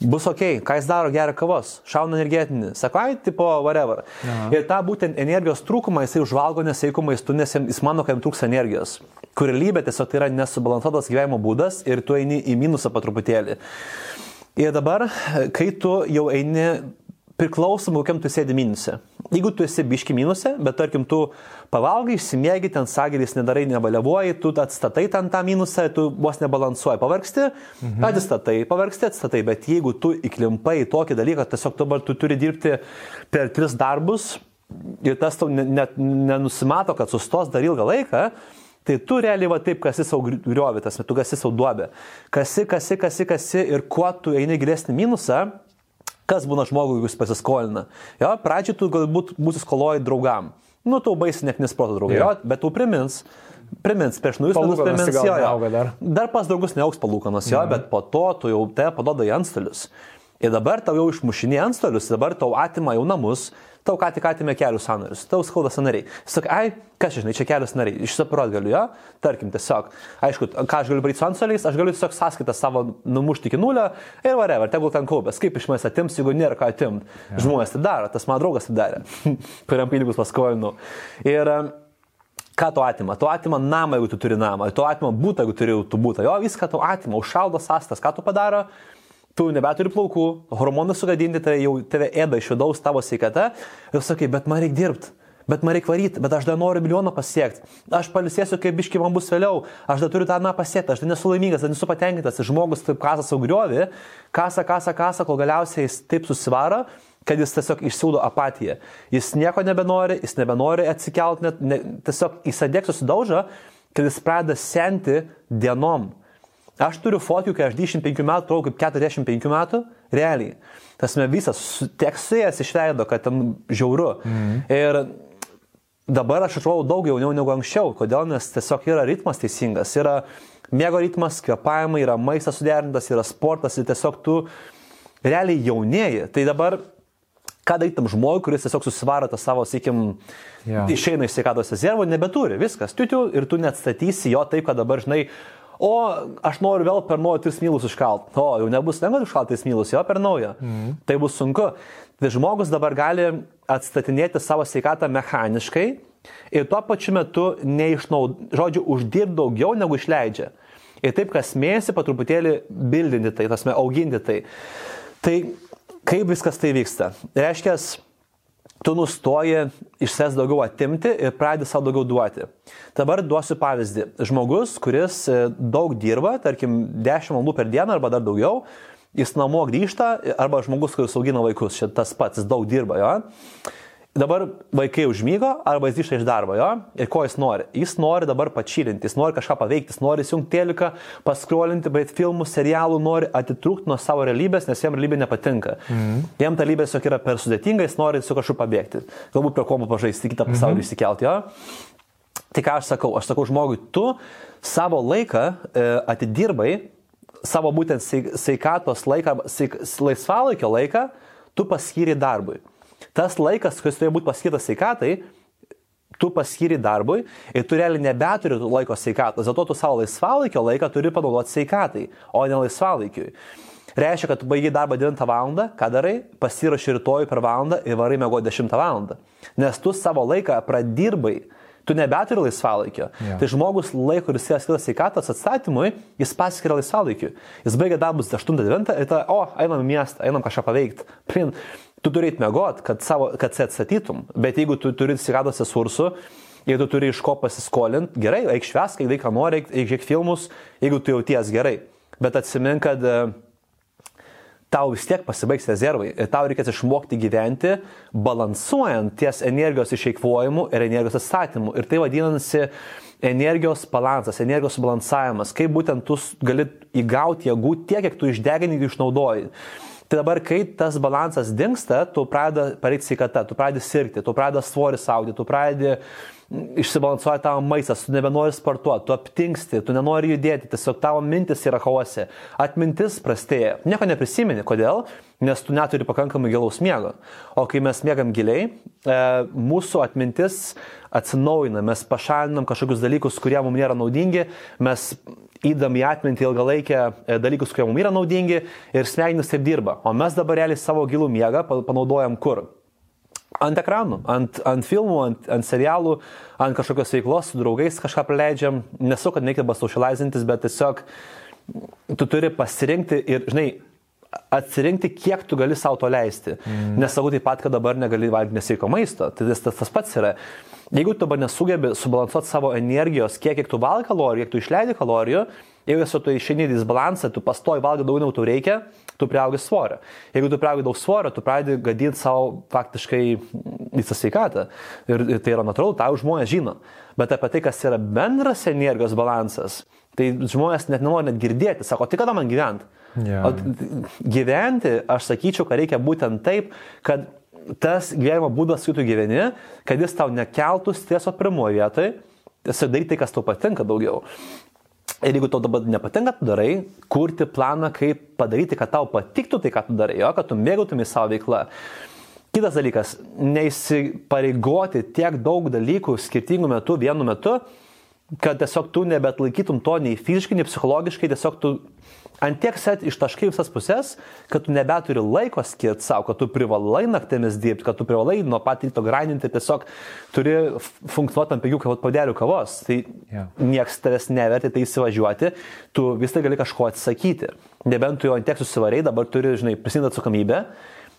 bus ok, ką jis daro, geria kavos, šauna energetinį, sako, ai, tipo, whatever. Aha. Ir tą būtent energijos trūkumą jisai užvalgo nesveikų maistų, nes jis mano, kad jam trūks energijos. Kur realybė tiesiog tai yra nesubalansuotas gyvenimo būdas ir tu eini į minusą po truputėlį. Ir dabar, kai tu jau eini priklausomai, kokiam tu sėdi minuse. Jeigu tu esi biški minuse, bet tarkim tu pavalgai, išsimiegi, ten sagelis nedarai, nebalevuoji, tu atstatai ten tą minusą, tu vos nebalansuoji, pavargsti, mhm. atstatai, pavargsti, atstatai, bet jeigu tu įklimpai į tokį dalyką, tiesiog dabar tu turi dirbti per tris darbus ir tas tau net nenusimato, kad sustos dar ilgą laiką, Tai tu realiai va taip kasi savo griovitas, tu kasi savo duobę. Kasi, kasi, kasi, kasi ir kuo tu eini gilesnį minusą, Kas būna žmogui, jeigu jis pasiskolina? Jo, pradžiai tu galbūt būsi skoloji draugam. Nu, tu baisi net nesproto draugai, jo, bet tu primins, primins, prieš naujus metus primins, jo, jo. Dar. dar pas draugus neauks palūkanas, jo, mhm. bet po to tu jau te padoda į antstolius. Ir dabar tau jau išmušinė antstolius, dabar tau atima jau namus, tau ką tik atėmė kelių sanarius, tau skauda sanariai. Sakai, ai, kas žinai, čia kelios nariai, išsiparot galiu, jo, tarkim, tiesiog, aišku, ką aš galiu daryti su ansoliais, aš galiu tiesiog sąskaitą savo numušti iki nulio ir whatever, tegul ten kaupės, kaip iš manęs atims, jeigu nėra ką atimti. Ja. Žmonės tai daro, tas mano draugas tai darė, kuriam pinigus paskolinu. Ir ką to atima? To atima namą, jeigu tu turi namą, to atima būtą, jeigu turi tu būtą. Jo, viską to atima, užšaldo sastas, ką tu padaro? Tu nebeturi plaukų, hormonai sugadinti, tai jau tave ėda iš vidaus tavo sveikata ir sakai, bet man reikia dirbti. Bet man reikia varyti, bet aš dar noriu milijoną pasiekti. Aš palisėsiu, kaip biški man bus vėliau. Aš dar turiu tą na pasiekti, aš dar nesu laimingas, dar nesu patenkintas. Ir žmogus taip kasa saugriovį, kasa, kasa, kasa, kol galiausiai jis taip susivaro, kad jis tiesiog išsiūdo apatiją. Jis nieko nebenori, jis nebenori atsikelt, net, ne, tiesiog įsadėk susidaužo, kad jis pradeda senti dienom. Aš turiu fotkų, kai aš 25 metų, turėjau kaip 45 metų, realiai. Tas me visas tekstas išleido, kad ten žiauru. Mhm. Ir dabar aš atrodau daug jauniau negu anksčiau. Kodėl? Nes tiesiog yra ritmas teisingas. Yra mėgo ritmas, kvepavimai, yra maistas suderintas, yra sportas ir tiesiog tu realiai jaunėji. Tai dabar ką daryti tam žmogui, kuris tiesiog susivaro tą savo, sakykim, yeah. išeina iš sveikatos rezervo, nebeturi, viskas, tu tu ir tu neatstatysi jo taip, kad dabar, žinai, o aš noriu vėl per naują 3 mylus užkalt. O, jau nebus lengva užkalt 3 mylus, jo per naują. Mm. Tai bus sunku. Tai žmogus dabar gali atstatinėti savo sveikatą mechaniškai ir tuo pačiu metu neišnaud, žodžiu, uždirbti daugiau negu išleidžia. Ir taip kas mėnesį po truputėlį bildinti tai, tasme, auginti tai. Tai Kaip viskas tai vyksta? Reiškia, tu nustoji iš savęs daugiau atimti ir pradedi savo daugiau duoti. Dabar duosiu pavyzdį. Žmogus, kuris e, daug dirba, tarkim, 10 valandų per dieną arba dar daugiau, jis namo grįžta, arba žmogus, kuris augina vaikus, šitas pats, jis daug dirba, jo. Dabar vaikai užmygo arba jis grįžta iš darbo, jo? Ir ko jis nori? Jis nori dabar pačilinti, jis nori kažką paveikti, jis nori įsijungti teliką, paskrolinti, bet filmų, serialų, nori atitrūkti nuo savo realybės, nes jam realybė nepatinka. Mm. Jam ta realybė tiesiog yra per sudėtinga, jis nori su kažkuo pabėgti. Galbūt prie komų pažaisti, kitą pasaulį mm -hmm. įsikelti, jo? Tai ką aš sakau? Aš sakau žmogui, tu savo laiką e, atidirbai, savo būtent sveikatos laiką, laisvalaikio laiką, tu paskyri darbui tas laikas, kuris turėjo būti paskirtas sveikatai, tu paskiri darbui ir tu realiai nebeturi laiko sveikatos, dėl to tu savo laisvalaikio laiką turi panaudoti sveikatai, o ne laisvalaikiui. Reiškia, kad tu baigi darbą 9 val. ką darai, pasirašy rytoj per valandą ir varai mėgo 10 val. Nes tu savo laiką pradirbai, tu nebeturi laisvalaikio. Yeah. Tai žmogus laiko, kuris yra skirtas sveikatos atstatymui, jis paskiria laisvalaikiu. Jis baigia darbus 8-9 ir tada, o, einam į miestą, einam kažką paveikti. Prin, tu turi mėgot, kad, savo, kad atstatytum, bet jeigu tu turi sveikatos resursų, jeigu tu turi iš ko pasiskolinti, gerai, eik šves, kai vaiką nori, eik žiūrėk filmus, jeigu tu jauties gerai. Bet atsimink, kad uh, tau vis tiek pasibaigs rezervai ir tau reikės išmokti gyventi, balansuojant ties energijos išeikvojimu ir energijos atstatymu. Ir tai vadinasi energijos balansas, energijos subalansavimas, kaip būtent tu gali įgauti jėgų tiek, kiek tu išdegini ir išnaudoji. Tai dabar, kai tas balansas dinksta, tu pradedi pareiti sveikata, tu pradedi sirgti, tu pradedi svorį saugti, tu pradedi išsibalansuoja tavo maistas, tu nebenori sportuoti, tu aptinksti, tu nenori judėti, tiesiog tavo mintis yra chaose, atmintis prastėja, nieko neprisimeni, kodėl? Nes tu neturi pakankamai gilaus miego. O kai mes miegam giliai, e, mūsų atmintis atsinaujina, mes pašalinam kažkokius dalykus, kurie mums nėra naudingi, mes įdam į atmintį ilgalaikę e, dalykus, kurie mums yra naudingi ir smegenys taip dirba. O mes dabar realiai savo gilų miegą panaudojam kur? Ant ekranų, ant, ant filmų, ant, ant serialų, ant kažkokios veiklos su draugais kažką praleidžiam. Nesu, kad reikia basaušilaizintis, bet tiesiog tu turi pasirinkti ir, žinai, atsirinkti, kiek tu gali savo to leisti. Mm. Nesakau taip pat, kad dabar negali valgyti nesveiko maisto. Tai tas, tas, tas pats yra. Jeigu tu dabar nesugebi subalansuoti savo energijos, kiek, kiek tu valgai kalorijų, kiek tu išleidi kalorijų, jeigu esu tu išeini į disbalansą, tu pastoji valgai daugiau negu tau reikia, tu priaugi svorio. Jeigu tu priaugi daug svorio, tu pradedi gadinti savo faktiškai visą sveikatą. Ir, ir tai yra natūralu, tą žmonės žino. Bet apie tai, kas yra bendras energijos balansas, tai žmonės net nenori net girdėti, sako, tai kada man gyventi? Yeah. O gyventi, aš sakyčiau, kad reikia būtent taip, kad tas gyvenimo būdas, kai tu gyveni, kad jis tau nekeltų streso pirmoje vietoje, tiesiog daryti tai, kas tau patinka daugiau. Ir jeigu tau dabar nepatinka, tu darai, kurti planą, kaip padaryti, kad tau patiktų tai, ką tu darai, jo, kad tu mėgautumai savo veiklą. Kitas dalykas, neįsipareigoti tiek daug dalykų skirtingų metų vienu metu, kad tiesiog tu nebet laikytum to nei fiziškai, nei psichologiškai, tiesiog tu ant tiek set ištaškai visas pusės, kad tu nebeturi laiko skirti savo, kad tu privalai naktimis dirbti, kad tu privalai nuo pat ryto grindinti, tiesiog turi funkcionuoti ant penkių podelių kavos. Tai yeah. nieks tavęs neverti tai įsivažiuoti, tu vis tai gali kažko atsakyti. Nebent tu jo ant tiek susivariai, dabar turi, žinai, prisimti atsakomybę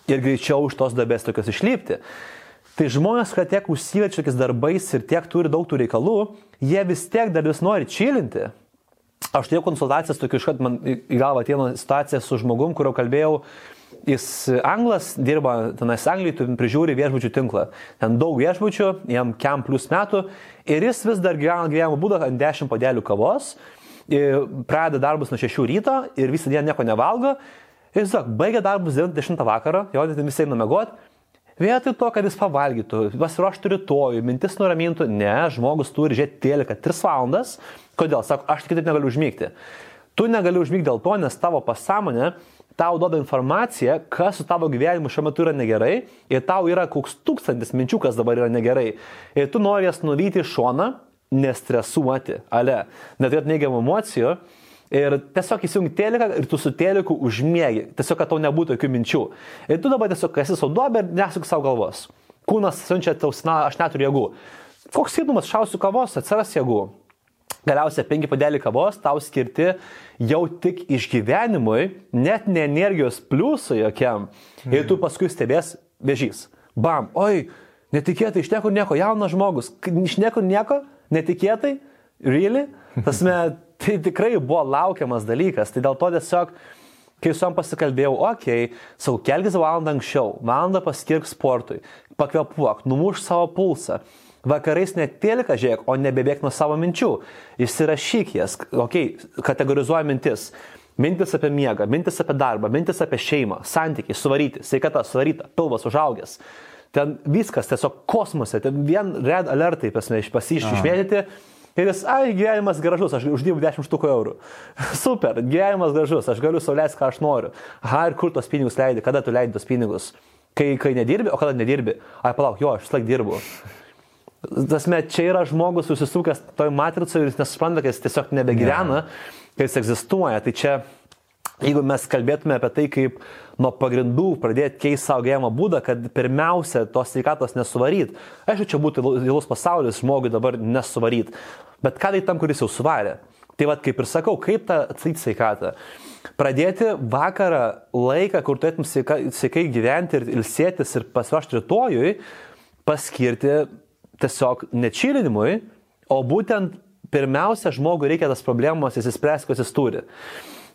ir greičiau iš tos dabės tokios išlipti. Tai žmonės, kad tiek užsiverčia tokiais darbais ir tiek turi daug tų reikalų, jie vis tiek dar vis nori čilinti. Aš turėjau konsultacijas, tokiu iškart man į galvą atėjo situacija su žmogum, kurio kalbėjau, jis anglas, dirba tenais Anglijai, prižiūri viešbučių tinklą. Ten daug viešbučių, jam kem plus metų ir jis vis dar gyvena gyvenimo būdą ant 10 padėlių kavos, pradeda darbus nuo 6 ryto ir visą dieną nieko nevalgo. Ir jis, baigia darbus 10 vakaro, jo, tai visi eina mėgoti Vietoj to, kad jis pavalgytų, pasiruoštų rytoj, mintis nuramintų, ne, žmogus turi žiūrėti tėliką 3 valandas. Kodėl? Sako, aš kitaip negaliu užmygti. Tu negali užmygti dėl to, nes tavo pasąmonė tau duoda informaciją, kas su tavo gyvenimu šiuo metu yra negerai ir tau yra koks tūkstantis minčių, kas dabar yra negerai. Ir tu nori jas nuvyti į šoną, nestresuoti, ale, neturėti neigiamų emocijų Ir tiesiog įsijungi teliką ir tu su teliku užmiegi. Tiesiog, kad tau nebūtų jokių minčių. Ir tu dabar tiesiog esi sauduobė ir nesuk savo galvos. Kūnas siunčia tau, na, aš neturiu jėgų. Koks skirtumas, šausiu kavos, atsiras jėgų. Galiausiai penki padelį kavos tau skirti jau tik išgyvenimui, net ne energijos pliusui jokiam. Mm. Ir tu paskui stebės vežys. Bam, oi, netikėtai, iš niekur nieko, jaunas žmogus, iš niekur nieko, netikėtai, really? Tasme, Tai tikrai buvo laukiamas dalykas. Tai dėl to tiesiog, kai su jam pasikalbėjau, okei, okay, savo kelkis valandą anksčiau, valandą paskirk sportui, pakvepuok, numuš savo pulsą. Vakarais net tėlika žiūrėk, o nebebėg nuo savo minčių. Įsirašyk jas, okei, okay, kategorizuoja mintis. Mintis apie miegą, mintis apie darbą, mintis apie šeimą, santykiai, suvaryti, sveikata, suvaryta, pilvas užaugęs. Ten viskas tiesiog kosmose, ten vien red alertai pasišmėtyti. Iš, Ir jis, ai, gyvenimas gražus, aš uždirbu 10 štukų eurų. Super, gyvenimas gražus, aš galiu sauliaisti, ką aš noriu. Aha, ir kur tos pinigus leidi, kada tu leidi tos pinigus? Kai, kai nedirbi, o kada nedirbi? Ai, palauk, jo, aš vis laik dirbu. Tasme, čia yra žmogus susisukęs toj matricoje ir jis nesupranta, kad jis tiesiog nebegyvena, kad jis egzistuoja. Tai čia Jeigu mes kalbėtume apie tai, kaip nuo pagrindų pradėti keisti savo gyvenimo būdą, kad pirmiausia tos sveikatos nesuvaryt. Aišku, čia būtų įlus pasaulis žmogui dabar nesuvaryt. Bet ką tai tam, kuris jau suvarė? Tai vad kaip ir sakau, kaip tą atsakyti sveikatą. Pradėti vakarą laiką, kur turėtum sveikai gyventi ir ilsėtis ir pasiruošti rytojui, paskirti tiesiog nečilinimui, o būtent pirmiausia žmogui reikia tas problemas įsispręsti, kas jis turi.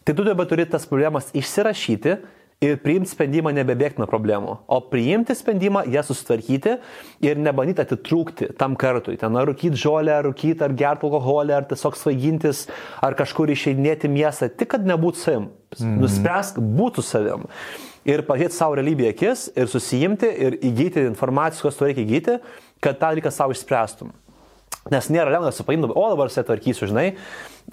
Tai tu dabar turi tas problemas išsirašyti ir priimti sprendimą nebebėgti nuo problemų, o priimti sprendimą, jas susitvarkyti ir nebandyti atitrūkti tam kartui. Ten ar rūkyti žolę, ar rūkyti, ar gerti alkoholį, ar tiesiog svaigintis, ar kažkur išeidinėti miestą, tik kad nebūtų savim. Mm. Nuspręsk būtų savim. Ir pažiūrėti savo realybėje akis ir susijimti ir įgyti informacijos, kurios tu reikia įgyti, kad tą reikia savo išspręstum. Nes nėra lengva supaimti, o dabar sutvarkysiu, žinai.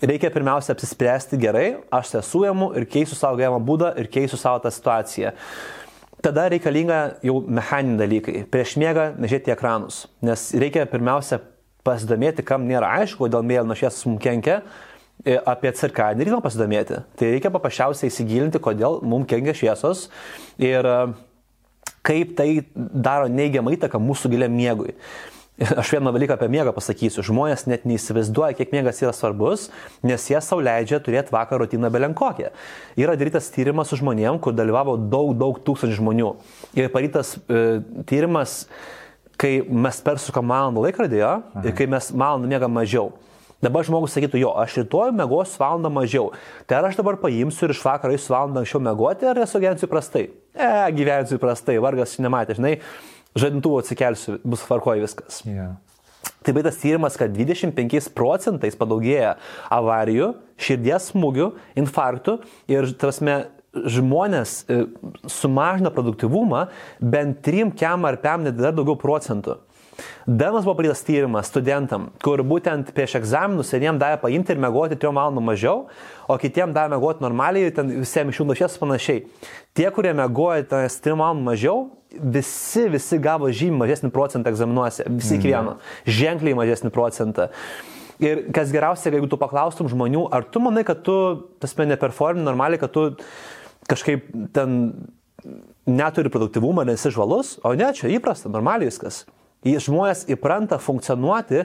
Reikia pirmiausia apsispręsti gerai, aš esu jėmu ir keisiu savo gyvenimo būdą ir keisiu savo tą situaciją. Tada reikalinga jau mechaniniai dalykai. Prieš miegą nežiūrėti ekranus, nes reikia pirmiausia pasidomėti, kam nėra aišku, kodėl mėlyna šviesa mums kenkia, e, apie cirkadinį ritmą pasidomėti. Tai reikia paprasčiausiai įsigilinti, kodėl mums kenkia šviesos ir e, kaip tai daro neigiamą įtaką mūsų giliam miegui. Aš vieną dalyką apie miegą pasakysiu. Žmonės net neįsivaizduoja, kiek miegas yra svarbus, nes jie savo leidžia turėti vakar rutiną belenkokią. Yra darytas tyrimas su žmonėm, kur dalyvavo daug, daug tūkstančių žmonių. Ir parytas e, tyrimas, kai mes persukam valandą laikrodėje ir kai mes valandą miegam mažiau. Dabar žmogus sakytų, jo, aš rytoj mėgosiu valandą mažiau. Tai ar aš dabar paimsiu ir iš vakaro eisiu valandą anksčiau mėgoti, ar esu gyvensiu prastai? E, gyvensiu prastai, vargas nematė, žinai žadintuvo atsikelsiu, bus tvarkoja viskas. Yeah. Tai baitas tyrimas, kad 25 procentais padaugėja avarijų, širdies smūgių, infarktų ir, tarsi, žmonės e, sumažina produktivumą bent 3 kem ar pem net dar daugiau procentų. Damas buvo pradėtas tyrimas studentam, kur būtent prieš egzaminus vieniems davė paimti ir mėgoti 3 valandų mažiau, o kitiems davė mėgoti normaliai, ten visiems iš jų nušės panašiai. Tie, kurie mėgojo 3 valandų mažiau, visi, visi gavo žymiai mažesnį procentą egzaminuose, visi iki vieno, ženkliai mažesnį procentą. Ir kas geriausia, jeigu tu paklaustum žmonių, ar tu manai, kad tu, tas men neperformi normaliai, kad tu kažkaip ten neturi produktivumą, nesi žvalus, o ne, čia įprasta, normaliai viskas. Žmonės įpranta funkcionuoti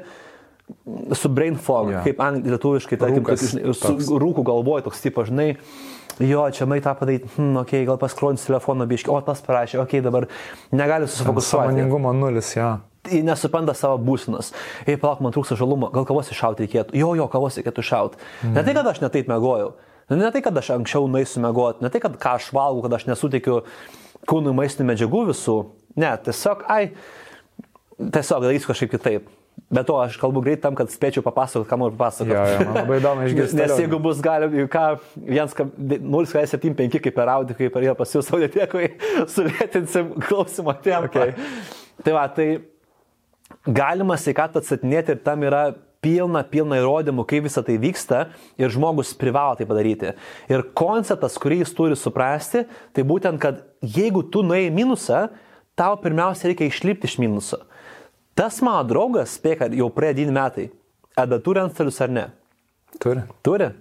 su brain fog, yeah. kaip lietuviškai, tarkim, Rūkas, toks, su rūkų galvoje, toks tipo, žinai, jo, čia mai tą padaryti, hm, okei, okay, gal paskronis telefoną biški, o tas parašė, okei, okay, dabar negali susifokusuoti. Sąmoningumo nulis, jo. Jis nesupranta savo būsinos. Ei, palauk, man trūksta žalumo, gal kavos iššauti reikėtų. Jo, jo, kavos reikėtų šauti. Mm. Ne tai, kad aš netaip mėgojau. Ne tai, kad aš anksčiau naisiu mėgoti. Ne tai, kad ką aš valgau, kad aš nesuteikiu kūnui maistinių medžiagų visų. Ne, tiesiog, ai, tiesiog darysiu kažkaip kitaip. Bet to aš kalbu greit tam, kad spėčiau papasakoti, ką noriu papasakoti. Jo, jo, labai įdomu išgirsti. Nes jeigu bus galima, ką 0,75 kaip per Audi, kaip per ją pas jūs audiotekoje, sulėtinsim klausimą tempą. Okay. Tai va, tai galima sveikatą atsatinėti ir tam yra pilna, pilna įrodymų, kaip visa tai vyksta ir žmogus privalo tai padaryti. Ir konceptas, kurį jis turi suprasti, tai būtent, kad jeigu tu nuėjai minusą, tau pirmiausia reikia išlipti iš minuso. Tas mano draugas, spėk, kad jau praėjo 9 metai. Ada turi antstolius ar ne? Turi. Turi.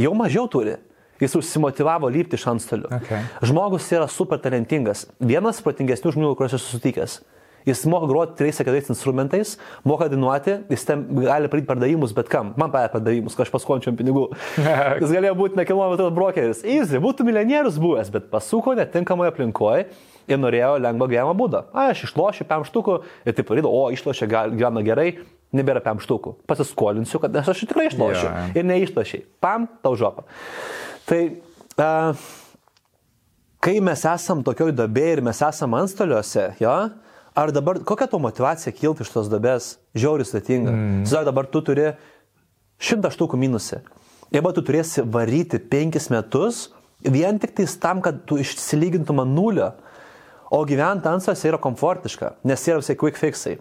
Jau mažiau turi. Jis užsimotivavo lypti iš antstolių. Okay. Žmogus yra super talentingas. Vienas protingesnių žmonių, kuriuos esu sutikęs. Jis moka groti 3-4 instrumentais, moka dainuoti, jis ten gali padaryti pardavimus bet kam. Man paėjo pardavimus, kad aš paskončiam pinigų. jis galėjo būti nekilnojamo turto brokeris. Easy, būtų milijonierius buvęs, bet pasuko netinkamoje aplinkoje ir norėjo lengvą gyvenimo būdą. A, aš išlošiu pem štukų ir taip pavydu, o išlošia gyvena gerai, nebėra pem štukų. Pasiskolinsiu, kad nes aš tikrai išlošiu. Yeah. Ir neišlošiai. Pam, tau žopą. Tai uh, kai mes esam tokioj dabėje ir mes esam antstoliuose, jo, ar dabar, kokia to motivacija kilti iš tos dabės, žiauriai sudėtinga. Mm. Susak, dabar tu turi šimtą štukų minusį. Jeigu tu turėsi varyti penkis metus, vien tik tais tam, kad tu išsilygintum nulio, O gyventi antsose yra komfortiška, nes yra visai quick fixai.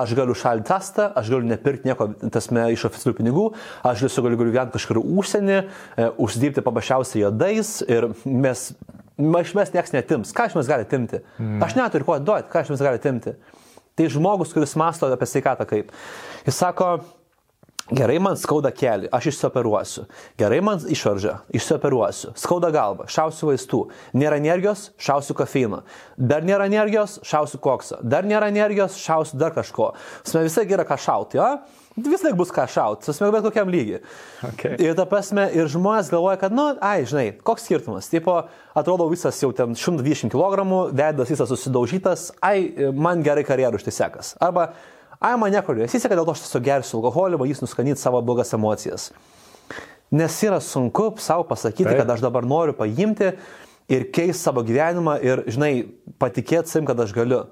Aš galiu šalti testą, aš galiu nepirkti nieko tasme, iš oficialių pinigų, aš galiu, galiu gyventi kažkur užsienį, e, užsidirbti paprasčiausiai jodais ir mes, iš mes nieks netims. Ką iš mes gali timti? Mm. Aš neturiu ko duoti, ką iš mes gali timti. Tai žmogus, kuris masto apie sveikatą kaip. Jis sako, Gerai man skauda keli, aš išsioperuosiu. Gerai man išvarža, išsioperuosiu. Skauda galva, šausiu vaistų. Nėra energijos, šausiu kofeiną. Dar nėra energijos, šausiu koksą. Dar nėra energijos, šausiu dar kažko. Sme visai yra ką šauti, jo? Vis laik bus ką šauti, susme bet kokiam lygiai. Okay. Ir ta prasme, ir žmonės galvoja, kad, nu, ai, žinai, koks skirtumas. Tipo, atrodo visas jau ten 120 kg, veidas visas susidaužytas, ai, man gerai karjerų štai sekas. Arba ai man nieko nesiseka, dėl to aš tiesiog gersiu alkoholį, va jis nuskanyti savo blogas emocijas. Nes yra sunku savo pasakyti, Taip. kad aš dabar noriu paimti ir keisti savo gyvenimą ir, žinai, patikėti savim, kad aš galiu.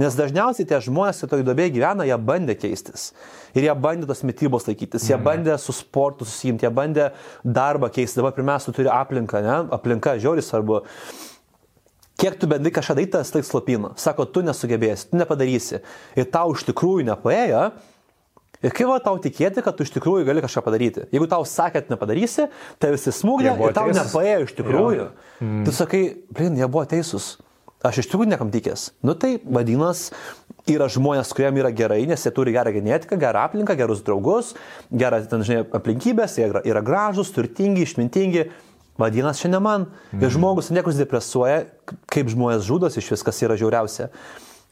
Nes dažniausiai tie žmonės, kai toj dobėje gyvena, jie bandė keistis. Ir jie bandė tos mytybos laikytis, jie bandė su sportu susijimti, jie bandė darbą keisti. Dabar pirmiausia, tu turi aplinką, ne? Aplinka žiauri svarbu. Kiek tu bendrai kažką daryti, tas taip slapina. Sako, tu nesugebėsi, tu nepadarysi. Ir tau iš tikrųjų nepaėjo. Ir kaip va tau tikėti, kad tu iš tikrųjų gali kažką padaryti? Jeigu tau sakėt nepadarysi, tai visi smūgė ir tau teisūs. nepaėjo iš tikrųjų. Mm. Tu sakai, blin, jie buvo teisūs. Aš iš tikrųjų nekam tikęs. Nu tai vadinasi, yra žmonės, kuriem yra gerai, nes jie turi gerą genetiką, gerą aplinką, gerus draugus, gerą, ten, žinai, aplinkybės, jie yra, yra gražus, turtingi, išmintingi Vadinasi, šiandien man. Mm. Ir žmogus niekus depresuoja, kaip žmonės žudosi iš viskas yra žiauriausia.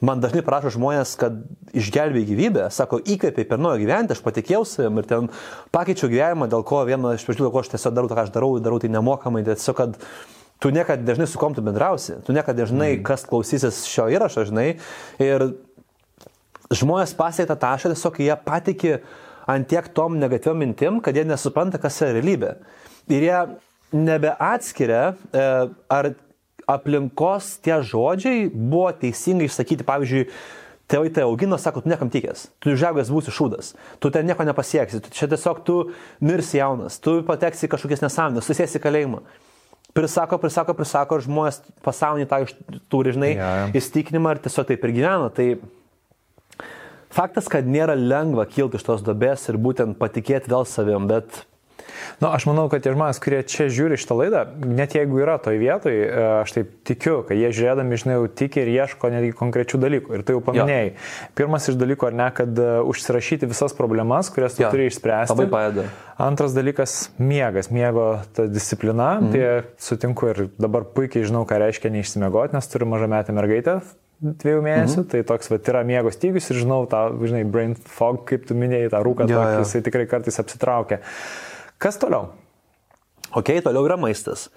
Man dažnai prašo žmonės, kad išgelbėjai gyvybę, sako, įkvėpiai per naują gyventi, aš patikėjau savim ir ten pakeičiau gyvenimą, dėl ko vieną iš dėl ko aš tiesiog darau ką aš darau, darau tai nemokamai, tiesiog, kad tu niekada dažnai su kom tu bendrausi, tu niekada dažnai, mm. kas klausysis šio įrašo, žinai. Ir žmonės pasiekia tą tašką, tiesiog jie patikė ant tiek tom negatyviom mintim, kad jie nesupranta, kas yra realybė. Ir jie nebeatskiria, e, ar aplinkos tie žodžiai buvo teisingai išsakyti, pavyzdžiui, tėvai tai augino, sako, tu niekam tikęs, tu žegas būsi šūdas, tu ten nieko nepasieksi, čia tiesiog tu mirsi jaunas, tu pateksi kažkokias nesąmonės, tu sėsi kalėjimą. prisako, prisako, prisako ir žmonės pasaulyje tą iš- turi, žinai, jo. įstikinimą ir tiesiog taip ir gyvena. Tai faktas, kad nėra lengva kilti iš tos dobės ir būtent patikėti vėl savim, bet Na, nu, aš manau, kad tie žmonės, kurie čia žiūri šitą laidą, net jeigu yra toj vietoj, e, aš taip tikiu, kad jie žiūrėdami, žinai, jau tiki ir ieško netgi konkrečių dalykų. Ir tai jau paminėjai. Pirmas iš dalykų, ar ne, kad e, užsirašyti visas problemas, kurias tu Jo, turi išspręsti. labai padeda. Antras dalykas - miegas, miego ta disciplina. Mhm. Tai sutinku ir dabar puikiai žinau, ką reiškia neišsimiegoti, nes turiu mažą metę mergaitę dviejų mėnesių, mhm. tai toks va, yra miego stygius ir žinau tą, žinai, brain fog, kaip tu minėjai, tą rūką, Jo, tokį, jo. jisai tikrai kartais apsitraukia. Kas toliau? Ok, toliau yra maistas.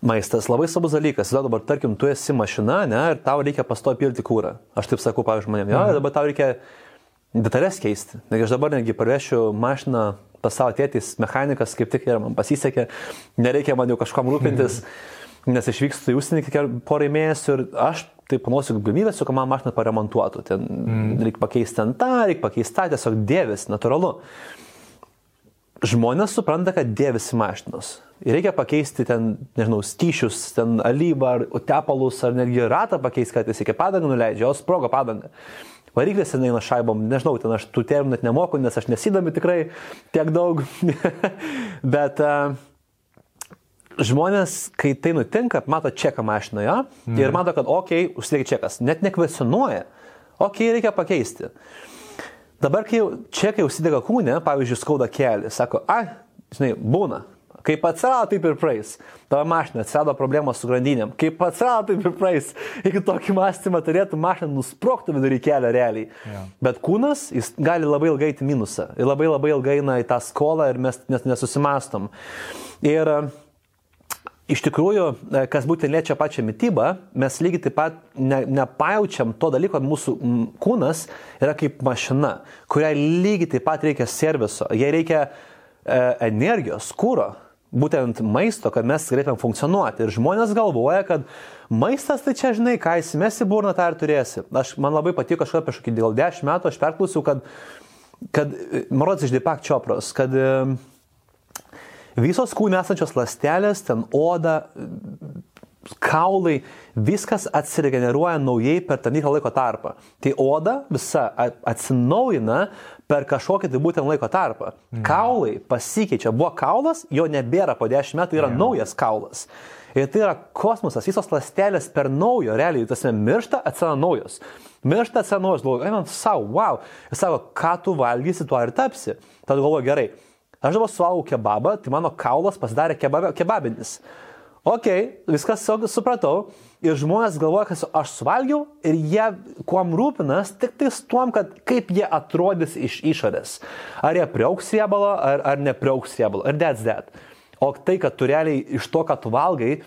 Maistas labai svarbus dalykas. Tada dabar, tarkim, tu esi mašina, ne, ir tau reikia pastovi pilti kūrą. Aš taip sakau, pavyzdžiui, žmonėms, jo, dabar tau reikia detalės keisti. Negi aš dabar netgi parvešiu mašiną pas savo tėtis, mechanikas, kaip tik ir man pasisekė, nereikia man jau kažkam rūpintis, nes išvykstu į užsienį porai mėnesių ir aš tai panausiu galimybės, kad man mašiną paremontuotų. Ten mm. reikia pakeisti ant tą, reikia pakeisti tą, tiesiog dėvis, natūralu žmonės supranta, kad dėvisi mašinos. Ir reikia pakeisti ten, nežinau, skyšius, ten alyvą ar tepalus, ar netgi ratą pakeisti, kad jis iki padangą nuleidžia, o sprogo padangą. Variklis ten eina šaibom, nežinau, ten aš tų terminų net nemoku, nes aš nesidami tikrai tiek daug. Bet uh, žmonės, kai tai nutinka, mato čeką mašinoje mm. ir mato, kad, okei, okay, užsidėk čekas, net nekvesionuoja, okei, okay, reikia pakeisti. Dabar, kai jau čekai užsidega kūne, pavyzdžiui, skauda kelią, sako, ai, žinai, būna. Kaip atsirado, taip ir praeis. Tavo mašina atsirado problemos su grandinėm. Kaip atsirado, taip ir praeis. Jeigu tokį mąstymą turėtų, mašina nusproktų vidury kelio realiai. Jo. Bet kūnas, jis gali labai ilgai į minusą. Ir labai labai ilgai eina į tą skolą ir mes nes, nesusimastom. Ir e, Iš tikrųjų, e, kas būtent liečia pačią mytybą, mes lygiai taip pat ne, nepajaučiam to dalyko, kad mūsų kūnas yra kaip mašina, kuriai lygiai taip pat reikia serviso, jai reikia e, energijos, kūro, būtent maisto, kad mes galėtume funkcionuoti. Ir žmonės galvoja, kad maistas tai čia, žinai, ką įsimesi burną, tą ir turėsi. Aš, man labai patiko kažkada prieš kokį dėl 10 metų, aš perklausiau, kad, kad Marodas iš Deepak Čopros, kad e, Visos kūne esančios ląstelės, ten oda, kaulai, viskas atsiregeneruoja naujai per tam tikrą laiko tarpą. Tai oda visa atsinaujina per kažkokį tai būtent laiko tarpą. Kaulai pasikeičia, buvo kaulas, jo nebėra po 10 metų, yra naujas kaulas. Ir tai yra kosmosas, visos ląstelės per naujo, realiai, tas miršta, atsiranda naujos. Miršta, atsiranda naujos, galvoju, einam savo, wow. Ir sako, ką tu valgysi, tuo ir tapsi. Tada galvoju, gerai, aš dabar suvalgau kebabą, tai mano kaulas pasidarė kebabė, kebabinis. Ok, viskas su- supratau. Ir žmonės galvoja, kad aš suvalgiau ir jie kuom rūpinas, tik tais tuom, kad kaip jie atrodys iš išorės. Ar jie priauks riebalą, ar, ar nepriauks riebalą. Ir that's that. O tai, kad tu realiai iš to, ką tu valgai,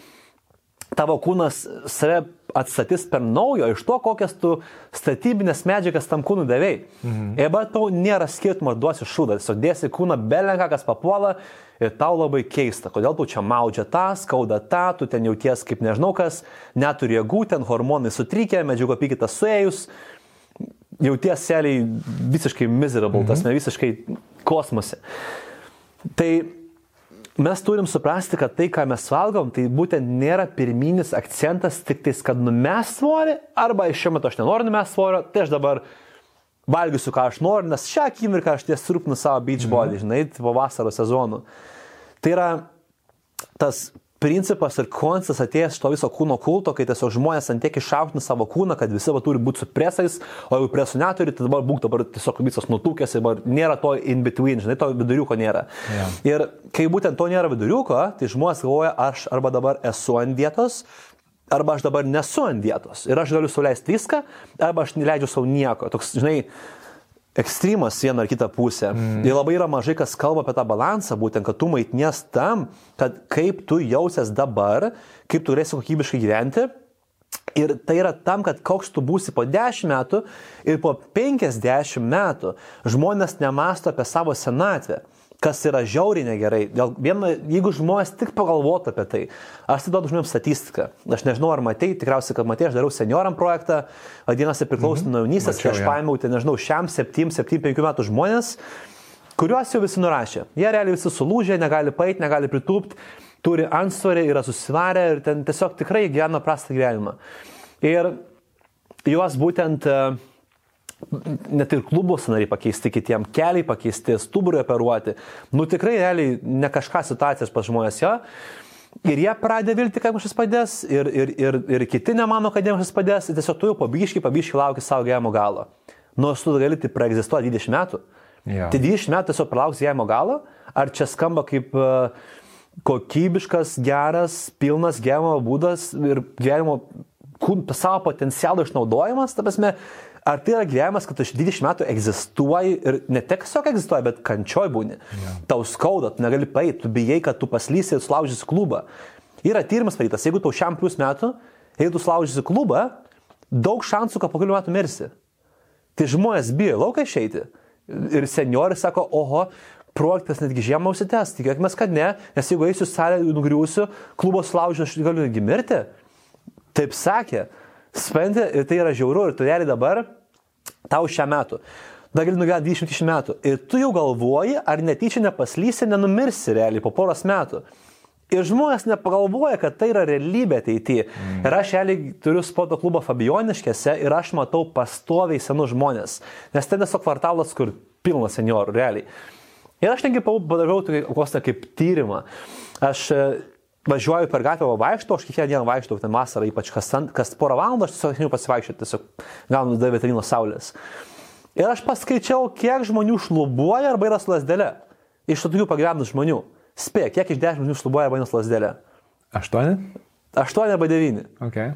tavo kūnas save atstatys per naujo iš to, kokias tu statybinės medžiagas tam kūnui davėjai. Mhm. Ir bet tau nėra skirtumo, ar duosi šūdą, tiesiog dėsi kūną belenką, kas papuola ir tau labai keista, kodėl tu čia maudžia tą, skauda tą, tu ten jauties kaip nežinau kas, neturi jėgų, ten hormonai sutrykė, medžiago apykita suėjus, jauties seliai visiškai miserable, mhm. tas ne visiškai kosmose. Tai mes turim suprasti, kad tai, ką mes valgom, tai būtent nėra pirminis akcentas tik tais, kad numes svorį, arba iš šiuo metu aš nenoriu numes svorio, tai aš dabar valgysiu, ką aš noriu, nes šią akimirką aš ties rūpinu savo beach body, mhm. žinai, po vasaros sezonų. Tai yra tas principas ir konceptas atėjęs iš to viso kūno kulto, kai tiesiog žmonės ant tiek iššauktina savo kūną, kad visi va turi būti su presais, o jeigu presų neturi, tai dabar būk dabar tiesiog visas nutukęs, dabar nėra to in between, žinai, to viduriuko nėra. Yeah. Ir kai būtent to nėra viduriuko, tai žmonės galvoja, aš arba dabar esu ant dietos, arba aš dabar nesu ant dietos. Ir aš galiu suleisti viską, arba aš neleidžiu savo nieko. Toks, žinai, ekstremas vieną ar kitą pusę. Mm. Ir labai yra mažai kas kalba apie tą balansą, būtent, kad tu maitinės tam, kad kaip tu jausies dabar, kaip tu galėsi kokybiškai gyventi. Ir tai yra tam, kad koks tu būsi po 10 metų ir po 50 metų žmonės nemasto apie savo senatvę kas yra žiauriai negerai. Dėl viena, jeigu žmonės tik pagalvotų apie tai, aš tai duodu žmonėms statistiką. Aš nežinau, ar matei, tikriausiai, kad matei, aš dariau senioram projektą, vadinasi priklausomai mm -hmm. nuo jaunystės, kai aš paėmiau, tai nežinau, šiam 7-7-5 metų žmonės, kuriuos jau visi nurašė. Jie realiai visi sulūžė, negali paėti, negali pritūpti. turi ansvarį, yra susivarę ir ten tiesiog tikrai gyvena prastą gyvenimą. Ir juos būtent uh, net ir klubų sąnariai pakeisti kitiem, keliai pakeisti, stuburai operuoti. Nu tikrai realiai ne kažką situacijas pas žmonės jo. Ir jie pradeda vilti, kad kažkas padės, ir, ir, ir, ir kiti nemano, kad jiems kažkas padės, ir tiesiog tu jau pabiškai, pabiškai lauki savo gyvenimo galo. Nors tu gali tai praegzistuoti 20 metų. Jo. Tai 20 metų tiesiog pralauks gyvenimo galo, ar čia skamba kaip uh, kokybiškas, geras, pilnas gyvenimo būdas ir gyvenimo savo potencialo išnaudojimas, ta prasme, ar tai yra gyvenimas, kad tu 20 metų egzistuoji ir ne tik tiesiog egzistuoji, bet kančioj būni. Ja. Tau skauda, tu negali paeiti, tu bijai, kad tu paslysi ir sulaužysi klubą. Yra tyrimas padarytas, jeigu tau šiam plus metų, jeigu tu sulaužysi klubą, daug šansų, kad po kelių metų mirsi. Tai žmonės bijo lauką išeiti. Ir seniori sako, oho, projektas netgi žiemą užsitęs, tikėkime, kad ne, nes jeigu eisiu salę, nugriūsiu, klubos sulaužysiu, aš galiu netgi mirti. Taip sakė. Spenti ir tai yra žiauru ir tu realiai dabar tau šią metų. Dar gali nugyventi 20 metų. Ir tu jau galvoji, ar netyčia nepaslysi, nenumirsi realiai po poros metų. Ir žmonės nepagalvoja, kad tai yra realybė ateityje. Mm. Ir aš realiai turiu sporto klubą Fabioniškėse ir aš matau pastoviai senus žmonės. Nes ten tiesiog kvartalas, kur pilnas seniorų, realiai. Ir aš netgi padariau tokį kaip tyrimą. Aš važiuoju per gatvę, vaikštau, aš kiekvieną dieną vaikštau, ten vasarą, ypač kas, kas porą valandų, aš tiesiog einu pasivaikščioti, tiesiog gaunu D vitamino saulės. Ir aš paskaičiau, kiek žmonių šlubuoja arba yra su lasdelė. Iš tokių pagyvenusių žmonių. Spėk, kiek iš dešimt žmonių šlubuoja arba eina su lasdelė. Aštuoni? Aštuoni arba devyni. Okay.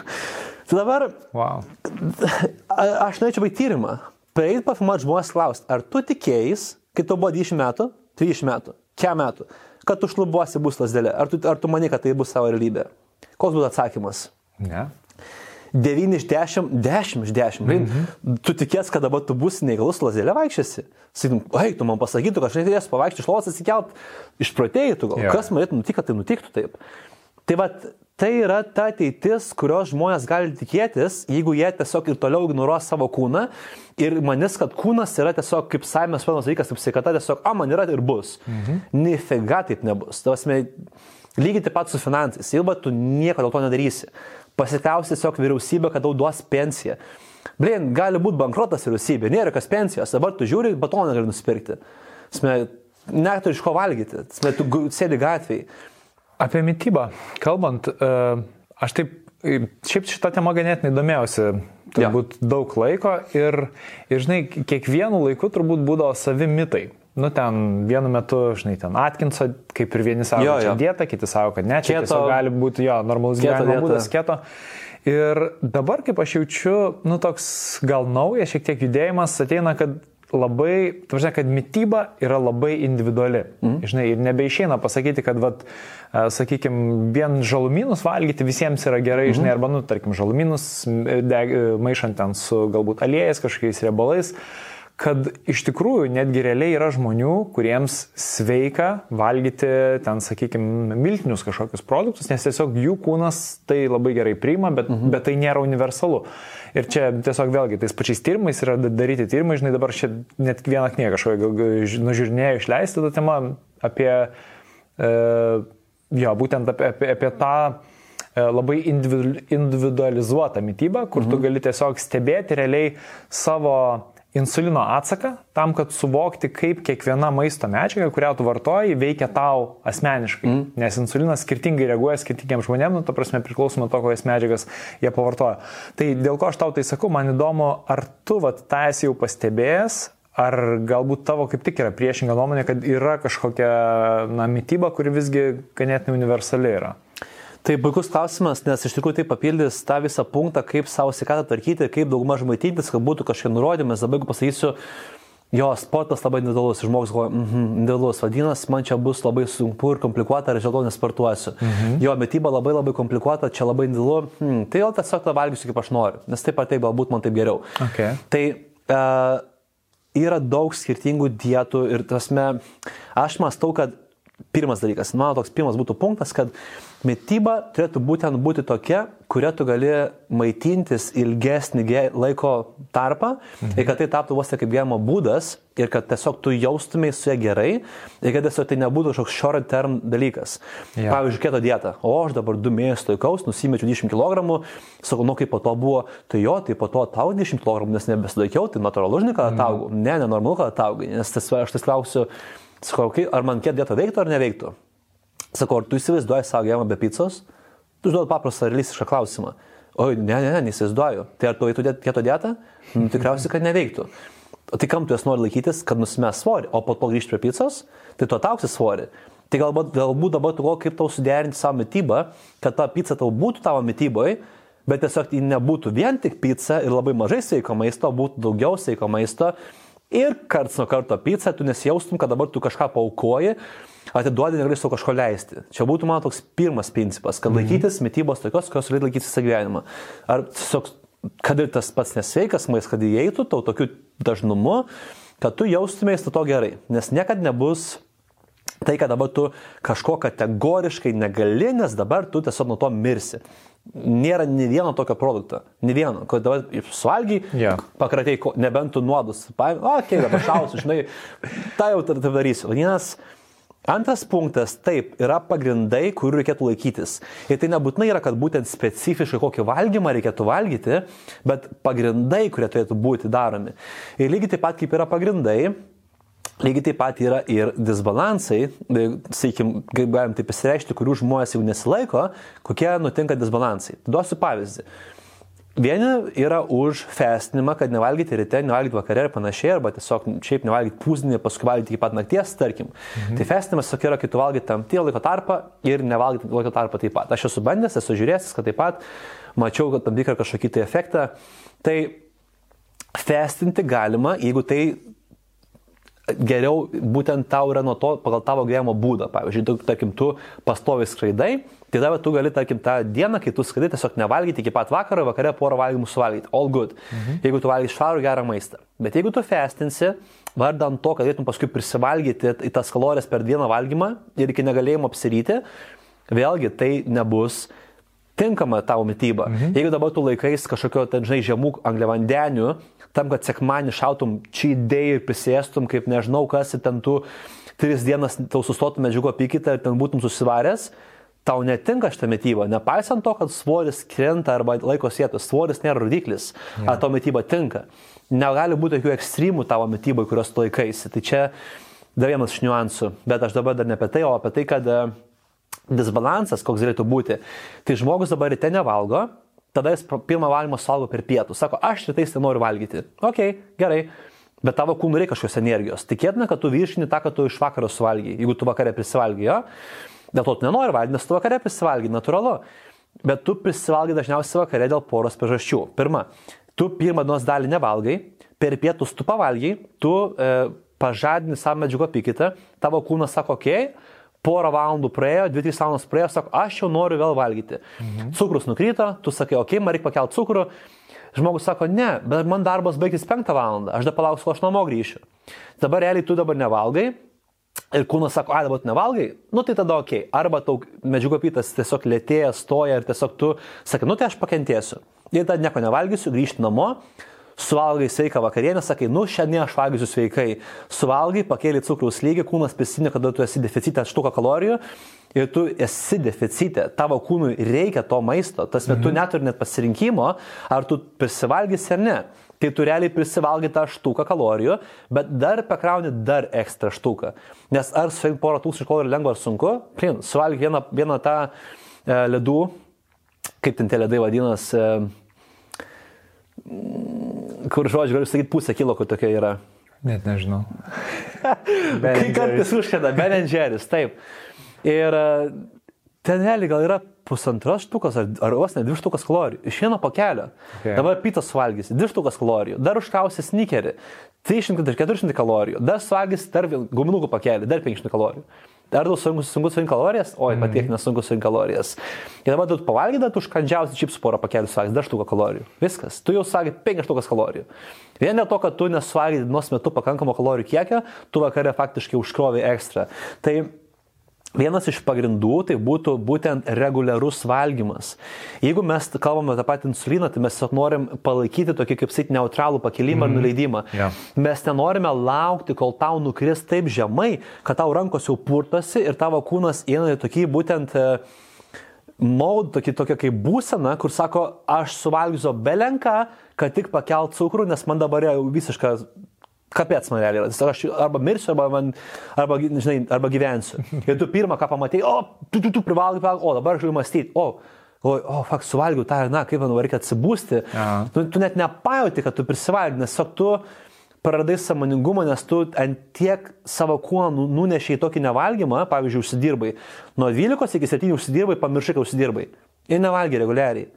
tai dabar. Wow. Aš norėčiau baigti tyrimą. Praeit pafilmuoti žmonės klausti, ar tu tikėjai, kai tau buvo 20 metų, 30 metų, kiek metų, kad tu šlubuosi bus lasdelė? Ar tu, ar tu mani, kad tai bus savo realybė? Koks būtų atsakymas? Ne. 9 iš 10, 10 iš 10. Mm -hmm. Tu tikės, kad dabar tu būsi neįgalus lasdelė vaikščiasi. Sakytum, oi, tu man pasakytum, kad aš negalėsiu pavaikščioti iš lovos atsikelt, išprotėjai tu gal. Yeah. Kas norėtų nutikti, kad tai nutiktų taip? Tai va, tai yra ta ateitis, kurios žmonės gali tikėtis, jeigu jie tiesiog ir toliau ignoruos savo kūną ir manis, kad kūnas yra tiesiog kaip saimės vienas dalykas, kaip sveikata, tiesiog, a, man yra ir bus. Mhm. Nifiga taip nebus. Tavasme, lygiai taip pat su finansais. Ilba, tu nieko dėl to nedarysi. Pasitausi tiesiog vyriausybė, kad tau duos pensiją. Blin, gali būti bankrotas vyriausybė, nėra kas pensijos, dabar tu žiūri, batoną gali nusipirkti. Net tu iš ko valgyti, Sme, tu sėdi gatvėje. Apie mytybą kalbant, e, aš taip, šiaip šitą temą ganėtinai domėjausi, turbūt ja. daug laiko ir, ir, žinai, kiekvienu laiku turbūt būdavo savi mitai. Nu, ten vienu metu, žinai, ten Atkinso, kaip ir vieni sako, jo, jo. dieta, kiti sako, kad ne, čia keto, gali būti jo normalus gyvenimo būdas keto. Ir dabar, kaip aš jaučiu, nu, toks gal naujas šiek tiek judėjimas ateina, kad labai, tvaržia, kad mytyba yra labai individuali. Mm. Žinai, ir nebeišeina pasakyti, kad, vat, sakykime, vien žalumynus valgyti visiems yra gerai, mm. žinai, arba, nu, tarkim, žalumynus deg, maišant ten su galbūt aliejais, kažkokiais riebalais kad iš tikrųjų netgi realiai yra žmonių, kuriems sveika valgyti ten, sakykime, miltinius kažkokius produktus, nes tiesiog jų kūnas tai labai gerai priima, bet, mhm. bet tai nėra universalu. Ir čia tiesiog vėlgi tais pačiais tyrimais yra daryti tyrimai, žinai, dabar čia net vieną knygą kažkokią nužiūrinėjau išleisti tą temą apie, e, jo, būtent apie, apie, apie tą e, labai individualizuotą mytybą, kur mhm. tu gali tiesiog stebėti realiai savo insulino atsaką tam, kad suvokti, kaip kiekviena maisto medžiaga, kurią tu vartoji, veikia tau asmeniškai. Mm. Nes insulinas skirtingai reaguoja skirtingiems žmonėms, nu, ta prasme, priklausomai nuo to, kokias medžiagas jie pavartoja. Tai dėl ko aš tau tai sakau, man įdomu, ar tu vat, tą esi jau pastebėjęs, ar galbūt tavo kaip tik yra priešinga nuomonė, kad yra kažkokia na, mytyba, kuri visgi ganėtinai universali yra. Tai puikus klausimas, nes iš tikrųjų tai papildys tą visą punktą, kaip savo sveikatą tvarkyti, kaip daugumą žmaitintis, kad būtų kažkokie nurodymai. Dabar jeigu pasakysiu, jo sportas labai individualus, žmogus galvoja, mhm, mm individualus, vadinasi, man čia bus labai sunku ir komplikuota, ar to nesportuosiu. Mhm. Jo metyba labai labai komplikuota, čia labai individualu, hmm, tai jau tiesiog tą valgysiu kaip aš noriu, nes taip ar taip galbūt man taip geriau. Okay. Tai uh, yra daug skirtingų dietų ir tasme, aš mąstau, kad pirmas dalykas, mano toks pirmas būtų punktas, kad mytyba turėtų būtent būti tokia, kuria tu gali maitintis ilgesnį laiko tarpą mhm. ir kad tai taptų vos kaip gyvenimo būdas ir kad tiesiog tu jaustumai su ja gerai ir kad tiesiog tai nebūtų kažkoks short term dalykas. Ja. Pavyzdžiui, keto dieta. O aš dabar du mėnesius laikaus, nusimečiau 20 kg, sakau, nu kaip po to buvo, tai jo, tai po to tau 20 kg, nes nebesilaikiau, tai natūralu, žinai, kad mhm. ataugu. Mhm. Ne, nenormalu, kad ataugai, nes tas, aš tas klausiu, Sakau, ar man keto dieta veiktų ar neveiktų? Sakau, ar tu įsivaizduoji savo gyvenimą be pizzos? Tu užduodi paprastą realistišką klausimą. Oi, ne, ne, ne, neįsivaizduoju. Tai ar tu eitų keto dietą? Nu, tikriausiai, kad neveiktų. O tai kam tu jas nori laikytis, kad nusimės svorį, o po to grįžti prie pizzos, tai tu atauksi svorį. Tai galbūt, galbūt dabar tu galvo, kaip tau suderinti savo mytybą, kad ta pizza tau būtų tavo mytyboje, bet tiesiog tai nebūtų vien tik pizza ir labai mažai sveiko maisto, būtų daugiau sveiko maisto ir karts nuo karto pizzą, tu nesijaustum, kad dabar tu kažką paukoji, atiduodi, negali su kažko leisti. Čia būtų mano toks pirmas principas, kad mhm. laikytis mytybos tokios, kokios reikia laikytis visą gyvenimą. Ar tiesiog, kad ir tas pats nesveikas maistas, kad įeitų tau tokiu dažnumu, kad tu jaustumės to gerai. Nes niekada nebus tai, kad dabar tu kažko kategoriškai negali, nes dabar tu tiesiog nuo to mirsi nėra ne vieno tokio produkto, ne vieno, kad dabar suvalgy, yeah. pakratėjai, nebent tu nuodus, paėmė, o, kiek dabar šausiu, žinai, tą jau tada darysiu. Vienas, antras punktas, taip, yra pagrindai, kurių reikėtų laikytis. Ir tai nebūtinai yra, kad būtent specifiškai kokį valgymą reikėtų valgyti, bet pagrindai, kurie turėtų būti daromi. Ir lygiai taip pat kaip yra pagrindai, Lygiai taip pat yra ir disbalansai, tai, sakykime, kaip galim tai pasireikšti, kurių žmonės jau nesilaiko, kokie nutinka disbalansai. Duosiu pavyzdį. Vieni yra už festinimą, kad nevalgyti ryte, nevalgyti vakare ir panašiai, arba tiesiog šiaip nevalgyti pusdienį, paskui valgyti iki pat nakties, tarkim. Mhm. Tai festinimas tokia yra, kai tu valgyti tam tikrą laiko tarpą ir nevalgyti laiko tarpą taip pat. Aš esu bandęs, esu žiūrėjęs, kad taip pat mačiau, kad tam tikrą kažkokį tai efektą. Tai festinti galima, jeigu tai geriau būtent tau yra nuo to pagal tavo gyvenimo būdą. Pavyzdžiui, tu, tarkim, tu pastovi skraidai, tai dabar tu gali, tarkim, tą dieną, kai tu skraidai, tiesiog nevalgyti iki pat vakaro, vakare porą valgymų suvalgyti. All good. Mhm. Jeigu tu valgai švarų gerą maistą. Bet jeigu tu festinsi, vardant to, kad galėtum paskui prisivalgyti į tas kalorijas per dieną valgymą ir iki negalėjimo apsiryti, vėlgi tai nebus tinkama tavo mytyba. Mhm. Jeigu dabar tu laikais kažkokio, ten, žinai, žemų angliavandenių, tam, kad sekmanį šautum čia idėjų ir prisėstum, kaip nežinau kas, ir ten tu tris dienas tau sustotum medžiago apykitą ir ten būtum susivaręs, tau netinka šitą mytybą. Nepaisant to, kad svoris krenta arba laiko sėtos, svoris nėra rodiklis, ja. ar to mytyba tinka. Negali būti jokių ekstremų tavo mytybai, kurios tu laikaisi. Tai čia dar vienas iš niuansų. Bet aš dabar dar ne apie tai, o apie tai, kad uh, disbalansas, koks galėtų būti. Tai žmogus dabar ryte nevalgo, tada jis pirmą valgymą suvalgo per pietų. Sako, aš rytais tai noriu valgyti. Ok, gerai. Bet tavo kūnui reikia kažkokios energijos. Tikėtina, kad tu viršini tą, kad tu iš vakaro suvalgy. Jeigu tu vakare prisivalgy, jo, dėl to tu nenori valgyti, nes tu vakare prisivalgy, natūralu. Bet tu prisivalgy dažniausiai vakare dėl poros priežasčių. Pirma, tu pirmą dienos dalį nevalgai, per pietus tu pavalgy, tu e, pažadini savo medžiagų apykitą, tavo kūnas sako, okei, okay, porą valandų praėjo, 2-3 valandos praėjo, sako, aš jau noriu vėl valgyti. Mhm. Cukrus nukrito, tu sakai, okei, okay, man reikia pakelti cukrų. Žmogus sako, ne, bet man darbas baigtis 5 val. aš dar palauksiu, aš namo grįšiu. Dabar realiai tu dabar nevalgai. Ir kūnas sako, ai dabar tu nevalgai, nu tai tada ok. Arba tau medžiagų apytas tiesiog lėtėja, stoja ir tiesiog tu sakai, nu tai aš pakentėsiu. Ir tada nieko nevalgysiu, grįžti namo, suvalgai sveiką vakarienę, sakai, nu šiandien aš valgysiu sveikai, suvalgai, pakėlė cukraus lygį, kūnas prisimė, kada tu esi deficite štuką kalorijų ir tu esi deficite, tavo kūnui reikia to maisto, tas metu mhm. neturi net pasirinkimo, ar tu prisivalgysi ar ne. Tai tu realiai prisivalgai tą štuką kalorijų, bet dar pakrauni dar ekstra štuką. Nes ar suvalgyti porą tūkstančių kalorijų lengva ar sunku? Plin, suvalgyti vieną, vieną tą e, ledų, kaip ten tie ledai vadinasi, e, kur žodžiu, galiu sakyti, pusę kilo, kur tokia yra. Net nežinau. Kai kartais užkėda, Ben Jerry's, taip. Ir e, ten realiai gal yra pusantros štukos ar, ar vos ne dvi štukas kalorijų. Iš vieno pakelio. Okay. Dabar pitas suvalgysi, dvi štukas kalorijų. Dar užkausi snikerį, 300-400 kalorijų. Dar suvalgysi dar guminukų pakelį, dar 500 kalorijų. Ar tau sunku, sunku surinkti kalorijas? Oi, mm -hmm. patiek nesunku surinkti kalorijas. Ir dabar tu pavalgydai, tu užkandžiausi čipsų porą pakelių suvalgyti, dar štuką kalorijų. Viskas. Tu jau sakai 5 štukas kalorijų. Vien dėl to, kad tu nesuvalgydai dienos metu pakankamo kalorijų kiekio, tu vakare faktiškai užkrovi ekstra. Tai Vienas iš pagrindų tai būtų būtent reguliarus valgymas. Jeigu mes kalbame tą patį insuliną, tai mes tiesiog norim palaikyti tokį, kaip sakyti, neutralų pakilimą mm. ir nuleidimą. Yeah. Mes nenorime laukti, kol tau nukris taip žemai, kad tau rankos jau purtosi ir tavo kūnas eina į tokį būtent uh, maud, tokį, tokia kaip būsena, kur sako, aš suvalgysiu belenką, kad tik pakelt cukrų, nes man dabar jau visiškas kapėts man realiai yra. Tiesiog aš arba mirsiu, arba, man, arba, žinai, arba gyvensiu. Ir tu pirmą, ką pamatai, o, tu, tu, tu privalgai, o dabar aš galiu mąstyti, o, o, o, fakt, suvalgiau tą, na, kaip man reikia atsibūsti. Tu, tu net nepajauti, kad tu prisivalgai, nes tiesiog tu praradai samoningumą, nes tu ant tiek savo kūną nu, nunešiai tokį nevalgymą, pavyzdžiui, užsidirbai. Nuo 12 iki 7 užsidirbai, pamiršai, kad užsidirbai. Ir nevalgiai reguliariai.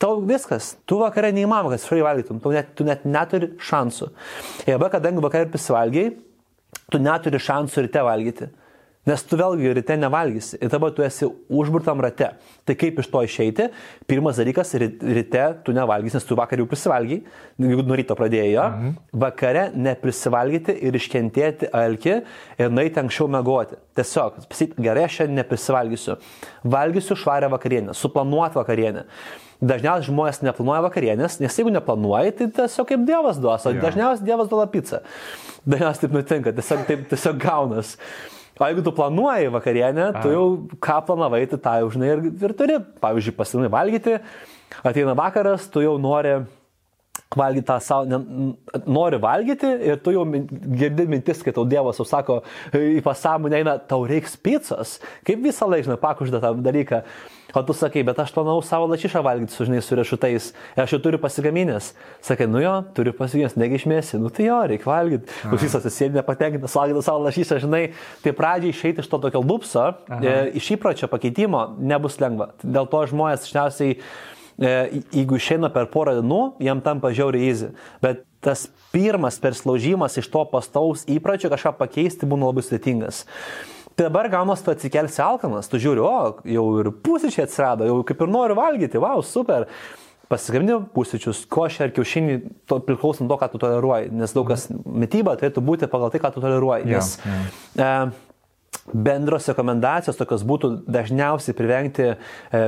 Tau viskas, tu vakarą neįmanoma, kad švariai valgytum, tu net, tu net neturi šansų. Be kadangi vakarą prisivalgiai, tu neturi šansų ryte valgyti. Nes tu vėlgi ryte nevalgysi ir dabar tu esi užburtam rate. Tai kaip iš to išeiti? Pirmas dalykas, ryte tu nevalgysi, nes tu vakar jau prisivalgiai, jeigu nuo ryto pradėjo, mhm. vakare neprisivalgyti ir iškentėti alki ir naiti anksčiau mėgoti. Tiesiog, pasakyti, gerai, aš šiandien neprisivalgysiu. Valgysiu švarę vakarienę, suplanuot vakarienę. Dažniausiai žmonės neplanuoja vakarienės, nes jeigu neplanuoji, tai tiesiog kaip Dievas duos, o ja. dažniausiai Dievas duoda pizzą. Dažniausiai taip nutinka, tiesiog, taip, tiesiog gaunas. O jeigu tu planuoji vakarienę, tu jau ką planavai, tai tą jau žinai ir, ir turi. Pavyzdžiui, pasinai valgyti, ateina vakaras, tu jau nori valgyti tą savo, nori valgyti ir tu jau girdi mintis, kai tau Dievas jau sako, į pasąmonę eina, tau reiks pizzas. Kaip visą laiką, žinai, pakužda tą dalyką. O tu sakai, bet aš planau savo lašišą valgyti su, žinai, su riešutais. Aš jau turiu pasigaminęs. Sakai, nu jo, turiu pasigaminęs, negi išmėsi. Nu tai jo, reikia valgyti. Klausytas atsėdė nepatenkintas, valgyti savo lašišą, žinai. Tai pradžiai išeiti iš to tokio lupso, e, iš įpročio pakeitimo nebus lengva. Dėl to žmonės dažniausiai jeigu išeina per porą dienų, jam tampa žiauriai įzy. Bet tas pirmas perslaužimas iš to pastaus įpročio kažką pakeisti būna labai sudėtingas. Tai dabar gaunas tu atsikelsi alkanas, tu žiūri, o, jau ir pusryčiai atsirado, jau kaip ir noriu valgyti, wow, super. Pasigamini pusryčius, košę ar kiaušinį, to priklausant to, ką tu toleruoji, nes daug kas mytyba turėtų būti pagal tai, ką tu toleruoji. Nes, yeah, yeah. E, bendros rekomendacijos tokios būtų dažniausiai privengti e,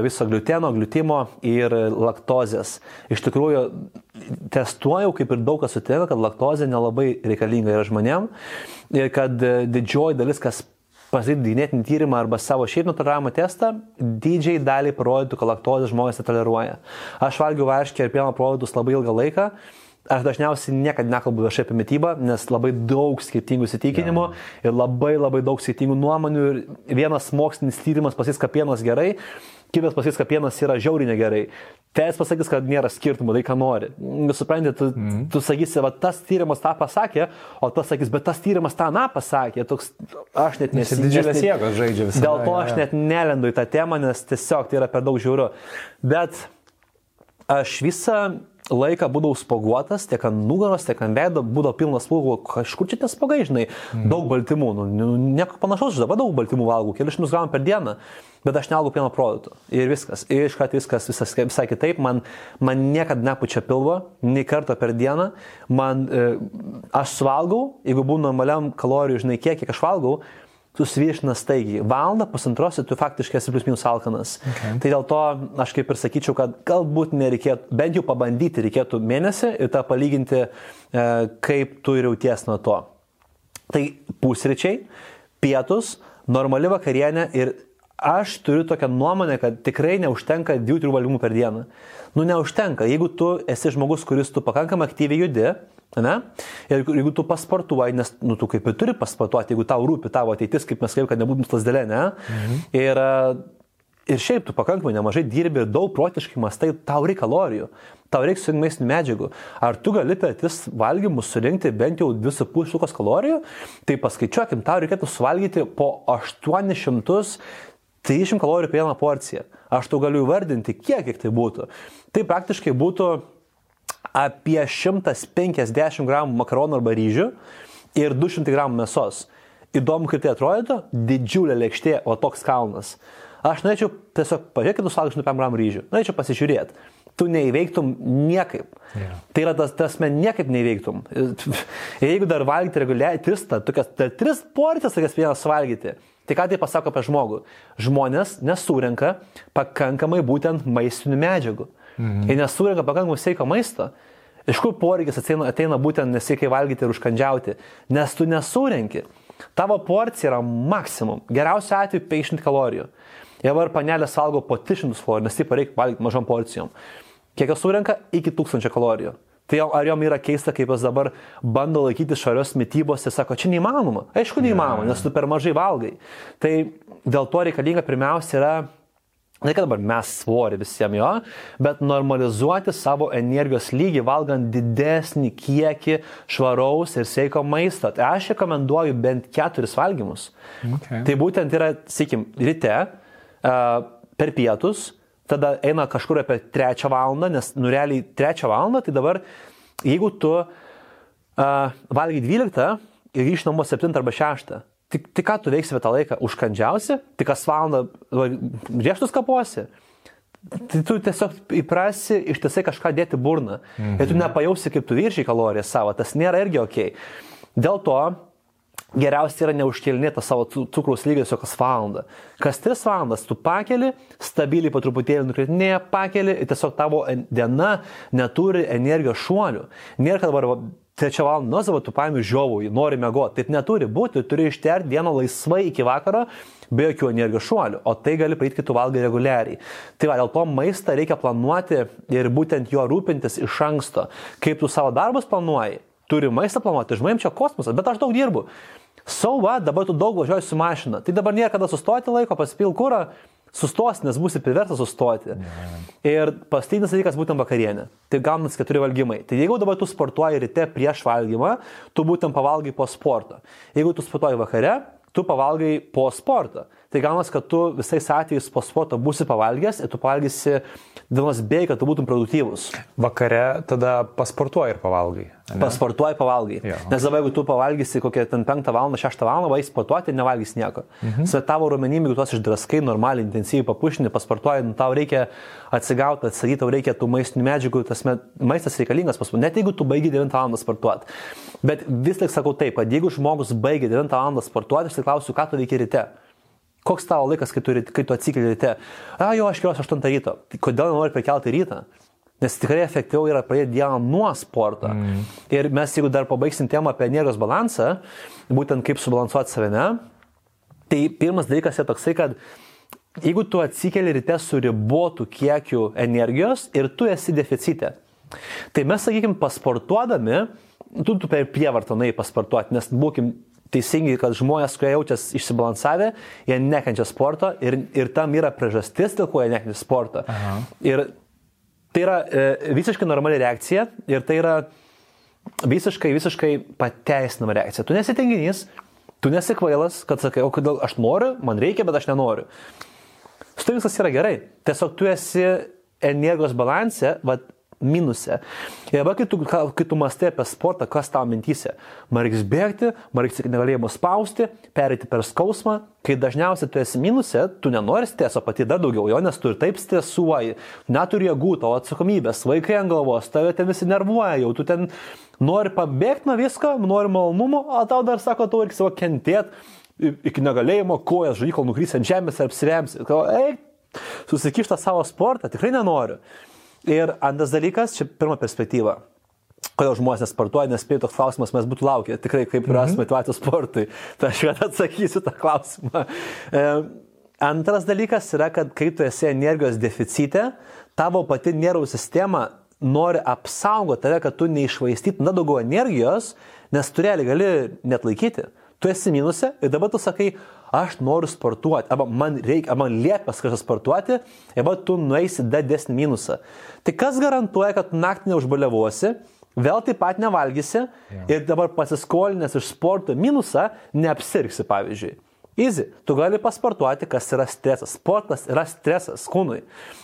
viso gluteno, glutimo ir laktozės. Iš tikrųjų, testuoju, kaip ir daug kas sutinka, kad laktozė nelabai reikalinga yra žmonėm ir kad e, didžioji dalis, kas pasidaryti genetinį tyrimą arba savo šiaip netoleravimo testą, didžiai daliai parodytų, kad laktozę žmonės netoleruoja. Aš valgiau varškę ir pieno produktus labai ilgą laiką. Aš dažniausiai niekada nekalbu viešai apie mytybą, nes labai daug skirtingų įsitikinimų ja. ir labai labai daug skirtingų nuomonių. Ir vienas mokslinis tyrimas pasakys, kad pienas gerai, kitas pasakys, kad pienas yra žiauriai negerai. Teis pasakys, kad nėra skirtumų, tai ką nori. Suprantate, tu, mm. tu sakysi, va tas tyrimas tą pasakė, o tas sakys, bet tas tyrimas tą na pasakė. Toks, aš net nesi. Didžiulės jėgos žaidžia visą. Dėl to aš net nelendu į tą temą, nes tiesiog tai yra per daug žiauru. Bet aš visą laiką būdavau spoguotas, tiek ant nugaros, tiek ant veido, būdavo pilnas spogų, kažkur čia tie spogai, žinai, mm. daug baltymų, nu, nu, nieko panašaus, aš dabar daug baltymų valgau, kelius šimtus gramų per dieną, bet aš nevalgau pieno produktų. Ir viskas, ir iškart viskas, visas visai kitaip, man, man niekada nepučia pilvo, nei kartą per dieną, man, e, aš suvalgau, jeigu būnu normaliam kalorijų, žinai, kiek, kiek aš valgau, susiviešina staigiai. Valandą, pusantros tu faktiškai esi plus minus alkanas. Okay. Tai dėl to aš kaip ir sakyčiau, kad galbūt nereikėtų, bent jau pabandyti reikėtų mėnesį ir tą palyginti, e, kaip tu ir jauties nuo to. Tai pusryčiai, pietus, normali vakarienė ir aš turiu tokią nuomonę, kad tikrai neužtenka 2-3 valgymų per dieną. Nu, neužtenka. Jeigu tu esi žmogus, kuris tu pakankamai aktyviai judi, Ne? Ir jeigu tu pasportuoji, nes nu, tu kaip ir turi pasportuoti, jeigu tau rūpi tavo ateitis, kaip mes kaip, kad nebūtum lasdelė, ne? Mhm. Ir, ir šiaip tu pakankamai nemažai dirbi ir daug protiškai mastai, tau reikia kalorijų, tau reikia surinkti medžiagų. Ar tu gali per tis valgymus surinkti bent jau 2,5 štukos kalorijų, tai paskaičiuokim, tau reikėtų suvalgyti po 800 30 kalorijų per vieną porciją. Aš tau galiu įvardinti, kiek, kiek tai būtų. Tai praktiškai būtų apie 150 gramų makaronų arba ryžių ir 200 gramų mėsos. Įdomu, kaip tai atrodytų, didžiulė lėkštė, o toks kalnas. Aš norėčiau tiesiog pažiūrėti, tu valgai 105 gramų ryžių. Norėčiau pasižiūrėti. Tu neįveiktum niekaip. Yeah. Tai yra tas, tas men niekaip neįveiktum. Jeigu dar valgyti reguliariai, tris, tokias, tai tris porcijas tokias vienas valgyti, Tai ką tai pasako apie žmogų? Žmonės nesurenka pakankamai būtent maistinių medžiagų. Mhm. Jie nesurenka pakankamai sveiko maisto. Iš kur poreikis ateina, ateina būtent nesiekiai valgyti ir užkandžiauti? Nes tu nesurenki. Tavo porcija yra maksimum. Geriausiu atveju 500 kalorijų. Jie var panelės valgo po 300 kalorijų, nes taip reikia valgyti mažom porcijom. Kiek jos surenka? Iki 1000 kalorijų. Tai ar jom yra keista, kaip jos dabar bando laikyti švarios mytybos ir sako, čia neįmanoma. Aišku, neįmanoma, nes tu per mažai valgai. Tai dėl to reikalinga pirmiausia yra Ne kad dabar mes svorį visiems jo, bet normalizuoti savo energijos lygį, valgant didesnį kiekį švaraus ir sveiko maisto. Tai aš rekomenduoju bent keturis valgymus. Okay. Tai būtent yra, sakykim, ryte, uh, per pietus, tada eina kažkur apie trečią valandą, nes nurealiai trečią valandą, tai dabar jeigu tu uh, valgai 12 ir grįžti namo 7 arba 6, Tik, tik ką tu veiksi tą laiką? Užkandžiausi? Tik kas valandą rieštus kapuosi? Tai tu tiesiog įprasi ištisai kažką dėti burną. Mhm. Ir tu nepajausi, kaip tu viršiai kalorijas savo. Tas nėra irgi ok. Dėl to geriausia yra neužkėlinėti savo cukraus lygį tiesiog kas valandą. Kas 3 valandas tu pakeli, stabiliai po truputėlį nukritinėje pakeli ir tiesiog tavo diena neturi energijos šuolių. Nėra, kad dabar trečią valandą nuosavą tu paimi žiovų, nori mėgoti. Taip neturi būti, turi išterti dieną laisvai iki vakaro, be jokių energijos šuolių, o tai gali praeiti, kai tu valgai reguliariai. Tai va, dėl to maistą reikia planuoti ir būtent juo rūpintis iš anksto. Kaip tu savo darbus planuoji, turi maistą planuoti, žmonėms čia kosmosas, bet aš daug dirbu. Sauva, so, dabar tu daug važiuoji su mašina. Tai dabar nėra kada sustoti laiko, pasipil kurą, sustos, nes būsi priverstas sustoti. Yeah. Ir pastinis dalykas būtent vakarienė. Tai gaunas keturi valgymai. Tai jeigu dabar tu sportuoji ryte prieš valgymą, tu būtent pavalgai po sporto. Jeigu tu sportuoji vakare, tu pavalgai po sporto. Tai gaunas, kad tu visais atvejais po sporto būsi pavalgęs ir tu pavalgysi dienos bėgi, kad tu būtum produktyvus. Vakare tada pasportuoji ir pavalgai. Ne? Pasportuoji, pavalgai. Jo. Nes dabar jeigu tu pavalgysi kokią ten 5 val. 6 val. vai sportuoti ir nevalgys nieko. Mhm. Su tavo rumenim, jeigu tuos išdraskai normaliai, intensyviai papušini, pasportuoji, nu, tau reikia atsigauti, atsakyti, tau reikia tų maistinių medžiagų, tas maistas reikalingas pas mus. Net jeigu tu baigi 9 val. sportuoti. Bet vis tik sakau taip, kad jeigu žmogus baigi 9 val. sportuoti, aš tai klausiu, ką tu veiki ryte. Koks tavo laikas, kai tu, kai tu atsikeli ryte? A, jo, aš keliuosi 8 ryto. Tai kodėl nori perkelti rytą? Nes tikrai efektyviau yra pradėti dieną nuo sporto. Mm. Ir mes, jeigu dar pabaigsim temą apie energijos balansą, būtent kaip subalansuoti savime, tai pirmas dalykas yra toksai, kad jeigu tu atsikeli ryte su ribotu kiekiu energijos ir tu esi deficite, tai mes, sakykime, pasportuodami, tu, tu per prievartą nai pasportuoti, nes būkim teisingai, kad žmonės, kurie jaučiasi išsibalansavę, jie nekenčia sporto ir, ir tam yra priežastis, dėl ko jie nekenčia sporto. Aha. Ir tai yra e, visiškai normali reakcija ir tai yra visiškai, visiškai pateisinama reakcija. Tu nesitenginys, tu nesikvailas, kad sakai, o kodėl aš noriu, man reikia, bet aš nenoriu. Su tai viskas yra gerai. Tiesiog tu esi energijos balanse, vad minuse. Ir dabar, kai tu, kai tu mastai apie sportą, kas tavo mintys? Man reiks bėgti, man reiks negalėjimo spausti, perėti per skausmą. Kai dažniausiai tu esi minuse, tu nenori streso pati dar daugiau jo, nes tu ir taip stresuoji, neturi jėgų, tavo atsakomybės, vaikai ant galvos, tave ten visi nervuoja, jau tu ten nori pabėgti nuo visko, nori malonumo, o tau dar sako, tu reikia savo kentėti iki negalėjimo, kojas žaikal nukrys ant žemės ir apsirems. Eik, susikištą savo sportą, tikrai nenoriu. Ir antras dalykas, čia pirma perspektyva. Kodėl žmonės nesportuoja, nes spėjau toks klausimas, mes būtų laukę, tikrai kaip ras mhm. motivacijos sportui. Tai aš vėl atsakysiu tą klausimą. E, antras dalykas yra, kad kai tu esi energijos deficite, tavo pati nervų sistema nori apsaugoti tave, kad tu neišvaistytum daugiau energijos, nes tu realiai gali net laikyti. Tu esi minuse ir dabar tu sakai, aš noriu sportuoti, arba man reikia, arba man liepas kažkas sportuoti, arba tu nueisi dar desnį minusą. Tai kas garantuoja, kad naktį neužbaliavosi, vėl taip pat nevalgysi ja. ir dabar pasiskolinęs iš sporto minusą neapsirgsi, pavyzdžiui. Easy, tu gali pasportuoti, kas yra stresas. Sportas yra stresas kūnui.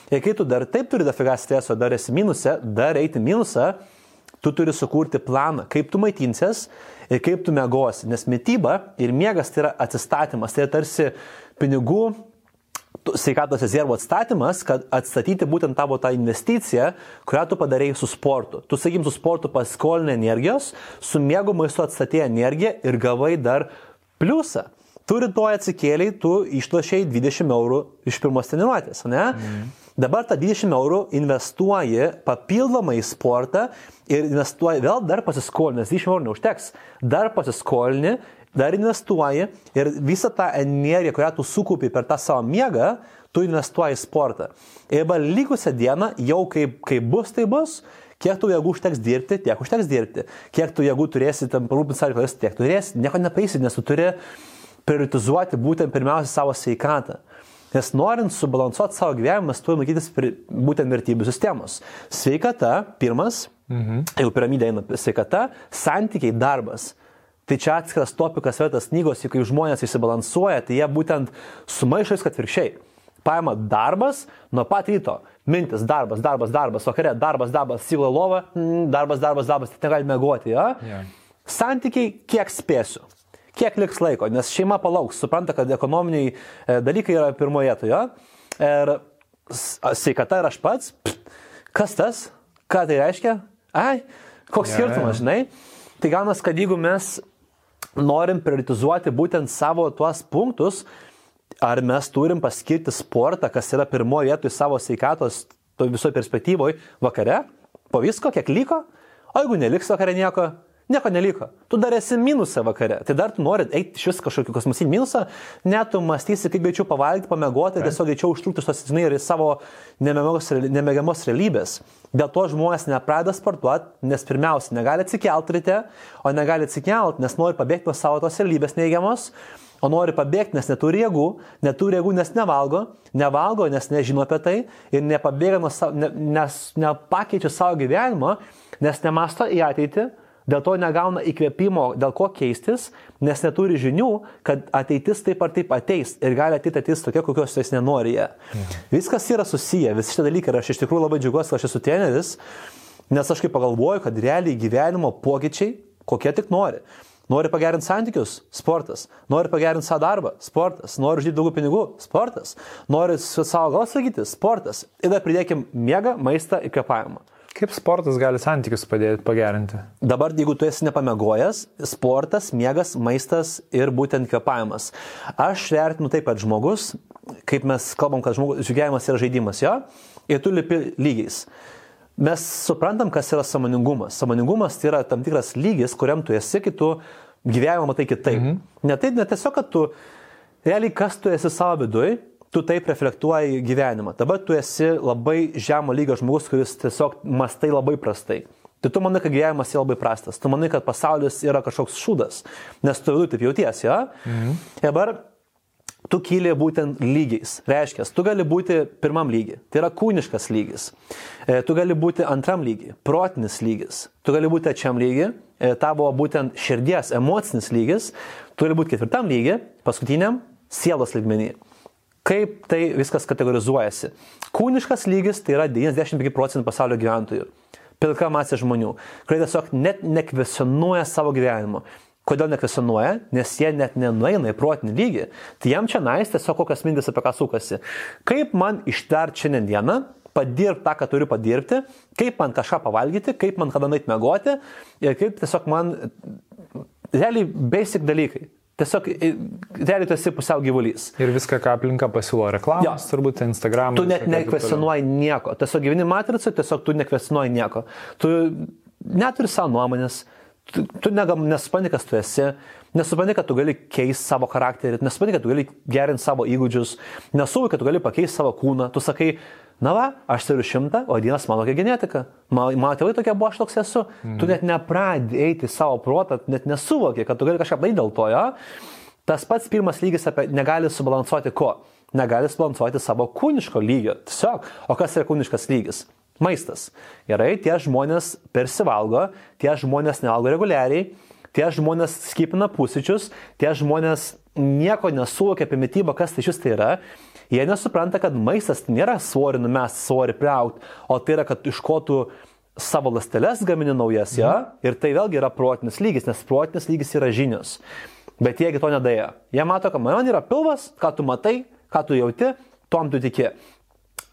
Ir kai tu dar taip turi dafiga streso, dar esi minuse, dar eiti minusą, tu turi sukurti planą, kaip tu maitinsies ir kaip tu mėgosi. Nes mytyba ir miegas tai yra atsistatymas, tai yra tarsi pinigų sveikatos rezervo atstatymas, kad atstatyti būtent tavo tą investiciją, kurią tu padarėjai su sportu. Tu, sakykim, su sportu paskolinai energijos, su miego maistu atstatė energiją ir gavai dar pliusą. Tu rytoj atsikėliai, tu išlošiai 20 eurų iš pirmos treniruotės, ne? Mm. Dabar tą 20 eurų investuoji papildomai į sportą ir investuoji, vėl dar pasiskolini, nes 20 eurų neužteks, dar pasiskolini, dar investuoji ir visą tą energiją, kurią tu sukaupi per tą savo miegą, tu investuoji į sportą. Ir dabar likusią dieną, jau kaip, kaip bus, tai bus, kiek tu jėgų užteks dirbti, tiek užteks dirbti. Kiek tu jėgų turėsi tam parūpinti reikalus, tiek turėsi, nieko nepaisi, nes tu turi prioritizuoti būtent pirmiausia savo sveikatą. Nes norint subalansuoti savo gyvenimą, mes turime laikytis būtent vertybių sistemos. Sveikata, pirmas, mhm. jeigu piramidė eina sveikata, santykiai, darbas. Tai čia atskiras topikas vertas knygos, kai žmonės išsibalansuoja, tai jie būtent sumaišo viską atvirkščiai. Paima darbas nuo pat ryto. Mintis, darbas, darbas, darbas, vakare, darbas, darbas, siglo lova, mm, darbas, darbas, darbas, tai negali mėgoti. Ja? Yeah. Santykiai, kiek spėsiu kiek liks laiko, nes šeima palauks, supranta, kad ekonominiai e, dalykai yra pirmoje vietoje. Ir sveikata ir aš pats, kas tas, ką tai reiškia? Ai, koks skirtumas, žinai? Tai gaunas, kad jeigu mes norim prioritizuoti būtent savo tuos punktus, ar mes turim paskirti sportą, kas yra pirmoje vietoje savo sveikatos visoje perspektyvoje vakare, po visko, kiek liko, o jeigu neliks vakare nieko, Nieko neliko. Tu dar esi minusą vakare. Tai dar tu nori eiti iš vis kažkokį kosmosinį minusą, net tu mąstysi, kaip greičiau pavalgyti, pamegoti, right. tiesiog greičiau užtrukti tos atsitinai ir savo nemėgiamos realybės. Dėl to žmonės nepradeda sportuoti, nes pirmiausia, negali atsikelti ryte, o negali atsikelti, nes nori pabėgti nuo savo tos realybės neigiamos, o nori pabėgti, nes neturi jėgų, neturi jėgų, nes nevalgo, nevalgo, nes nežino apie tai ir nepabėga nuo savo, ne, nes nepakeičia savo gyvenimo, nes nemasto į ateitį Dėl to negauna įkvėpimo, dėl ko keistis, nes neturi žinių, kad ateitis taip ar taip ateis ir gali ateiti ateitis tokia, kokios jis nenori. Mhm. Viskas yra susiję, visi šitie dalykai ir aš iš tikrųjų labai džiaugiuosi, kad aš esu treneris, nes aš kaip pagalvoju, kad realiai gyvenimo pokyčiai, kokie tik nori. Nori pagerinti santykius - sportas. Nori pagerinti savo darbą - sportas. Nori uždirbti daugiau pinigų - sportas. Nori savo galvos sakyti - sportas. Ir dar pridėkim miegą, maistą ir kvepavimą. Kaip sportas gali santykius padėti pagerinti? Dabar, jeigu tu esi nepamegojęs, sportas, miegas, maistas ir būtent kvepavimas. Aš vertinu taip, kad žmogus, kaip mes kalbam, kad žmogus, žygiavimas yra žaidimas, jo, ir tu lipi lygiais. Mes suprantam, kas yra samoningumas. Samoningumas tai yra tam tikras lygis, kuriam tu esi, kai tu gyvenimą matai kitaip. Mhm. Ne taip, ne tiesiog, kad tu realiai kas tu esi savo viduje tu taip reflektuoji gyvenimą. Dabar tu esi labai žemo lygio žmogus, kuris tiesiog mastai labai prastai. Tai tu manai, kad gyvenimas yra labai prastas, tu manai, kad pasaulis yra kažkoks šūdas, nes tu viduje taip jautiesi, jo? Mhm. Dabar tu kyli būtent lygiais. Reiškia, tu gali būti pirmam lygiai, tai yra kūniškas lygis. E, tu gali būti antram lygiai, protinis lygis. Tu gali būti trečiam lygiai, e, tavo būtent širdies, emocinis lygis. Tu gali būti ketvirtam lygiai, paskutiniam sielos lygmenį. Kaip tai viskas kategorizuojasi? Kūniškas lygis tai yra 95 procentų pasaulio gyventojų. Pilka masė žmonių, kurie tiesiog net nekvesionuoja savo gyvenimo. Kodėl nekvesionuoja? Nes jie net nenueina į protinį lygį. Tai jam čia nais tiesiog kokias mintis apie ką sukasi. Kaip man ištart šiandieną, padirbti tą, ką turiu padirbti, kaip man kažką pavalgyti, kaip man kada nait mėgoti ir kaip tiesiog man realiai basic dalykai. Tiesiog realiai tu esi pusiau gyvulys. Ir viską, ką aplinka pasiūlo reklamos, ja. turbūt Instagram. Tu net nekvesionuoji nieko. Tiesiog gyveni matricą, tiesiog tu nekvesionuoji nieko. Tu neturi savo nuomonės, tu, tu nesupranti, kas tu esi, nesupranti, kad tu gali keisti savo charakterį, nesupranti, kad tu gali gerinti savo įgūdžius, nesuvoki, kad tu gali pakeisti savo kūną. Tu sakai, Na va, aš turiu šimtą, o dienas mano tokia genetika. Mano, mano tėvai tokie buvo, aš toks esu. Mm. Tu net nepradedi eiti savo protą, net nesuvoki, kad tu gali kažką daryti dėl to, jo. Tas pats pirmas lygis apie negali subalansuoti ko? Negali subalansuoti savo kūniško lygio. Tiesiog. O kas yra kūniškas lygis? Maistas. Gerai, tie žmonės persivalgo, tie žmonės nevalgo reguliariai, tie žmonės skipina pusryčius, tie žmonės nieko nesuvokia apie mytybą, kas tai šis tai yra. Jie nesupranta, kad maistas nėra svorį numest, svorį priaut, o tai yra, kad iš ko tu savo lasteles gamini naujas, ja? Mhm. Ir tai vėlgi yra protinis lygis, nes protinis lygis yra žinios. Bet jiegi to nedėjo. Jie mato, kad man yra pilvas, ką tu matai, ką tu jauti, tom tu tiki.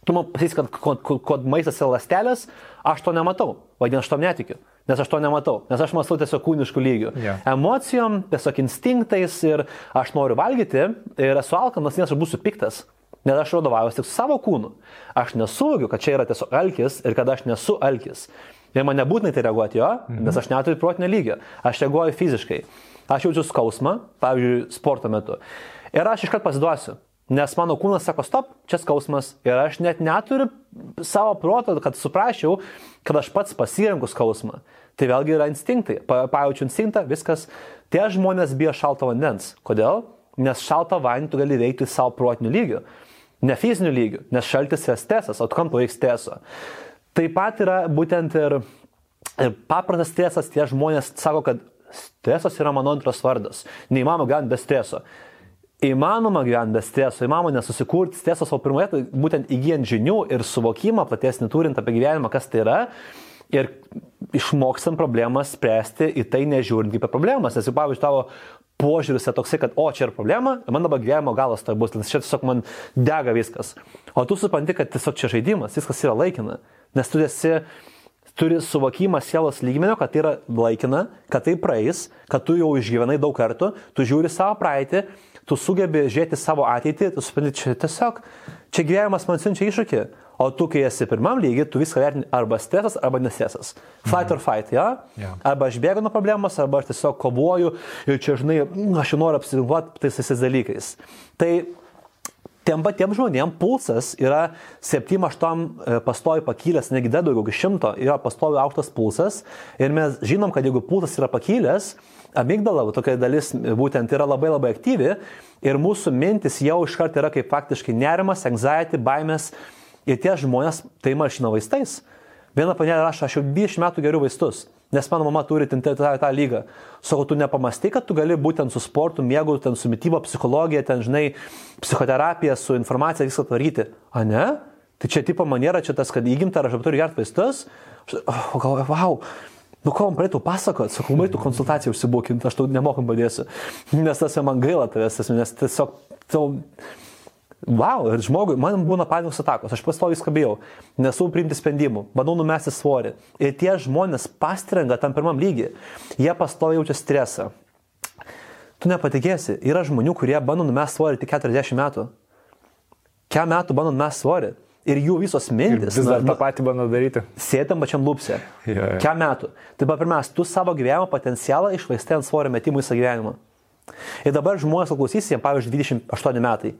Tu man pasakys, kad kod, kod, kod maistas yra lastelės, aš to nematau, vadinasi, aš tom netikiu. Nes aš to nematau, nes aš mąstau tiesiog kūniškų lygių. Yeah. Emocijom, tiesiog instinktais ir aš noriu valgyti ir esu alkanas, nes aš būsiu piktas. Nes aš vadovaujuosi tik savo kūnu. Aš nesuvokiu, kad čia yra tiesiog alkis ir kad aš nesu alkis. Ir man nebūtinai tai reaguoti jo, mhm. nes aš neturiu protinio lygio. Aš reaguoju fiziškai. Aš jaučiu skausmą, pavyzdžiui, sporto metu. Ir aš iškart pasiduosiu. Nes mano kūnas sako, stop, čia skausmas. Ir aš net neturiu savo proto, kad suprasčiau, kad aš pats pasirenku skausmą. Tai vėlgi yra instinktai. Pa, pajaučiu instinktą, viskas. Tie žmonės bijo šalto vandens. Kodėl? Nes šaltą vandenį tu gali veikti savo protiniu lygiu. Ne fiziniu lygiu, nes šaltis yra stresas, o tu kam paveiks streso. Taip pat yra būtent ir, ir paprastas stresas, tie žmonės sako, kad stresas yra mano antras vardas. Neįmanoma gyventi be streso. Įmanoma gyventi be streso, įmanoma nesusikurti streso savo pirmoje, tai būtent įgyjant žinių ir suvokimą platesnį turint apie gyvenimą, kas tai yra. Ir išmokstam problemą spręsti į tai nežiūrint kaip problemas. Nes, pavyzdžiui, tavo požiūris yra toksai, kad, o, čia yra problema, man dabar gyvenimo galas tai bus, nes čia tiesiog man dega viskas. O tu supranti, kad tiesiog čia žaidimas, viskas yra laikina. Nes tu esi, turi suvokimą sielos lygmenio, kad tai yra laikina, kad tai praeis, kad tu jau išgyvenai daug kartų, tu žiūri savo praeitį, tu sugebi žiūrėti savo ateitį, tu supranti, čia tiesiog, čia gyvenimas man siunčia iššūkį. O tu, kai esi pirmam lygiai, tu viską vertini arba stresas, arba nesesas. Fight or fight, ja? Yeah. Arba aš bėgu nuo problemos, arba aš tiesiog kovoju ir čia, žinai, mm, aš noriu apsiginkluoti tais visais dalykais. Tai tiem patiem žmonėm pulsas yra 7-8 e, pastovi pakilęs, negi dar daugiau, 100 yra pastovi aukštas pulsas. Ir mes žinom, kad jeigu pulsas yra pakilęs, amygdala, tokia dalis būtent yra labai labai aktyvi ir mūsų mintis jau iškart yra kaip faktiškai nerimas, anxiety, baimės Ir tie žmonės tai malšina vaistais. Viena panelė rašo, aš jau 20 metų geriu vaistus, nes mano mama turi tą, tą, tą lygą. Sako, tu nepamastai, kad tu gali būtent su sportu, miegu, ten su mytyba, psichologija, ten, žinai, psichoterapija, su informacija viską tvaryti. A ne? Tai čia tipo maniera, čia tas, kad įgimta, aš turiu gerti vaistus. O galvoju, wow. Nu, ko man praeitų pasakot, sakau, praeitų konsultaciją užsibūkinti, aš tau nemokam padėsiu. Nes tas man gaila tavęs, nes tiesiog tau wow, ir žmogui, man būna panikos atakos, aš pastoviai skabėjau, nesu priimti sprendimų, bandau numesti svorį. Ir tie žmonės pastrenga tam pirmam lygiui, jie pastoviai jaučia stresą. Tu nepatikėsi, yra žmonių, kurie bando numesti svorį tik 40 metų. Kiek metų bando numesti svorį? Ir jų visos mintis. Ir vis dar tą patį bando daryti. Sėtam pačiam lūpse. Yeah. Kiek metų. Tai pirmiausia, tu savo gyvenimo potencialą išvaistai ant svorio metimų visą gyvenimą. Ir dabar žmonės klausys, jiems pavyzdžiui 28 metai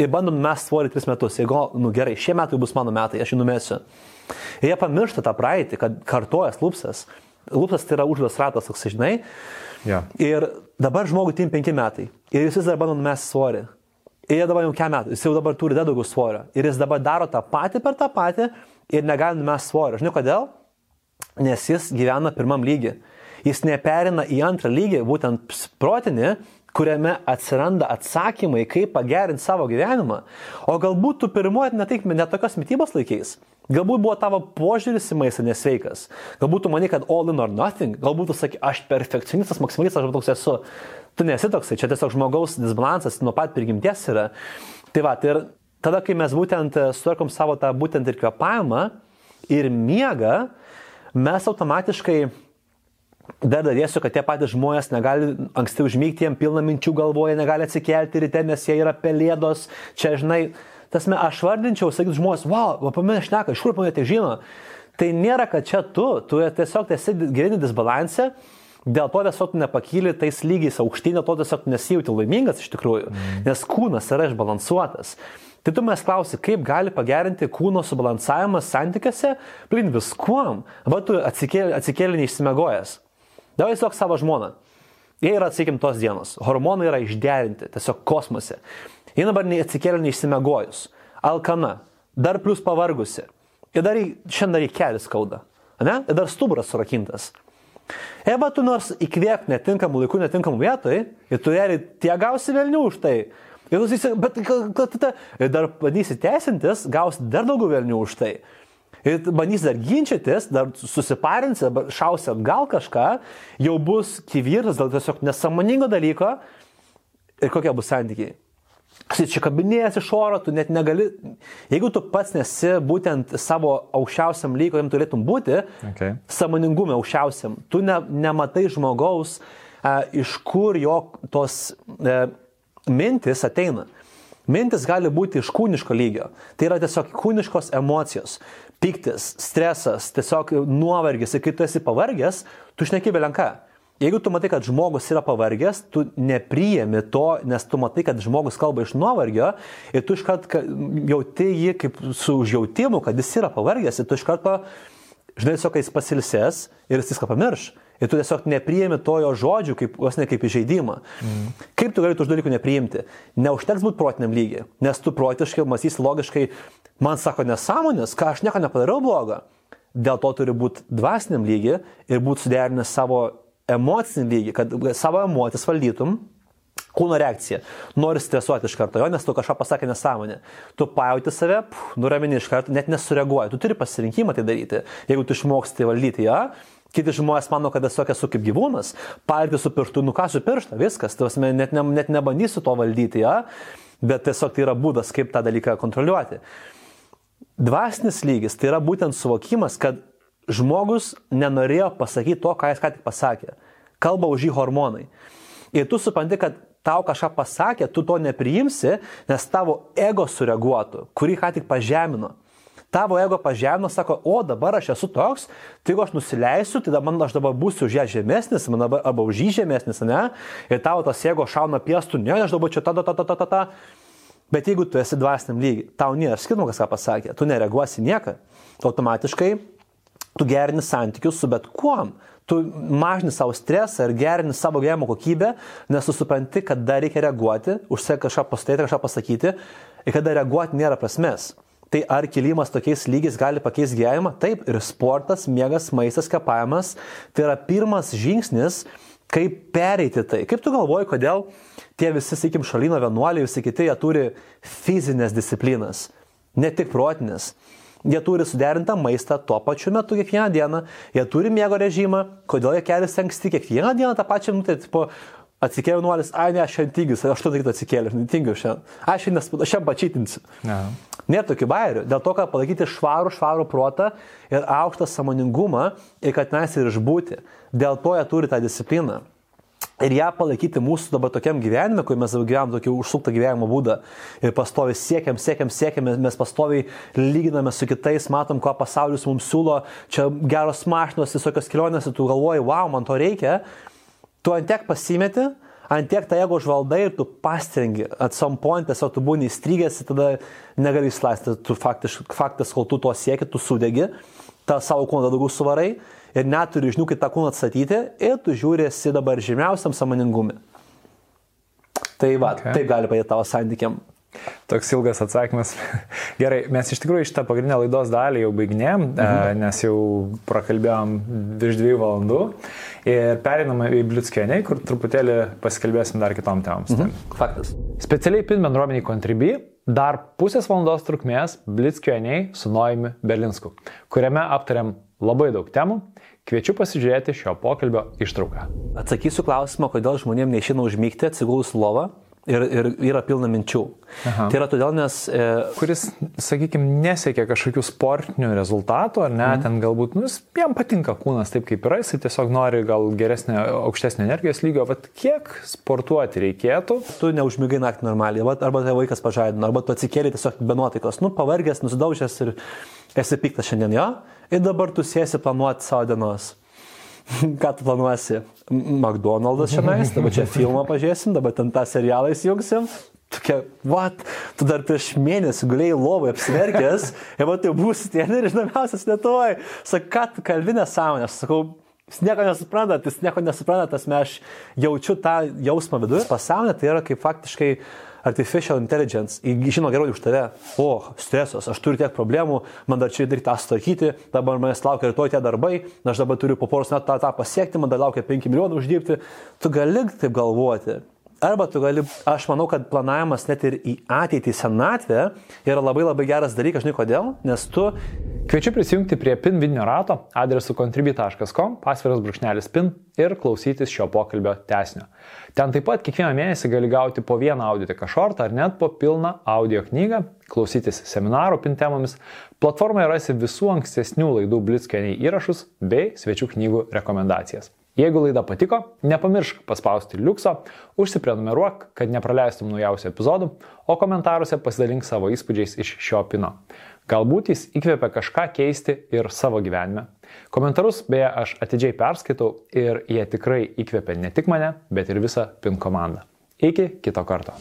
ir bandom mes svorį 3 metus. Jeigu, nu gerai, šie metai bus mano metai, aš jį numesiu. Ir jie pamiršta tą praeitį, kad kartojas lūpsas. Lūpsas tai yra uždas ratas, toks, žinai. Yeah. Ir dabar žmogui tim 5 metai. Ir jis vis dar bando numesti svorį. Ir jie dabar jau kiek metų, jis jau dabar turi dar daugiau svorio. Ir jis dabar daro tą patį per tą patį ir negali numesti svorio. Žinai kodėl? Nes jis gyvena pirmam lygiui. Jis neperina į antrą lygį, būtent protinį, kuriame atsiranda atsakymai, kaip pagerinti savo gyvenimą. O galbūt tu pirmuoju ne, taip, ne tokios mytybos laikais. Galbūt buvo tavo požiūris į maistą nesveikas. Galbūt tu manai, kad all in or nothing. Galbūt tu sakai, aš perfekcionistas, maksimalistas, aš toks esu. Tu nesi toksai, čia tiesiog žmogaus disbalansas nuo pat prigimties yra. Tai va, tai ir tada, kai mes būtent e, sutvarkom savo tą būtent ir kvepavimą ir miegą, mes automatiškai Dar dadėsiu, kad tie patys žmonės negali anksti užmygti, jiem pilna minčių galvoje, negali atsikelti ryte, nes jie yra pelėdos. Čia, žinai, tas me, aš vardinčiau, sakyt žmonės, wow, mane šneka, iš kur mane tai žino. Tai nėra, kad čia tu, tu tiesiog esi gyveni disbalansė, dėl to tiesiog nepakyli tais lygiais aukštyn, dėl to tiesiog nesijauti laimingas iš tikrųjų, mm. nes kūnas yra išbalansuotas. Tai tu mes klausi, kaip gali pagerinti kūno subalansavimas santykiuose, plin viskuom, arba tu atsikėlė, atsikėlė neišsimegojęs. Davai tiesiog savo žmoną. Jie yra, sakykim, tos dienos. Hormonai yra išderinti, tiesiog kosmose. Jie dabar atsikėlė neišsimegojus. Alkana. Dar plus pavargusi. Ir dar šiandien dar į kelią skauda. Ne? Ir dar stuburas surakintas. Eba tu nors įkvėp netinkamų laikų, netinkamų vietoj, ir tu realiai tie gausi velnių už tai. Ir, bet, kad, ir dar bandysi teisintis, gausi dar daugiau velnių už tai ir bandys dar ginčytis, dar susiparins, šausi atgal kažką, jau bus kivirtas dėl tiesiog nesąmoningo dalyko ir kokie bus santykiai. čia kabinėjęs iš oro, tu net negali, jeigu tu pats nesi būtent savo aukščiausiam lygiui, jam turėtum būti, okay. samoningume aukščiausiam, tu ne, nematai žmogaus, e, iš kur jo tos e, mintis ateina. Mintis gali būti iš kūniško lygio. Tai yra tiesiog kūniškos emocijos. Piktis, stresas, tiesiog nuovargis. Ir kai tu esi pavargęs, tu šneki belenka. Jeigu tu matai, kad žmogus yra pavargęs, tu nepriemi to, nes tu matai, kad žmogus kalba iš nuovargio ir tu iškart jauti jį kaip su užjautimu, kad jis yra pavargęs ir tu iš karto, žinai, tiesiog jis pasilsės ir jis viską pamirš. Ir tu tiesiog nepriemi to jo žodžių, kaip, vos ne kaip įžeidimą. Mm. Kaip tu gali tų dalykų nepriimti? Neužteks būti protiniam lygiai, nes tu protiškai, mąstysi logiškai, man sako nesąmonės, ką aš nieko nepadariau blogo. Dėl to turi būti dvasiniam lygiai ir būti suderinęs savo emocinį lygį, kad savo emocijas valdytum, kūno reakcija. Nori stresuoti iš karto, jo, nes tu kažką pasakė nesąmonė. Tu pajauti save, pff, nuramini iš karto, net nesureaguoji. Tu turi pasirinkimą tai daryti. Jeigu tu išmoksti valdyti ją, kiti žmonės mano, kad esu esu kaip gyvūnas, paėti su pirštu, nukasiu pirštą, viskas, tu asmen, net, ne, net nebandysiu to valdyti, ja? bet tiesiog tai yra būdas, kaip tą dalyką kontroliuoti. Dvasinis lygis tai yra būtent suvokimas, kad žmogus nenorėjo pasakyti to, ką jis ką tik pasakė. Kalba už jį hormonai. Ir tu supranti, kad tau kažką pasakė, tu to nepriimsi, nes tavo ego sureaguotų, kurį ką tik pažemino. Tavo ego pažemino, sako, o dabar aš esu toks, tai jeigu aš nusileisiu, tai man aš dabar būsiu už ją žemesnis, man dabar, arba už jį žemesnis, ne? Ir tavo tas ego šauna piestų, ne, aš dabar čia ta, ta, ta, ta, ta, ta, ta. Bet jeigu tu esi dvasiniam lygiai, tau nėra skirtumo, kas ką pasakė, tu nereaguosi nieką, automatiškai tu gerini santykius su bet kuom. Tu mažini savo stresą ir gerini savo gyvenimo kokybę, nes tu supranti, kad dar reikia reaguoti, užsek kažką pasakyti, kažką pasakyti ir kada reaguoti nėra prasmės. Tai ar kilimas tokiais lygiais gali pakeisti gyvenimą? Taip, ir sportas, miegas, maistas, kapavimas tai yra pirmas žingsnis, kaip pereiti tai. Kaip tu galvoji, kodėl tie visi, sakykim, šalino vienuoliai, visi kiti, jie turi fizinės disciplinas, ne tik protinės. Jie turi suderintą maistą tuo pačiu metu kiekvieną dieną, jie turi miego režimą, kodėl jie keliasi anksti kiekvieną dieną tą pačią minutę, tipo, atsikėliau nuolis, ai ne, aš šiandien tingiu, aš aštuntą ryto atsikėliau, aš netingiu šiandien, aš šiandien, šiandien pačytinsiu. Nėra tokių bairių, dėl to, kad palaikyti švarų, švarų protą ir aukštą samoningumą ir kad mes ir išbūti, dėl to jie turi tą discipliną. Ir ją palaikyti mūsų dabar tokiam gyvenime, kur mes gyvenam tokį užsuktą gyvenimo būdą. Ir pastoviai siekiam, siekiam, siekiam, mes pastoviai lyginame su kitais, matom, ko pasaulis mums siūlo, čia geros mašinos, visokios kelionės ir tu galvoji, wow, man to reikia, tu ant tiek pasimeti, ant tiek tą jėgą užvaldai ir tu pastrengi, at some point tiesiog tu būni įstrigęs ir tada negali įslaisti, tu faktiš, faktas, kol tu to sieki, tu sudegi, tą savo kūną daugiau suvarai ir neturi žinių, kaip tą kūną atstatyti ir tu žiūrėsi dabar žymiausiam samoningumui. Tai va, okay. taip gali padėti tavo santykiam. Toks ilgas atsakymas. Gerai, mes iš tikrųjų šitą pagrindinę laidos dalį jau baignėm, mhm. nes jau prakalbėjom virš dviejų valandų ir periname į Blitzkienį, kur truputėlį pasikalbėsim dar kitom temams. Mhm. Faktas. Specialiai PIN bendruomeniai Contribui dar pusės valandos trukmės Blitzkienį su Noimi Berlinsku, kuriame aptariam labai daug temų Kviečiu pasižiūrėti šio pokalbio ištrauką. Atsakysiu klausimą, kodėl žmonėms neišina užmygti atsigulus lovą ir, ir yra pilna minčių. Aha. Tai yra todėl, nes... E... Kuris, sakykime, nesiekia kažkokių sportinių rezultatų, ar ne, mm. ten galbūt, nu, jam patinka kūnas taip, kaip yra, jis tiesiog nori gal geresnio, aukštesnio energijos lygio, bet kiek sportuoti reikėtų? Tu neužmygai naktį normaliai, arba tai vaikas pažadino, arba tu atsikėlė tiesiog be nuotaikos, nu, pavargęs, nusidaužęs ir esi piktas šiandien jo, ir dabar tu sėsi planuoti savo dienos. Ką tu planuosi? McDonald's šiandien, dabar čia filmą pažiūrėsim, dabar ten tą serialą įsijungsim. Tokia, what, tu dar prieš mėnesį gulėjai lovai apsiverkęs ir va tai būsi treneris žinamiausias Lietuvoje. Sakai, ką tu kalbinė sąmonė? Aš sakau, Jis nieko nesupranta, jis nieko nesupranta, tas mes jaučiu tą jausmą viduje. Pasąmonė tai yra kaip faktiškai artificial intelligence žino geriau už tave. O, stresas, aš turiu tiek problemų, man dar čia daryti tą sutvarkyti, dabar manęs laukia rytoj tie darbai, aš dabar turiu po poros metų tą, tą pasiekti, man dar laukia 5 milijonų uždirbti. Tu gali taip galvoti. Arba tu gali, aš manau, kad planavimas net ir į ateitį senatvę yra labai labai geras dalykas, žinai kodėl, nes tu Kviečiu prisijungti prie PIN vidinio rato adresu contribui.com, pasviras brūkšnelis PIN ir klausytis šio pokalbio tesnio. Ten taip pat kiekvieną mėnesį gali gauti po vieną audioteka šortą ar net po pilną audio knygą, klausytis seminarų PIN temomis. Platformoje rasi visų ankstesnių laidų Blitzkeniai įrašus bei svečių knygų rekomendacijas. Jeigu laida patiko, nepamiršk paspausti liukso, užsiprenumeruok, kad nepraleistum naujausių epizodų, o komentaruose pasidalink savo įspūdžiais iš šio pino. Galbūt jis įkvėpia kažką keisti ir savo gyvenime. Komentarus beje aš atidžiai perskaitau ir jie tikrai įkvėpia ne tik mane, bet ir visą PIN komandą. Iki kito karto.